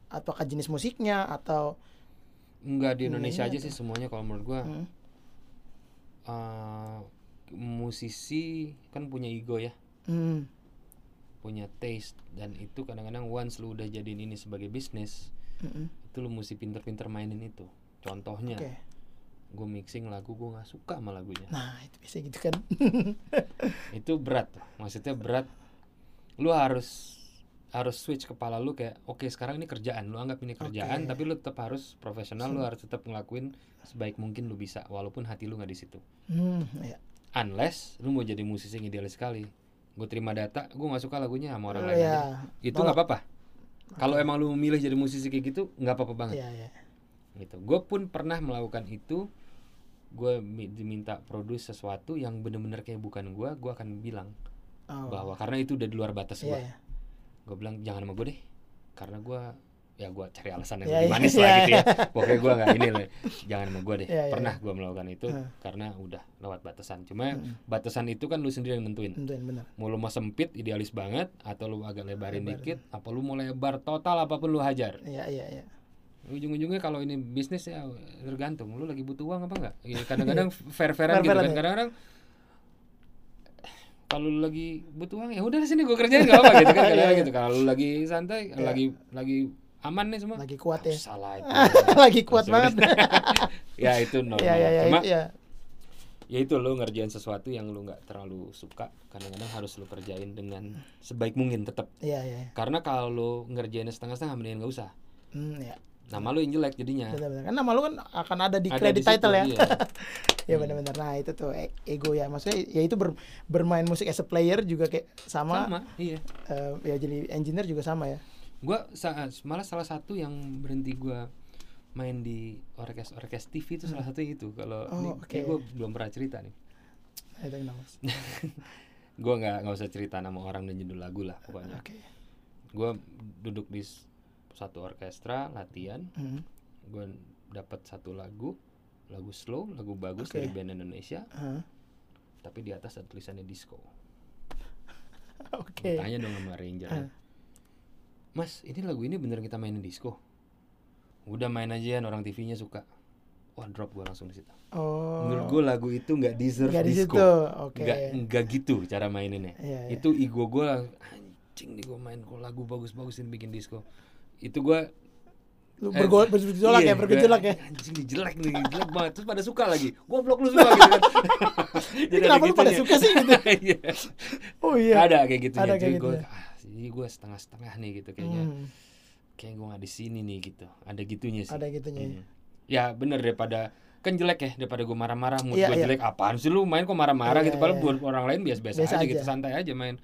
Speaker 2: Apakah jenis musiknya atau
Speaker 1: Enggak di Indonesia aja
Speaker 2: atau-
Speaker 1: sih semuanya kalau menurut gua
Speaker 2: Hmm.
Speaker 1: eh, musisi kan punya ego ya
Speaker 2: Hmm,
Speaker 1: punya taste dan itu kadang-kadang once lu udah jadiin ini sebagai bisnis
Speaker 2: Mm-mm.
Speaker 1: itu lu mesti pinter-pinter mainin itu contohnya
Speaker 2: Oke.
Speaker 1: gue mixing lagu gue nggak suka sama lagunya
Speaker 2: Nah, itu bisa gitu kan. [LAUGHS]
Speaker 1: itu berat maksudnya berat lu harus harus switch kepala lu kayak oke sekarang ini kerjaan lu anggap ini kerjaan
Speaker 2: Oke.
Speaker 1: tapi lu tetap harus profesional lu harus tetap ngelakuin sebaik mungkin lu bisa walaupun hati lu nggak di situ
Speaker 2: hmm, ya.
Speaker 1: unless lu mau jadi musisi yang idealis sekali gue terima data gue nggak suka lagunya sama orang
Speaker 2: Oh,
Speaker 1: lain
Speaker 2: ya.
Speaker 1: aja. itu nggak apa-apa kalau emang lu milih jadi musisi kayak gitu nggak apa-apa banget
Speaker 2: Iya, iya.
Speaker 1: gitu gue pun pernah melakukan itu gue mi- diminta produce sesuatu yang bener-bener kayak bukan gue gue akan bilang
Speaker 2: Oh.
Speaker 1: bahwa karena itu udah di luar batas gue
Speaker 2: iya.
Speaker 1: gue bilang jangan sama gue deh karena gue ya gue cari alasan yang
Speaker 2: Iya,
Speaker 1: lebih
Speaker 2: iya,
Speaker 1: manis
Speaker 2: iya, [LAUGHS]
Speaker 1: lah gitu
Speaker 2: iya.
Speaker 1: ya. Pokoknya gue nggak ini lah jangan sama gue deh.
Speaker 2: Iya, iya,
Speaker 1: pernah gue melakukan itu karena udah lewat batasan. Cuma batasan itu kan lu sendiri yang nentuin.
Speaker 2: Tentuin benar.
Speaker 1: mau lu mau sempit idealis banget atau lu agak lebarin dikit apa lu mau lebar total apa pun lu hajar.
Speaker 2: Iya, iya, iya.
Speaker 1: ujung-ujungnya kalau ini bisnis ya tergantung. Lu lagi butuh uang apa enggak ya, kadang-kadang [LAUGHS] fair-fairan gitu kan.
Speaker 2: Ya.
Speaker 1: kadang-kadang kalau lu lagi butuh uang ya udah sini gue kerjain gak apa gitu kan. [LAUGHS] Kadang-kadang
Speaker 2: Iya,
Speaker 1: gitu. Kalau lu lagi santai
Speaker 2: Iya.
Speaker 1: lagi lagi aman nih semua
Speaker 2: Lagi kuat
Speaker 1: "Ah,
Speaker 2: ya."
Speaker 1: salah itu [LAUGHS]
Speaker 2: Lagi kuat banget. [LAUGHS]
Speaker 1: ya itu normal
Speaker 2: Iya, iya, iya.
Speaker 1: cuma
Speaker 2: iya.
Speaker 1: ya itu lu ngerjain sesuatu yang lu nggak terlalu suka kadang-kadang harus lu kerjain dengan sebaik mungkin tetap
Speaker 2: Iya, iya.
Speaker 1: karena kalau lu ngerjainnya setengah-setengah mendingan nggak usah
Speaker 2: Hmm, ya.
Speaker 1: nama lu yang jelek jadinya
Speaker 2: Benar-benar. Kan nama lu kan akan ada di
Speaker 1: Ada
Speaker 2: credit
Speaker 1: situ,
Speaker 2: title ya.
Speaker 1: iya. [LAUGHS]
Speaker 2: ya benar-benar. Nah, itu tuh e- ego ya. Maksudnya ya itu ber- bermain musik as a player juga kayak sama,
Speaker 1: sama iya
Speaker 2: eh, ya jadi engineer juga sama ya.
Speaker 1: Gua sa- malah salah satu yang berhenti gua main di orkes orkes TV itu salah satu itu kalau
Speaker 2: Oh,
Speaker 1: ini
Speaker 2: oke.
Speaker 1: kayak gua belum pernah cerita nih?
Speaker 2: Mas? [LAUGHS]
Speaker 1: gua nggak nggak usah cerita nama orang dan judul lagu lah pokoknya
Speaker 2: Oke.
Speaker 1: gua duduk di satu orkestra latihan
Speaker 2: Hmm.
Speaker 1: gua dapat satu lagu lagu slow lagu bagus
Speaker 2: Oke.
Speaker 1: dari band Indonesia
Speaker 2: Hah.
Speaker 1: tapi di atas ada tulisannya disco [LAUGHS]
Speaker 2: Oke.
Speaker 1: tanya dong sama ranger
Speaker 2: Ah.
Speaker 1: Mas ini lagu ini bener kita mainin disco udah main aja ya orang TV-nya suka wah drop gua langsung di situ
Speaker 2: Oh.
Speaker 1: menurut gua lagu itu nggak deserve
Speaker 2: di
Speaker 1: disco
Speaker 2: situ. Oke.
Speaker 1: nggak nggak gitu cara maininnya
Speaker 2: Iya, iya.
Speaker 1: itu ego gua lang- anjing nih gua main kok lagu bagus-bagusin bikin disco itu gua
Speaker 2: Lu
Speaker 1: eh,
Speaker 2: bergo- bergejolak
Speaker 1: iya,
Speaker 2: ya, bergejolak
Speaker 1: gua,
Speaker 2: ya.
Speaker 1: anjing nih jelek nih jelek banget terus pada suka lagi goblok lu suka gitu kan [LAUGHS]
Speaker 2: Ini kenapa lu pada suka sih gitu? [LAUGHS]
Speaker 1: Iya.
Speaker 2: Oh iya.
Speaker 1: ada kayak gitu
Speaker 2: Ada
Speaker 1: jadi
Speaker 2: kayak
Speaker 1: gua
Speaker 2: gitu ya.
Speaker 1: Ini gua setengah-setengah nih gitu kayaknya
Speaker 2: Hmm,
Speaker 1: kayak gua nggak di sini nih gitu ada gitunya sih
Speaker 2: ada gitunya. ya.
Speaker 1: Hmm. ya bener daripada kan jelek ya daripada gue marah-marah mood
Speaker 2: Iya,
Speaker 1: gue
Speaker 2: iya.
Speaker 1: jelek apaan sih lu main kok marah-marah
Speaker 2: Iya,
Speaker 1: gitu padahal
Speaker 2: iya.
Speaker 1: buat orang lain biasa-biasa
Speaker 2: Biasa
Speaker 1: aja, gitu
Speaker 2: aja.
Speaker 1: santai aja main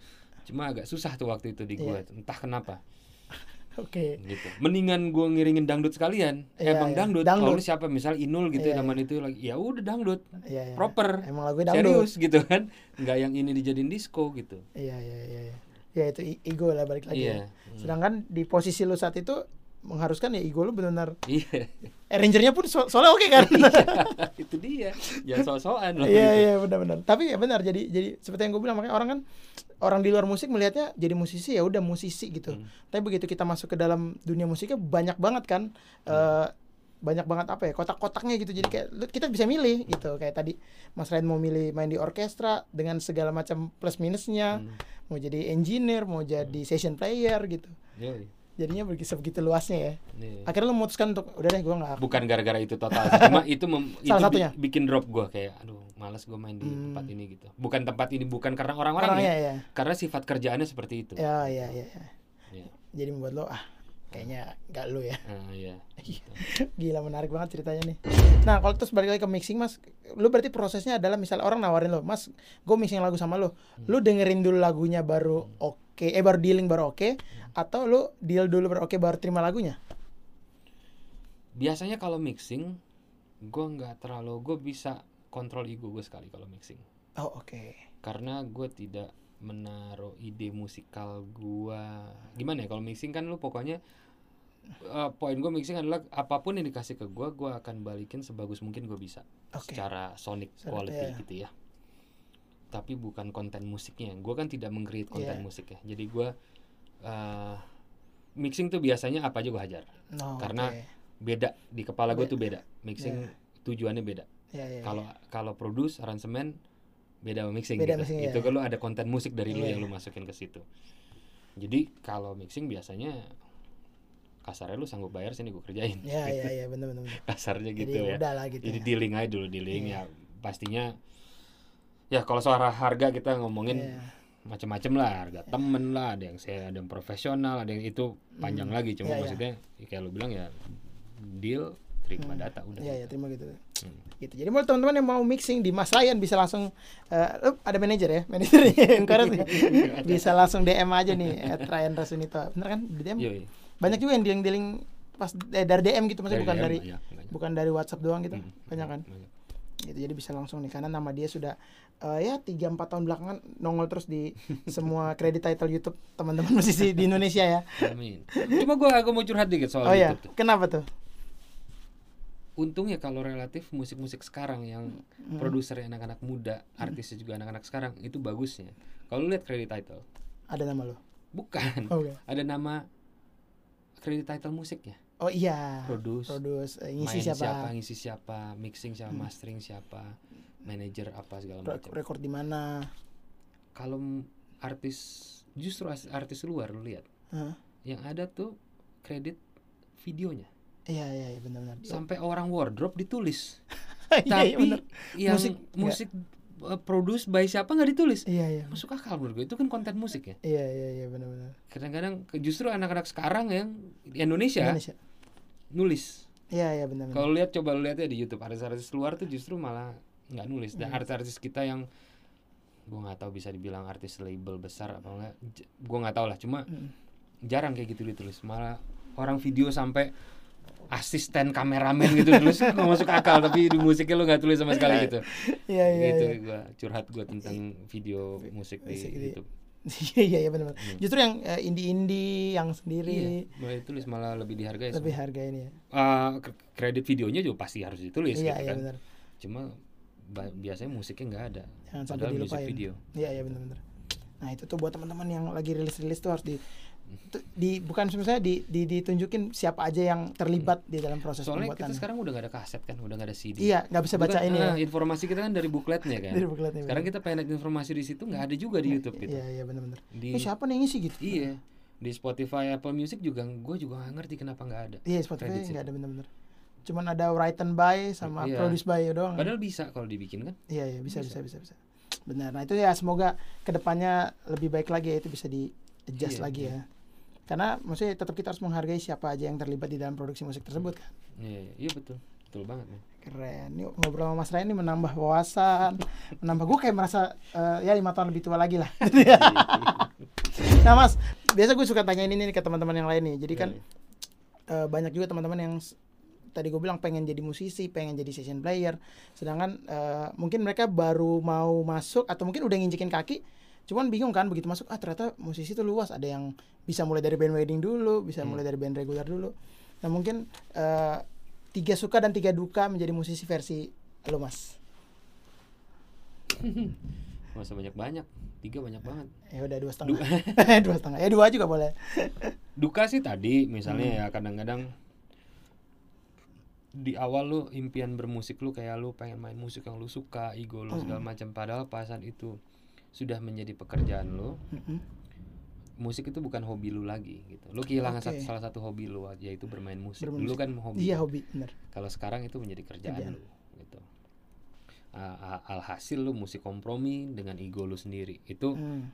Speaker 1: cuma agak susah tuh waktu itu di gue
Speaker 2: Iya.
Speaker 1: entah kenapa [LAUGHS]
Speaker 2: Oke.
Speaker 1: gitu mendingan gue ngiringin dangdut sekalian
Speaker 2: Iya,
Speaker 1: emang
Speaker 2: iya.
Speaker 1: dangdut,
Speaker 2: Dangdut.
Speaker 1: kalau siapa misal Inul gitu
Speaker 2: Iya,
Speaker 1: ya zaman itu lagi ya udah dangdut
Speaker 2: Iya, iya.
Speaker 1: proper
Speaker 2: Emang lagu dangdut.
Speaker 1: serius gitu kan nggak yang ini dijadiin disco gitu
Speaker 2: Iya, iya, iya, iya. Ya itu ego lah balik lagi.
Speaker 1: Iya.
Speaker 2: ya. Sedangkan di posisi lu saat itu mengharuskan ya ego lu benar-benar
Speaker 1: iya
Speaker 2: arrangernya pun so soalnya oke kan.
Speaker 1: itu dia jangan so-soan loh
Speaker 2: Iya iya benar-benar. Tapi ya benar jadi jadi seperti yang gue bilang makanya orang kan orang di luar musik melihatnya jadi musisi ya udah musisi gitu.
Speaker 1: Hmm.
Speaker 2: Tapi begitu kita masuk ke dalam dunia musiknya banyak banget kan eh, banyak banget apa ya kotak-kotaknya gitu. Jadi kayak kita bisa milih gitu. Kayak tadi Mas Ryan mau milih main di orkestra dengan segala macam plus minusnya,
Speaker 1: Hmm.
Speaker 2: mau jadi engineer, mau jadi session player gitu.
Speaker 1: Yoi.
Speaker 2: Jadinya begitu sebegitu luasnya ya.
Speaker 1: Iya.
Speaker 2: Akhirnya lu memutuskan untuk udah deh gue nggak
Speaker 1: bukan gara-gara itu total [LAUGHS] cuma itu mem- itu
Speaker 2: Salah
Speaker 1: bi-
Speaker 2: satunya.
Speaker 1: bikin drop gua kayak aduh malas gua main di
Speaker 2: Hmm.
Speaker 1: tempat ini gitu bukan tempat ini bukan karena orang-orang
Speaker 2: orangnya
Speaker 1: ya
Speaker 2: ya.
Speaker 1: karena sifat kerjaannya seperti itu
Speaker 2: Ya ya ya. ya.
Speaker 1: Iya.
Speaker 2: Jadi membuat lo ah kayaknya nggak lu ya.
Speaker 1: Ah, iya. [LAUGHS]
Speaker 2: Gila menarik banget ceritanya nih. Nah kalau terus balik lagi ke mixing mas, lu berarti prosesnya adalah misal orang nawarin lo, mas, gue mixing lagu sama lo, lu dengerin dulu lagunya baru oke, eh baru dealing baru oke, atau lu deal dulu baru oke baru terima lagunya?
Speaker 1: biasanya kalau mixing gua nggak terlalu gua bisa kontrol ego gue sekali kalau mixing
Speaker 2: Oh oke.
Speaker 1: karena gue tidak menaruh ide musikal gua gimana ya kalau mixing kan lu pokoknya eh, poin gue mixing adalah apa pun yang dikasih ke gua gua akan balikin sebagus mungkin gue bisa
Speaker 2: Oke.
Speaker 1: secara sonic quality
Speaker 2: iya.
Speaker 1: gitu ya tapi bukan konten musiknya gue kan tidak meng-create konten
Speaker 2: Iya.
Speaker 1: musik ya jadi gua eh, mixing tuh biasanya apa aja gue hajar
Speaker 2: No,
Speaker 1: Karena
Speaker 2: oke.
Speaker 1: beda di kepala gue tuh beda mixing tujuannya beda
Speaker 2: ya, ya,
Speaker 1: kalau kalau produce aransemen beda sama mixing
Speaker 2: Beda
Speaker 1: gitu.
Speaker 2: mixing,
Speaker 1: itu
Speaker 2: iya.
Speaker 1: kalau ada konten musik dari lu
Speaker 2: Iya,
Speaker 1: yang
Speaker 2: iya.
Speaker 1: lu masukin ke situ jadi kalau mixing biasanya kasarnya lu sanggup bayar sini gue kerjain
Speaker 2: Ya ya [LAUGHS] ya benar benar.
Speaker 1: kasarnya
Speaker 2: Jadi
Speaker 1: gitu ya
Speaker 2: udah lah gitu.
Speaker 1: jadi
Speaker 2: ya.
Speaker 1: dealing aja dulu dealing
Speaker 2: Iya.
Speaker 1: ya pastinya ya kalau soal harga kita ngomongin
Speaker 2: Iya.
Speaker 1: macam-macam lah harga temen lah ada yang saya ada yang profesional ada yang itu panjang lagi cuma
Speaker 2: Iya, iya.
Speaker 1: maksudnya ya kayak lu bilang ya deal terima data udah
Speaker 2: Iya ya terima gitu.
Speaker 1: Hmm.
Speaker 2: Gitu. Jadi buat teman-teman yang mau mixing di Mas Ryan bisa langsung eh, lu ada manajer ya, manajer yang ya. [LAUGHS] bisa langsung DM aja nih at Ryan Rasunito. Bener kan? DM
Speaker 1: Yoi.
Speaker 2: Banyak juga yang dealing-dealing pas eh, dari DM gitu maksudnya bukan
Speaker 1: DM
Speaker 2: dari
Speaker 1: banyak.
Speaker 2: bukan dari WhatsApp doang gitu.
Speaker 1: Hmm,
Speaker 2: Banyak kan?
Speaker 1: banyak.
Speaker 2: Gitu. Jadi bisa langsung nih karena nama dia sudah eh, ya 3 4 tahun belakangan nongol terus di [LAUGHS] semua kredit title YouTube teman-teman musisi di Indonesia ya.
Speaker 1: Amin. Cuma gua aku mau curhat dikit soal
Speaker 2: Oh ya,
Speaker 1: YouTube tuh.
Speaker 2: kenapa tuh?
Speaker 1: Untungnya kalau relatif musik-musik sekarang yang
Speaker 2: Hmm.
Speaker 1: produsernya anak-anak muda, artisnya juga anak-anak sekarang itu bagusnya. Kalau lu lihat credit title,
Speaker 2: Ada nama lo.
Speaker 1: bukan.
Speaker 2: Oke.
Speaker 1: Ada nama credit title musiknya.
Speaker 2: Oh iya.
Speaker 1: Produce,
Speaker 2: Produce eh,
Speaker 1: main
Speaker 2: ngisi siapa?
Speaker 1: ngisi siapa, mixing siapa, mastering siapa, manager apa segala macam.
Speaker 2: Rekor di mana?
Speaker 1: Kalau artis justru artis luar lu lihat,
Speaker 2: Hah?
Speaker 1: yang ada tuh kredit videonya.
Speaker 2: Iya iya iya benar-benar.
Speaker 1: Sampai orang wardrobe ditulis. [LAUGHS]
Speaker 2: Iya, iya,
Speaker 1: Tapi
Speaker 2: benar.
Speaker 1: yang
Speaker 2: Musik,
Speaker 1: musik. Uh, produce by siapa nggak ditulis.
Speaker 2: Iya iya.
Speaker 1: Masuk akal menurut gue itu kan konten musik ya.
Speaker 2: Iya iya iya benar-benar.
Speaker 1: Kadang-kadang justru anak-anak sekarang yang di Indonesia,
Speaker 2: Indonesia.
Speaker 1: nulis.
Speaker 2: Iya iya benar-benar.
Speaker 1: Kalau lihat coba lihat ya di YouTube artis-artis luar tuh justru malah nggak nulis. Dan artis-artis kita yang gua nggak tahu bisa dibilang artis label besar apa enggak. Gua nggak tahu lah. Cuma
Speaker 2: Mm.
Speaker 1: jarang kayak gitu ditulis. Malah orang video sampai asisten kameramen gitu tulis nggak masuk akal tapi di musiknya lu nggak tulis sama sekali gitu.
Speaker 2: Iya iya
Speaker 1: gitu
Speaker 2: iya.
Speaker 1: gua curhat gua tentang video musik di
Speaker 2: Musik di-
Speaker 1: YouTube.
Speaker 2: Iya iya iya benar. Justru yang eh, indie-indie yang
Speaker 1: Iya,
Speaker 2: sendiri
Speaker 1: mulai ditulis malah lebih dihargai.
Speaker 2: lebih
Speaker 1: semua.
Speaker 2: harga ini ya.
Speaker 1: Eh, k- kredit videonya juga pasti harus ditulis
Speaker 2: Iya
Speaker 1: gitu
Speaker 2: iya
Speaker 1: kan.
Speaker 2: benar.
Speaker 1: Cuma biasanya musiknya nggak ada.
Speaker 2: Jangan sampai dilupain.
Speaker 1: video.
Speaker 2: Iya iya benar-benar. Nah itu tuh buat teman-teman yang lagi rilis-rilis tuh harus di di bukan sebenarnya di, di ditunjukin siapa aja yang terlibat di dalam proses
Speaker 1: Soalnya
Speaker 2: pembuatan.
Speaker 1: kita sekarang udah nggak ada kaset kan, udah nggak ada CD.
Speaker 2: Iya nggak bisa baca ini
Speaker 1: ah,
Speaker 2: ya.
Speaker 1: Informasi kita kan dari bukletnya kan. [LAUGHS]
Speaker 2: Dari bukletnya,
Speaker 1: Sekarang
Speaker 2: bener.
Speaker 1: kita pengen informasi di situ nggak ada juga di YouTube gitu.
Speaker 2: Iya iya benar-benar.
Speaker 1: Di
Speaker 2: Ini siapa nih ngisi gitu?
Speaker 1: iya di Spotify, Apple Music juga gue juga nggak ngerti kenapa nggak ada.
Speaker 2: Iya Spotify nggak ada benar-benar. Cuman ada written by sama
Speaker 1: Iya.
Speaker 2: produce by doang.
Speaker 1: Padahal bisa kalau dibikin kan.
Speaker 2: Iya iya bisa
Speaker 1: Bisa.
Speaker 2: bisa bisa bisa. Benar. Nah itu ya semoga ke depannya lebih baik lagi ya itu bisa di adjust
Speaker 1: Iya,
Speaker 2: lagi
Speaker 1: iya.
Speaker 2: ya. Karena maksudnya tetap kita harus menghargai siapa aja yang terlibat di dalam produksi musik tersebut kan.
Speaker 1: Iya, iya, betul, betul banget. nih.
Speaker 2: Keren. Ini ngobrol sama Mas Ryan ini menambah wawasan, menambah gue kayak merasa eh, ya lima tahun lebih tua lagi lah. [LAUGHS] nah Mas, biasa gue suka tanyain ini nih ke teman-teman yang lain nih. Jadi kan eh, banyak juga teman-teman yang tadi gue bilang pengen jadi musisi, pengen jadi session player, sedangkan eh, mungkin mereka baru mau masuk atau mungkin udah nginjekin kaki, cuman bingung kan begitu masuk ah ternyata musisi tuh luas, ada yang bisa mulai dari band wedding dulu, bisa
Speaker 1: Hmm.
Speaker 2: mulai dari band reguler dulu. Nah mungkin eh, tiga suka dan tiga duka menjadi musisi versi lo mas. [LAUGHS]
Speaker 1: Masa banyak banyak, tiga banyak banget.
Speaker 2: Ya udah dua setengah, [LAUGHS] dua setengah, ya dua juga boleh. [LAUGHS]
Speaker 1: Duka sih tadi misalnya
Speaker 2: Hmm.
Speaker 1: ya kadang-kadang di awal lu impian bermusik lu kayak lu pengen main musik yang lu suka, ego lu segala
Speaker 2: Hmm.
Speaker 1: macam padahal pas saat itu sudah menjadi pekerjaan lu,
Speaker 2: Mm-mm.
Speaker 1: musik itu bukan hobi lu lagi gitu. Lu kehilangan
Speaker 2: Oke.
Speaker 1: sat- salah satu hobi lu yaitu bermain musik.
Speaker 2: Bermain
Speaker 1: Dulu
Speaker 2: musik.
Speaker 1: kan hobi.
Speaker 2: Iya hobi, bener.
Speaker 1: Kalau sekarang itu menjadi kerjaan,
Speaker 2: Kerjaan.
Speaker 1: lu gitu. A- alhasil lu musik kompromi dengan ego lu sendiri. Itu
Speaker 2: Hmm.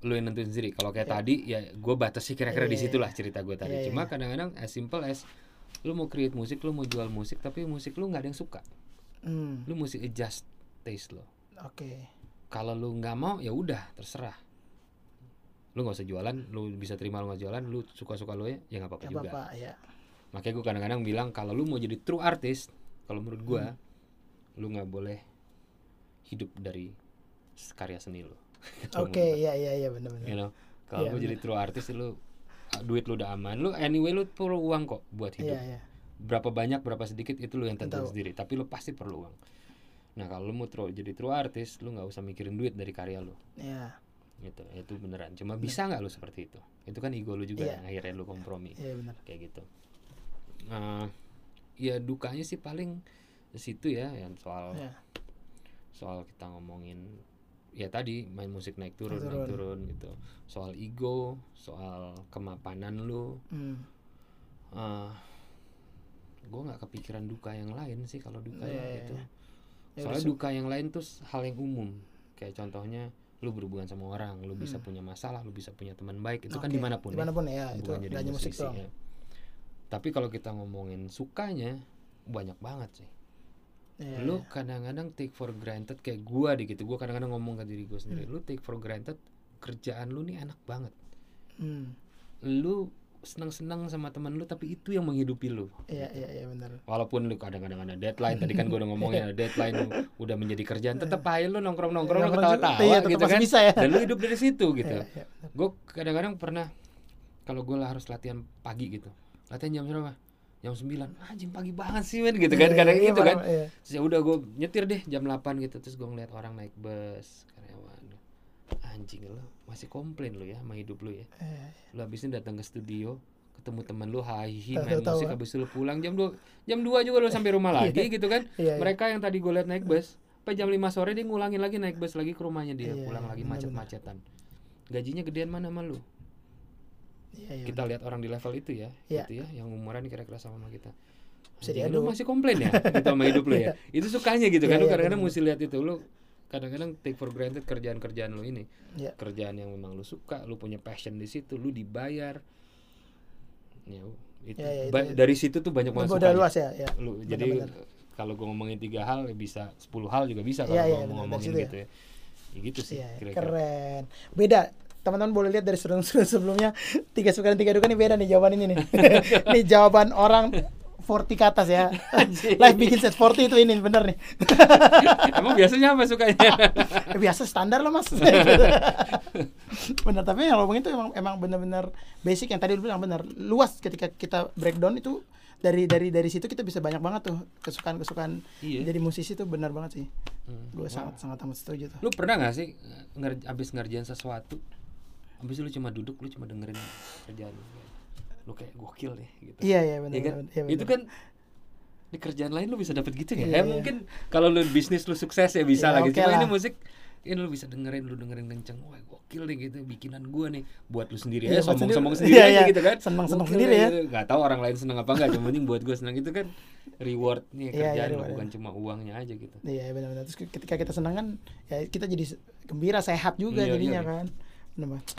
Speaker 1: lu yang nentuin sendiri. Kalau kayak
Speaker 2: Iya.
Speaker 1: tadi ya gue batasi kira-kira di
Speaker 2: Iya,
Speaker 1: situlah cerita gue tadi.
Speaker 2: Iya,
Speaker 1: Cuma
Speaker 2: iya.
Speaker 1: kadang-kadang as simple as lu mau create musik, lu mau jual musik, tapi musik lu nggak ada yang suka.
Speaker 2: Hmm.
Speaker 1: Lu mesti adjust taste lo.
Speaker 2: Oke.
Speaker 1: Kalau lu nggak mau ya udah terserah. Lu nggak usah jualan, lu bisa terima lu nggak jualan, lu suka-suka lu ya, ya nggak apa-apa juga.
Speaker 2: apa-apa ya.
Speaker 1: Makanya gue kadang-kadang bilang kalau lu mau jadi true artist, kalau menurut gua
Speaker 2: Hmm.
Speaker 1: lu nggak boleh hidup dari karya seni lu. [LAUGHS]
Speaker 2: Oke,
Speaker 1: menurut
Speaker 2: iya iya iya benar-benar.
Speaker 1: you know kalau
Speaker 2: Iya,
Speaker 1: mau jadi true artist lu duit lu udah aman lu anyway lu perlu uang kok buat hidup
Speaker 2: Iya iya.
Speaker 1: berapa banyak berapa sedikit itu lu yang tentuin
Speaker 2: Tahu.
Speaker 1: sendiri tapi lu pasti perlu uang nah kalau lu mau true, jadi true artist lu nggak usah mikirin duit dari karya lu
Speaker 2: Iya.
Speaker 1: gitu itu beneran cuma bisa nggak lu seperti itu itu kan ego lu juga
Speaker 2: Iya.
Speaker 1: yang akhirnya lu kompromi
Speaker 2: Iya benar.
Speaker 1: kayak gitu Nah, ya dukanya sih paling situ ya yang soal
Speaker 2: Iya.
Speaker 1: soal kita ngomongin ya tadi main musik naik turun naik
Speaker 2: Naik
Speaker 1: turun, gitu soal ego soal kemapanan lu
Speaker 2: Hmm.
Speaker 1: eh gue nggak kepikiran duka yang lain sih kalau duka
Speaker 2: Iya,
Speaker 1: ya
Speaker 2: iya,
Speaker 1: gitu
Speaker 2: iya. Ya
Speaker 1: soalnya duka yang lain tuh hal yang umum kayak contohnya lu berhubungan sama orang lu bisa
Speaker 2: Hmm.
Speaker 1: punya masalah lu bisa punya teman baik itu kan
Speaker 2: Oke,
Speaker 1: di mana
Speaker 2: pun ya. di
Speaker 1: mana pun
Speaker 2: ya itu jadi musik
Speaker 1: musisi,
Speaker 2: doang
Speaker 1: ya. tapi kalau kita ngomongin sukanya banyak banget sih
Speaker 2: Iya,
Speaker 1: lu
Speaker 2: iya.
Speaker 1: kadang-kadang take for granted kayak gua deh gitu gua kadang-kadang ngomong ke diri gua
Speaker 2: Hmm.
Speaker 1: sendiri lu take for granted kerjaan lu nih enak banget
Speaker 2: Hmm.
Speaker 1: lu senang-senang sama teman lu tapi itu yang menghidupi lu.
Speaker 2: Iya iya iya benar
Speaker 1: walaupun lu kadang-kadang ada deadline tadi kan gua udah ngomongin ada deadline lu udah menjadi kerjaan tetap aja lu nongkrong-nongkrong lu ketawa-tawa
Speaker 2: iya,
Speaker 1: gitu kan?
Speaker 2: bisa ya.
Speaker 1: dan lu hidup dari situ gitu.
Speaker 2: Iya, iya,
Speaker 1: gue kadang-kadang pernah kalau gue lah harus latihan pagi gitu. Latihan jam berapa? Jam 9 anjing pagi banget sih men gitu kan?
Speaker 2: Iya,
Speaker 1: kadang
Speaker 2: iya,
Speaker 1: gitu kan?
Speaker 2: iya.
Speaker 1: Terus ya udah gue nyetir deh jam 8 gitu. Terus gue ngeliat orang naik bus karyawan. Anjing lu masih komplain lu ya sama hidup lu ya.
Speaker 2: Iya,
Speaker 1: lu habis ini datang ke studio ketemu teman lu hahi
Speaker 2: Tahu-
Speaker 1: main
Speaker 2: tahu,
Speaker 1: musik
Speaker 2: tahu.
Speaker 1: habis lu pulang. Jam 2 jam 2 juga lu sampai rumah [LAUGHS] lagi gitu kan.
Speaker 2: Iya, iya.
Speaker 1: mereka yang tadi gue liat naik bus sampai jam 5 sore dia ngulangin lagi naik bus lagi ke rumahnya dia
Speaker 2: Iya,
Speaker 1: pulang
Speaker 2: iya,
Speaker 1: lagi macet-macetan. Gajinya gedean mana sama lu?
Speaker 2: Iya, iya,
Speaker 1: kita lihat orang di level itu ya
Speaker 2: Iya.
Speaker 1: gitu ya yang umuran kira-kira sama sama kita.
Speaker 2: Bisa
Speaker 1: Anjing,
Speaker 2: diadu.
Speaker 1: lu masih komplain ya [LAUGHS] gitu sama hidup lu ya? Itu sukanya gitu kan
Speaker 2: Iya,
Speaker 1: lu
Speaker 2: iya,
Speaker 1: kadang-kadang mesti lihat itu lu kadang-kadang take for granted kerjaan-kerjaan lu ini
Speaker 2: Iya.
Speaker 1: kerjaan yang memang lu suka lu punya passion di situ lu dibayar ya itu,
Speaker 2: Iya, iya,
Speaker 1: ba-
Speaker 2: itu-
Speaker 1: dari situ tuh banyak banget
Speaker 2: Udah luas ya, ya.
Speaker 1: lu jadi kalau gue ngomongin tiga hal ya bisa 10 hal juga bisa kalau gua
Speaker 2: iya,
Speaker 1: mau
Speaker 2: benar,
Speaker 1: ngomongin gitu ya. ya gitu sih
Speaker 2: Iya,
Speaker 1: kira-kira
Speaker 2: keren. Beda. Teman-teman boleh lihat dari [LAUGHS] sebelum sebelumnya tiga suka dan tiga duka nih beda nih jawaban ini nih. [LAUGHS] nih jawaban orang 40 ke atas ya. [LAUGHS] Life bikin set 40 itu ini bener nih. [LAUGHS]
Speaker 1: emang biasanya apa sukanya
Speaker 2: Ya, [LAUGHS] biasa standar lah mas. bener tapi yang lo itu emang emang bener-bener basic yang tadi lu bilang bener luas ketika kita breakdown itu dari dari dari situ kita bisa banyak banget tuh kesukaan kesukaan
Speaker 1: Iya.
Speaker 2: jadi musisi tuh benar banget sih.
Speaker 1: Hmm.
Speaker 2: Gue sangat sangat amat setuju tuh.
Speaker 1: Lu pernah gak sih nger abis ngerjain sesuatu, abis lu cuma duduk, lu cuma dengerin kerjaan lu, lu kayak gokil deh gitu.
Speaker 2: Iya iya benar.
Speaker 1: Iya kan?
Speaker 2: benar.
Speaker 1: Itu kan di kerjaan lain lu bisa dapet gitu ya. Ya mungkin kalau lu bisnis lu sukses ya bisa
Speaker 2: Iya,
Speaker 1: lagi.
Speaker 2: oke
Speaker 1: Cuma ini
Speaker 2: lah.
Speaker 1: musik ini lu bisa dengerin, lu dengerin kenceng. Wah, gokil deh gitu bikinan gua nih. Buat lu sendiri
Speaker 2: Iya,
Speaker 1: aja sombong-sombong
Speaker 2: sendiri.
Speaker 1: sendiri
Speaker 2: Iya,
Speaker 1: aja
Speaker 2: iya.
Speaker 1: gitu kan.
Speaker 2: Seneng-seneng
Speaker 1: Gokil
Speaker 2: sendiri ya.
Speaker 1: gitu. Nggak tahu orang lain seneng apa enggak, yang penting buat gua seneng itu kan rewardnya
Speaker 2: Iya, iya,
Speaker 1: kerjaan
Speaker 2: reward,
Speaker 1: bukan cuma uangnya aja gitu.
Speaker 2: Iya benar-benar. Terus ketika kita senang kan, ya kita jadi gembira, sehat juga jadinya kan.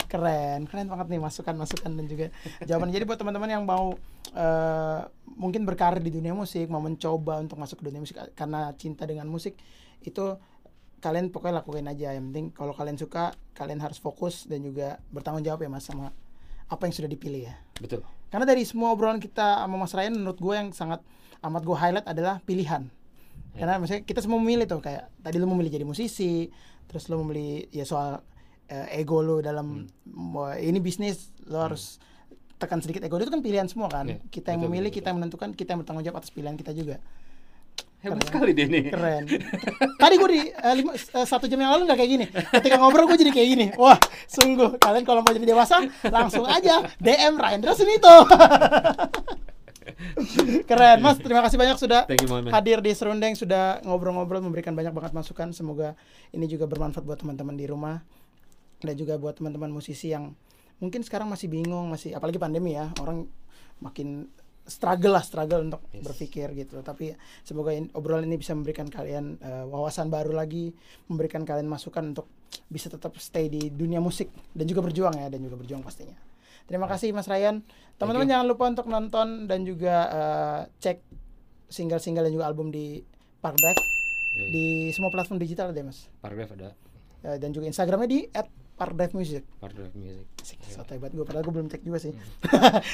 Speaker 2: Keren, keren banget nih masukan-masukan dan juga jawaban. Jadi buat teman-teman yang mau eh, mungkin berkarir di dunia musik, mau mencoba untuk masuk ke dunia musik karena cinta dengan musik, itu kalian pokoknya lakuin aja. Yang penting kalau kalian suka, kalian harus fokus dan juga bertanggung jawab ya mas sama apa yang sudah dipilih ya.
Speaker 1: Betul.
Speaker 2: Karena dari semua obrolan kita sama Mas Ryan menurut gue yang sangat amat gue highlight adalah pilihan.
Speaker 1: Ya.
Speaker 2: Karena maksudnya kita semua memilih tuh kayak tadi lu memilih jadi musisi, terus lu memilih ya soal eh, ego lu dalam
Speaker 1: Hmm.
Speaker 2: ini bisnis lu harus tekan sedikit ego itu kan pilihan semua kan.
Speaker 1: Iya,
Speaker 2: kita yang
Speaker 1: betul,
Speaker 2: memilih,
Speaker 1: betul,
Speaker 2: kita yang menentukan, kita yang bertanggung jawab atas pilihan kita juga.
Speaker 1: Hebat
Speaker 2: Keren.
Speaker 1: sekali deh nih.
Speaker 2: Keren. Tadi gue di eh, lima, eh, satu jam yang lalu nggak kayak gini. Ketika ngobrol gue jadi kayak gini. Wah, sungguh kalian kalau mau jadi dewasa langsung aja DM Rendra Sunito. Keren, Mas. Terima kasih banyak sudah
Speaker 1: you,
Speaker 2: hadir di Serundeng, sudah ngobrol-ngobrol, memberikan banyak banget masukan. Semoga ini juga bermanfaat buat teman-teman di rumah dan juga buat teman-teman musisi yang mungkin sekarang masih bingung, masih apalagi pandemi ya, orang makin struggle lah, struggle untuk
Speaker 1: Yes.
Speaker 2: berpikir gitu. Tapi semoga in- obrolan ini bisa memberikan kalian eh, wawasan baru lagi, memberikan kalian masukan untuk bisa tetap stay di dunia musik dan juga berjuang ya, dan juga berjuang pastinya. Terima kasih Mas Ryan. Teman-teman jangan lupa untuk nonton dan juga eh, cek single-single dan juga album di Park Drive
Speaker 1: Yoi.
Speaker 2: di semua platform digital deh Mas.
Speaker 1: Paragraph ada
Speaker 2: Eh, dan juga Instagramnya di @parkdrive_music.
Speaker 1: Paragraph music.
Speaker 2: Asik, so hebat gue padahal gue belum cek juga sih.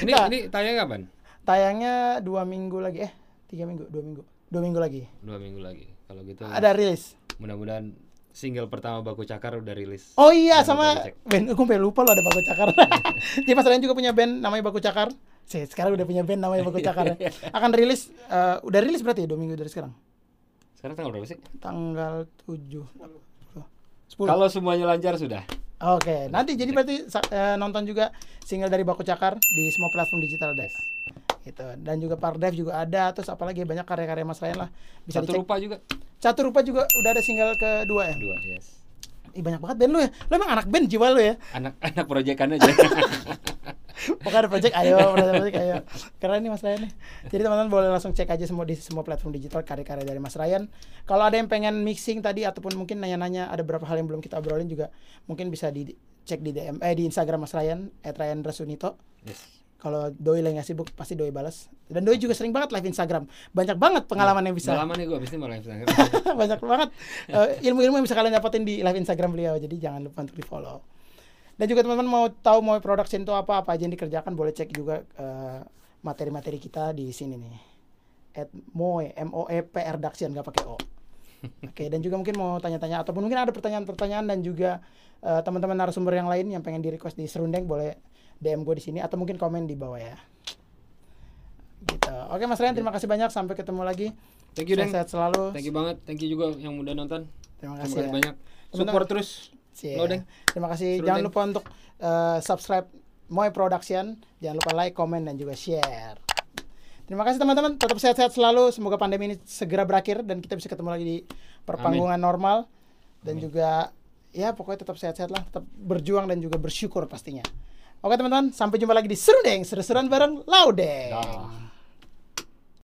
Speaker 1: Ini
Speaker 2: Nah,
Speaker 1: ini tayang kapan?
Speaker 2: tayangnya dua minggu lagi eh tiga minggu dua minggu dua minggu lagi
Speaker 1: Dua minggu lagi. Kalau gitu
Speaker 2: ada rilis
Speaker 1: mudah-mudahan single pertama Baku Cakar udah rilis.
Speaker 2: oh iya
Speaker 1: Jangan
Speaker 2: sama band gue lupa loh ada baku cakar [LAUGHS] jadi mas Ryan juga punya band namanya baku cakar sih sekarang udah punya band namanya baku [LAUGHS] cakar ya. akan rilis eh, udah rilis berarti ya dua minggu dari sekarang
Speaker 1: Sekarang tanggal berapa sih?
Speaker 2: tanggal tujuh
Speaker 1: Kalau semuanya lancar sudah.
Speaker 2: Oke, nanti jadi berarti eh, nonton juga single dari Baku Cakar di semua platform digital deh. Gitu. Dan juga Pardev juga ada, terus apalagi banyak karya-karya Mas Ryan lah. Bisa
Speaker 1: Satu
Speaker 2: dicek.
Speaker 1: lupa juga.
Speaker 2: Catur Rupa juga udah ada single kedua ya.
Speaker 1: Dua, yes.
Speaker 2: Ih, banyak banget band lu ya. Lu emang anak band jiwa lu ya.
Speaker 1: Anak-anak proyekan aja. [LAUGHS]
Speaker 2: Pokoknya ada project ayo, ada project ayo. Keren nih Mas Ryan nih. Jadi teman-teman boleh langsung cek aja semua di semua platform digital karya-karya dari Mas Ryan. Kalau ada yang pengen mixing tadi ataupun mungkin nanya-nanya ada beberapa hal yang belum kita obrolin juga mungkin bisa dicek di DM eh di Instagram Mas Ryan @ryandrasunito.
Speaker 1: yes.
Speaker 2: Kalau Doi lagi nggak sibuk pasti Doi balas. Dan Doi juga sering banget live Instagram. Banyak banget pengalaman yang bisa
Speaker 1: Pengalaman nih gue abis ini mau live Instagram. [LAUGHS]
Speaker 2: banyak banget eh, ilmu-ilmu yang bisa kalian dapetin di live Instagram beliau jadi jangan lupa untuk di follow dan juga teman-teman mau tahu mau production itu apa apa aja yang dikerjakan boleh cek juga eh, materi-materi kita di sini nih at moe m o e p r Daction nggak pakai o [LAUGHS] oke dan juga mungkin mau tanya-tanya ataupun mungkin ada pertanyaan-pertanyaan dan juga eh, teman-teman narasumber yang lain yang pengen di request di serundeng boleh DM gue di sini atau mungkin komen di bawah ya gitu oke Mas Rian terima kasih banyak sampai ketemu lagi
Speaker 1: Thank you, Deng.
Speaker 2: sehat selalu
Speaker 1: Thank you banget. Thank you juga yang udah nonton.
Speaker 2: Terima
Speaker 1: Terima
Speaker 2: kasih ya.
Speaker 1: banyak. Support terus.
Speaker 2: Cie.
Speaker 1: Lo, Deng.
Speaker 2: Terima kasih. Jangan lupa untuk eh, subscribe Moy Production. Jangan lupa like, komen, dan juga share. Terima kasih teman-teman. Tetap sehat-sehat selalu. Semoga pandemi ini segera berakhir dan kita bisa ketemu lagi di perpanggungan normal. Dan juga ya pokoknya tetap sehat-sehat lah. Tetap berjuang dan juga bersyukur pastinya. Oke teman-teman, sampai jumpa lagi di Serundeng, seru-seruan bareng Laudeng.
Speaker 1: Dah.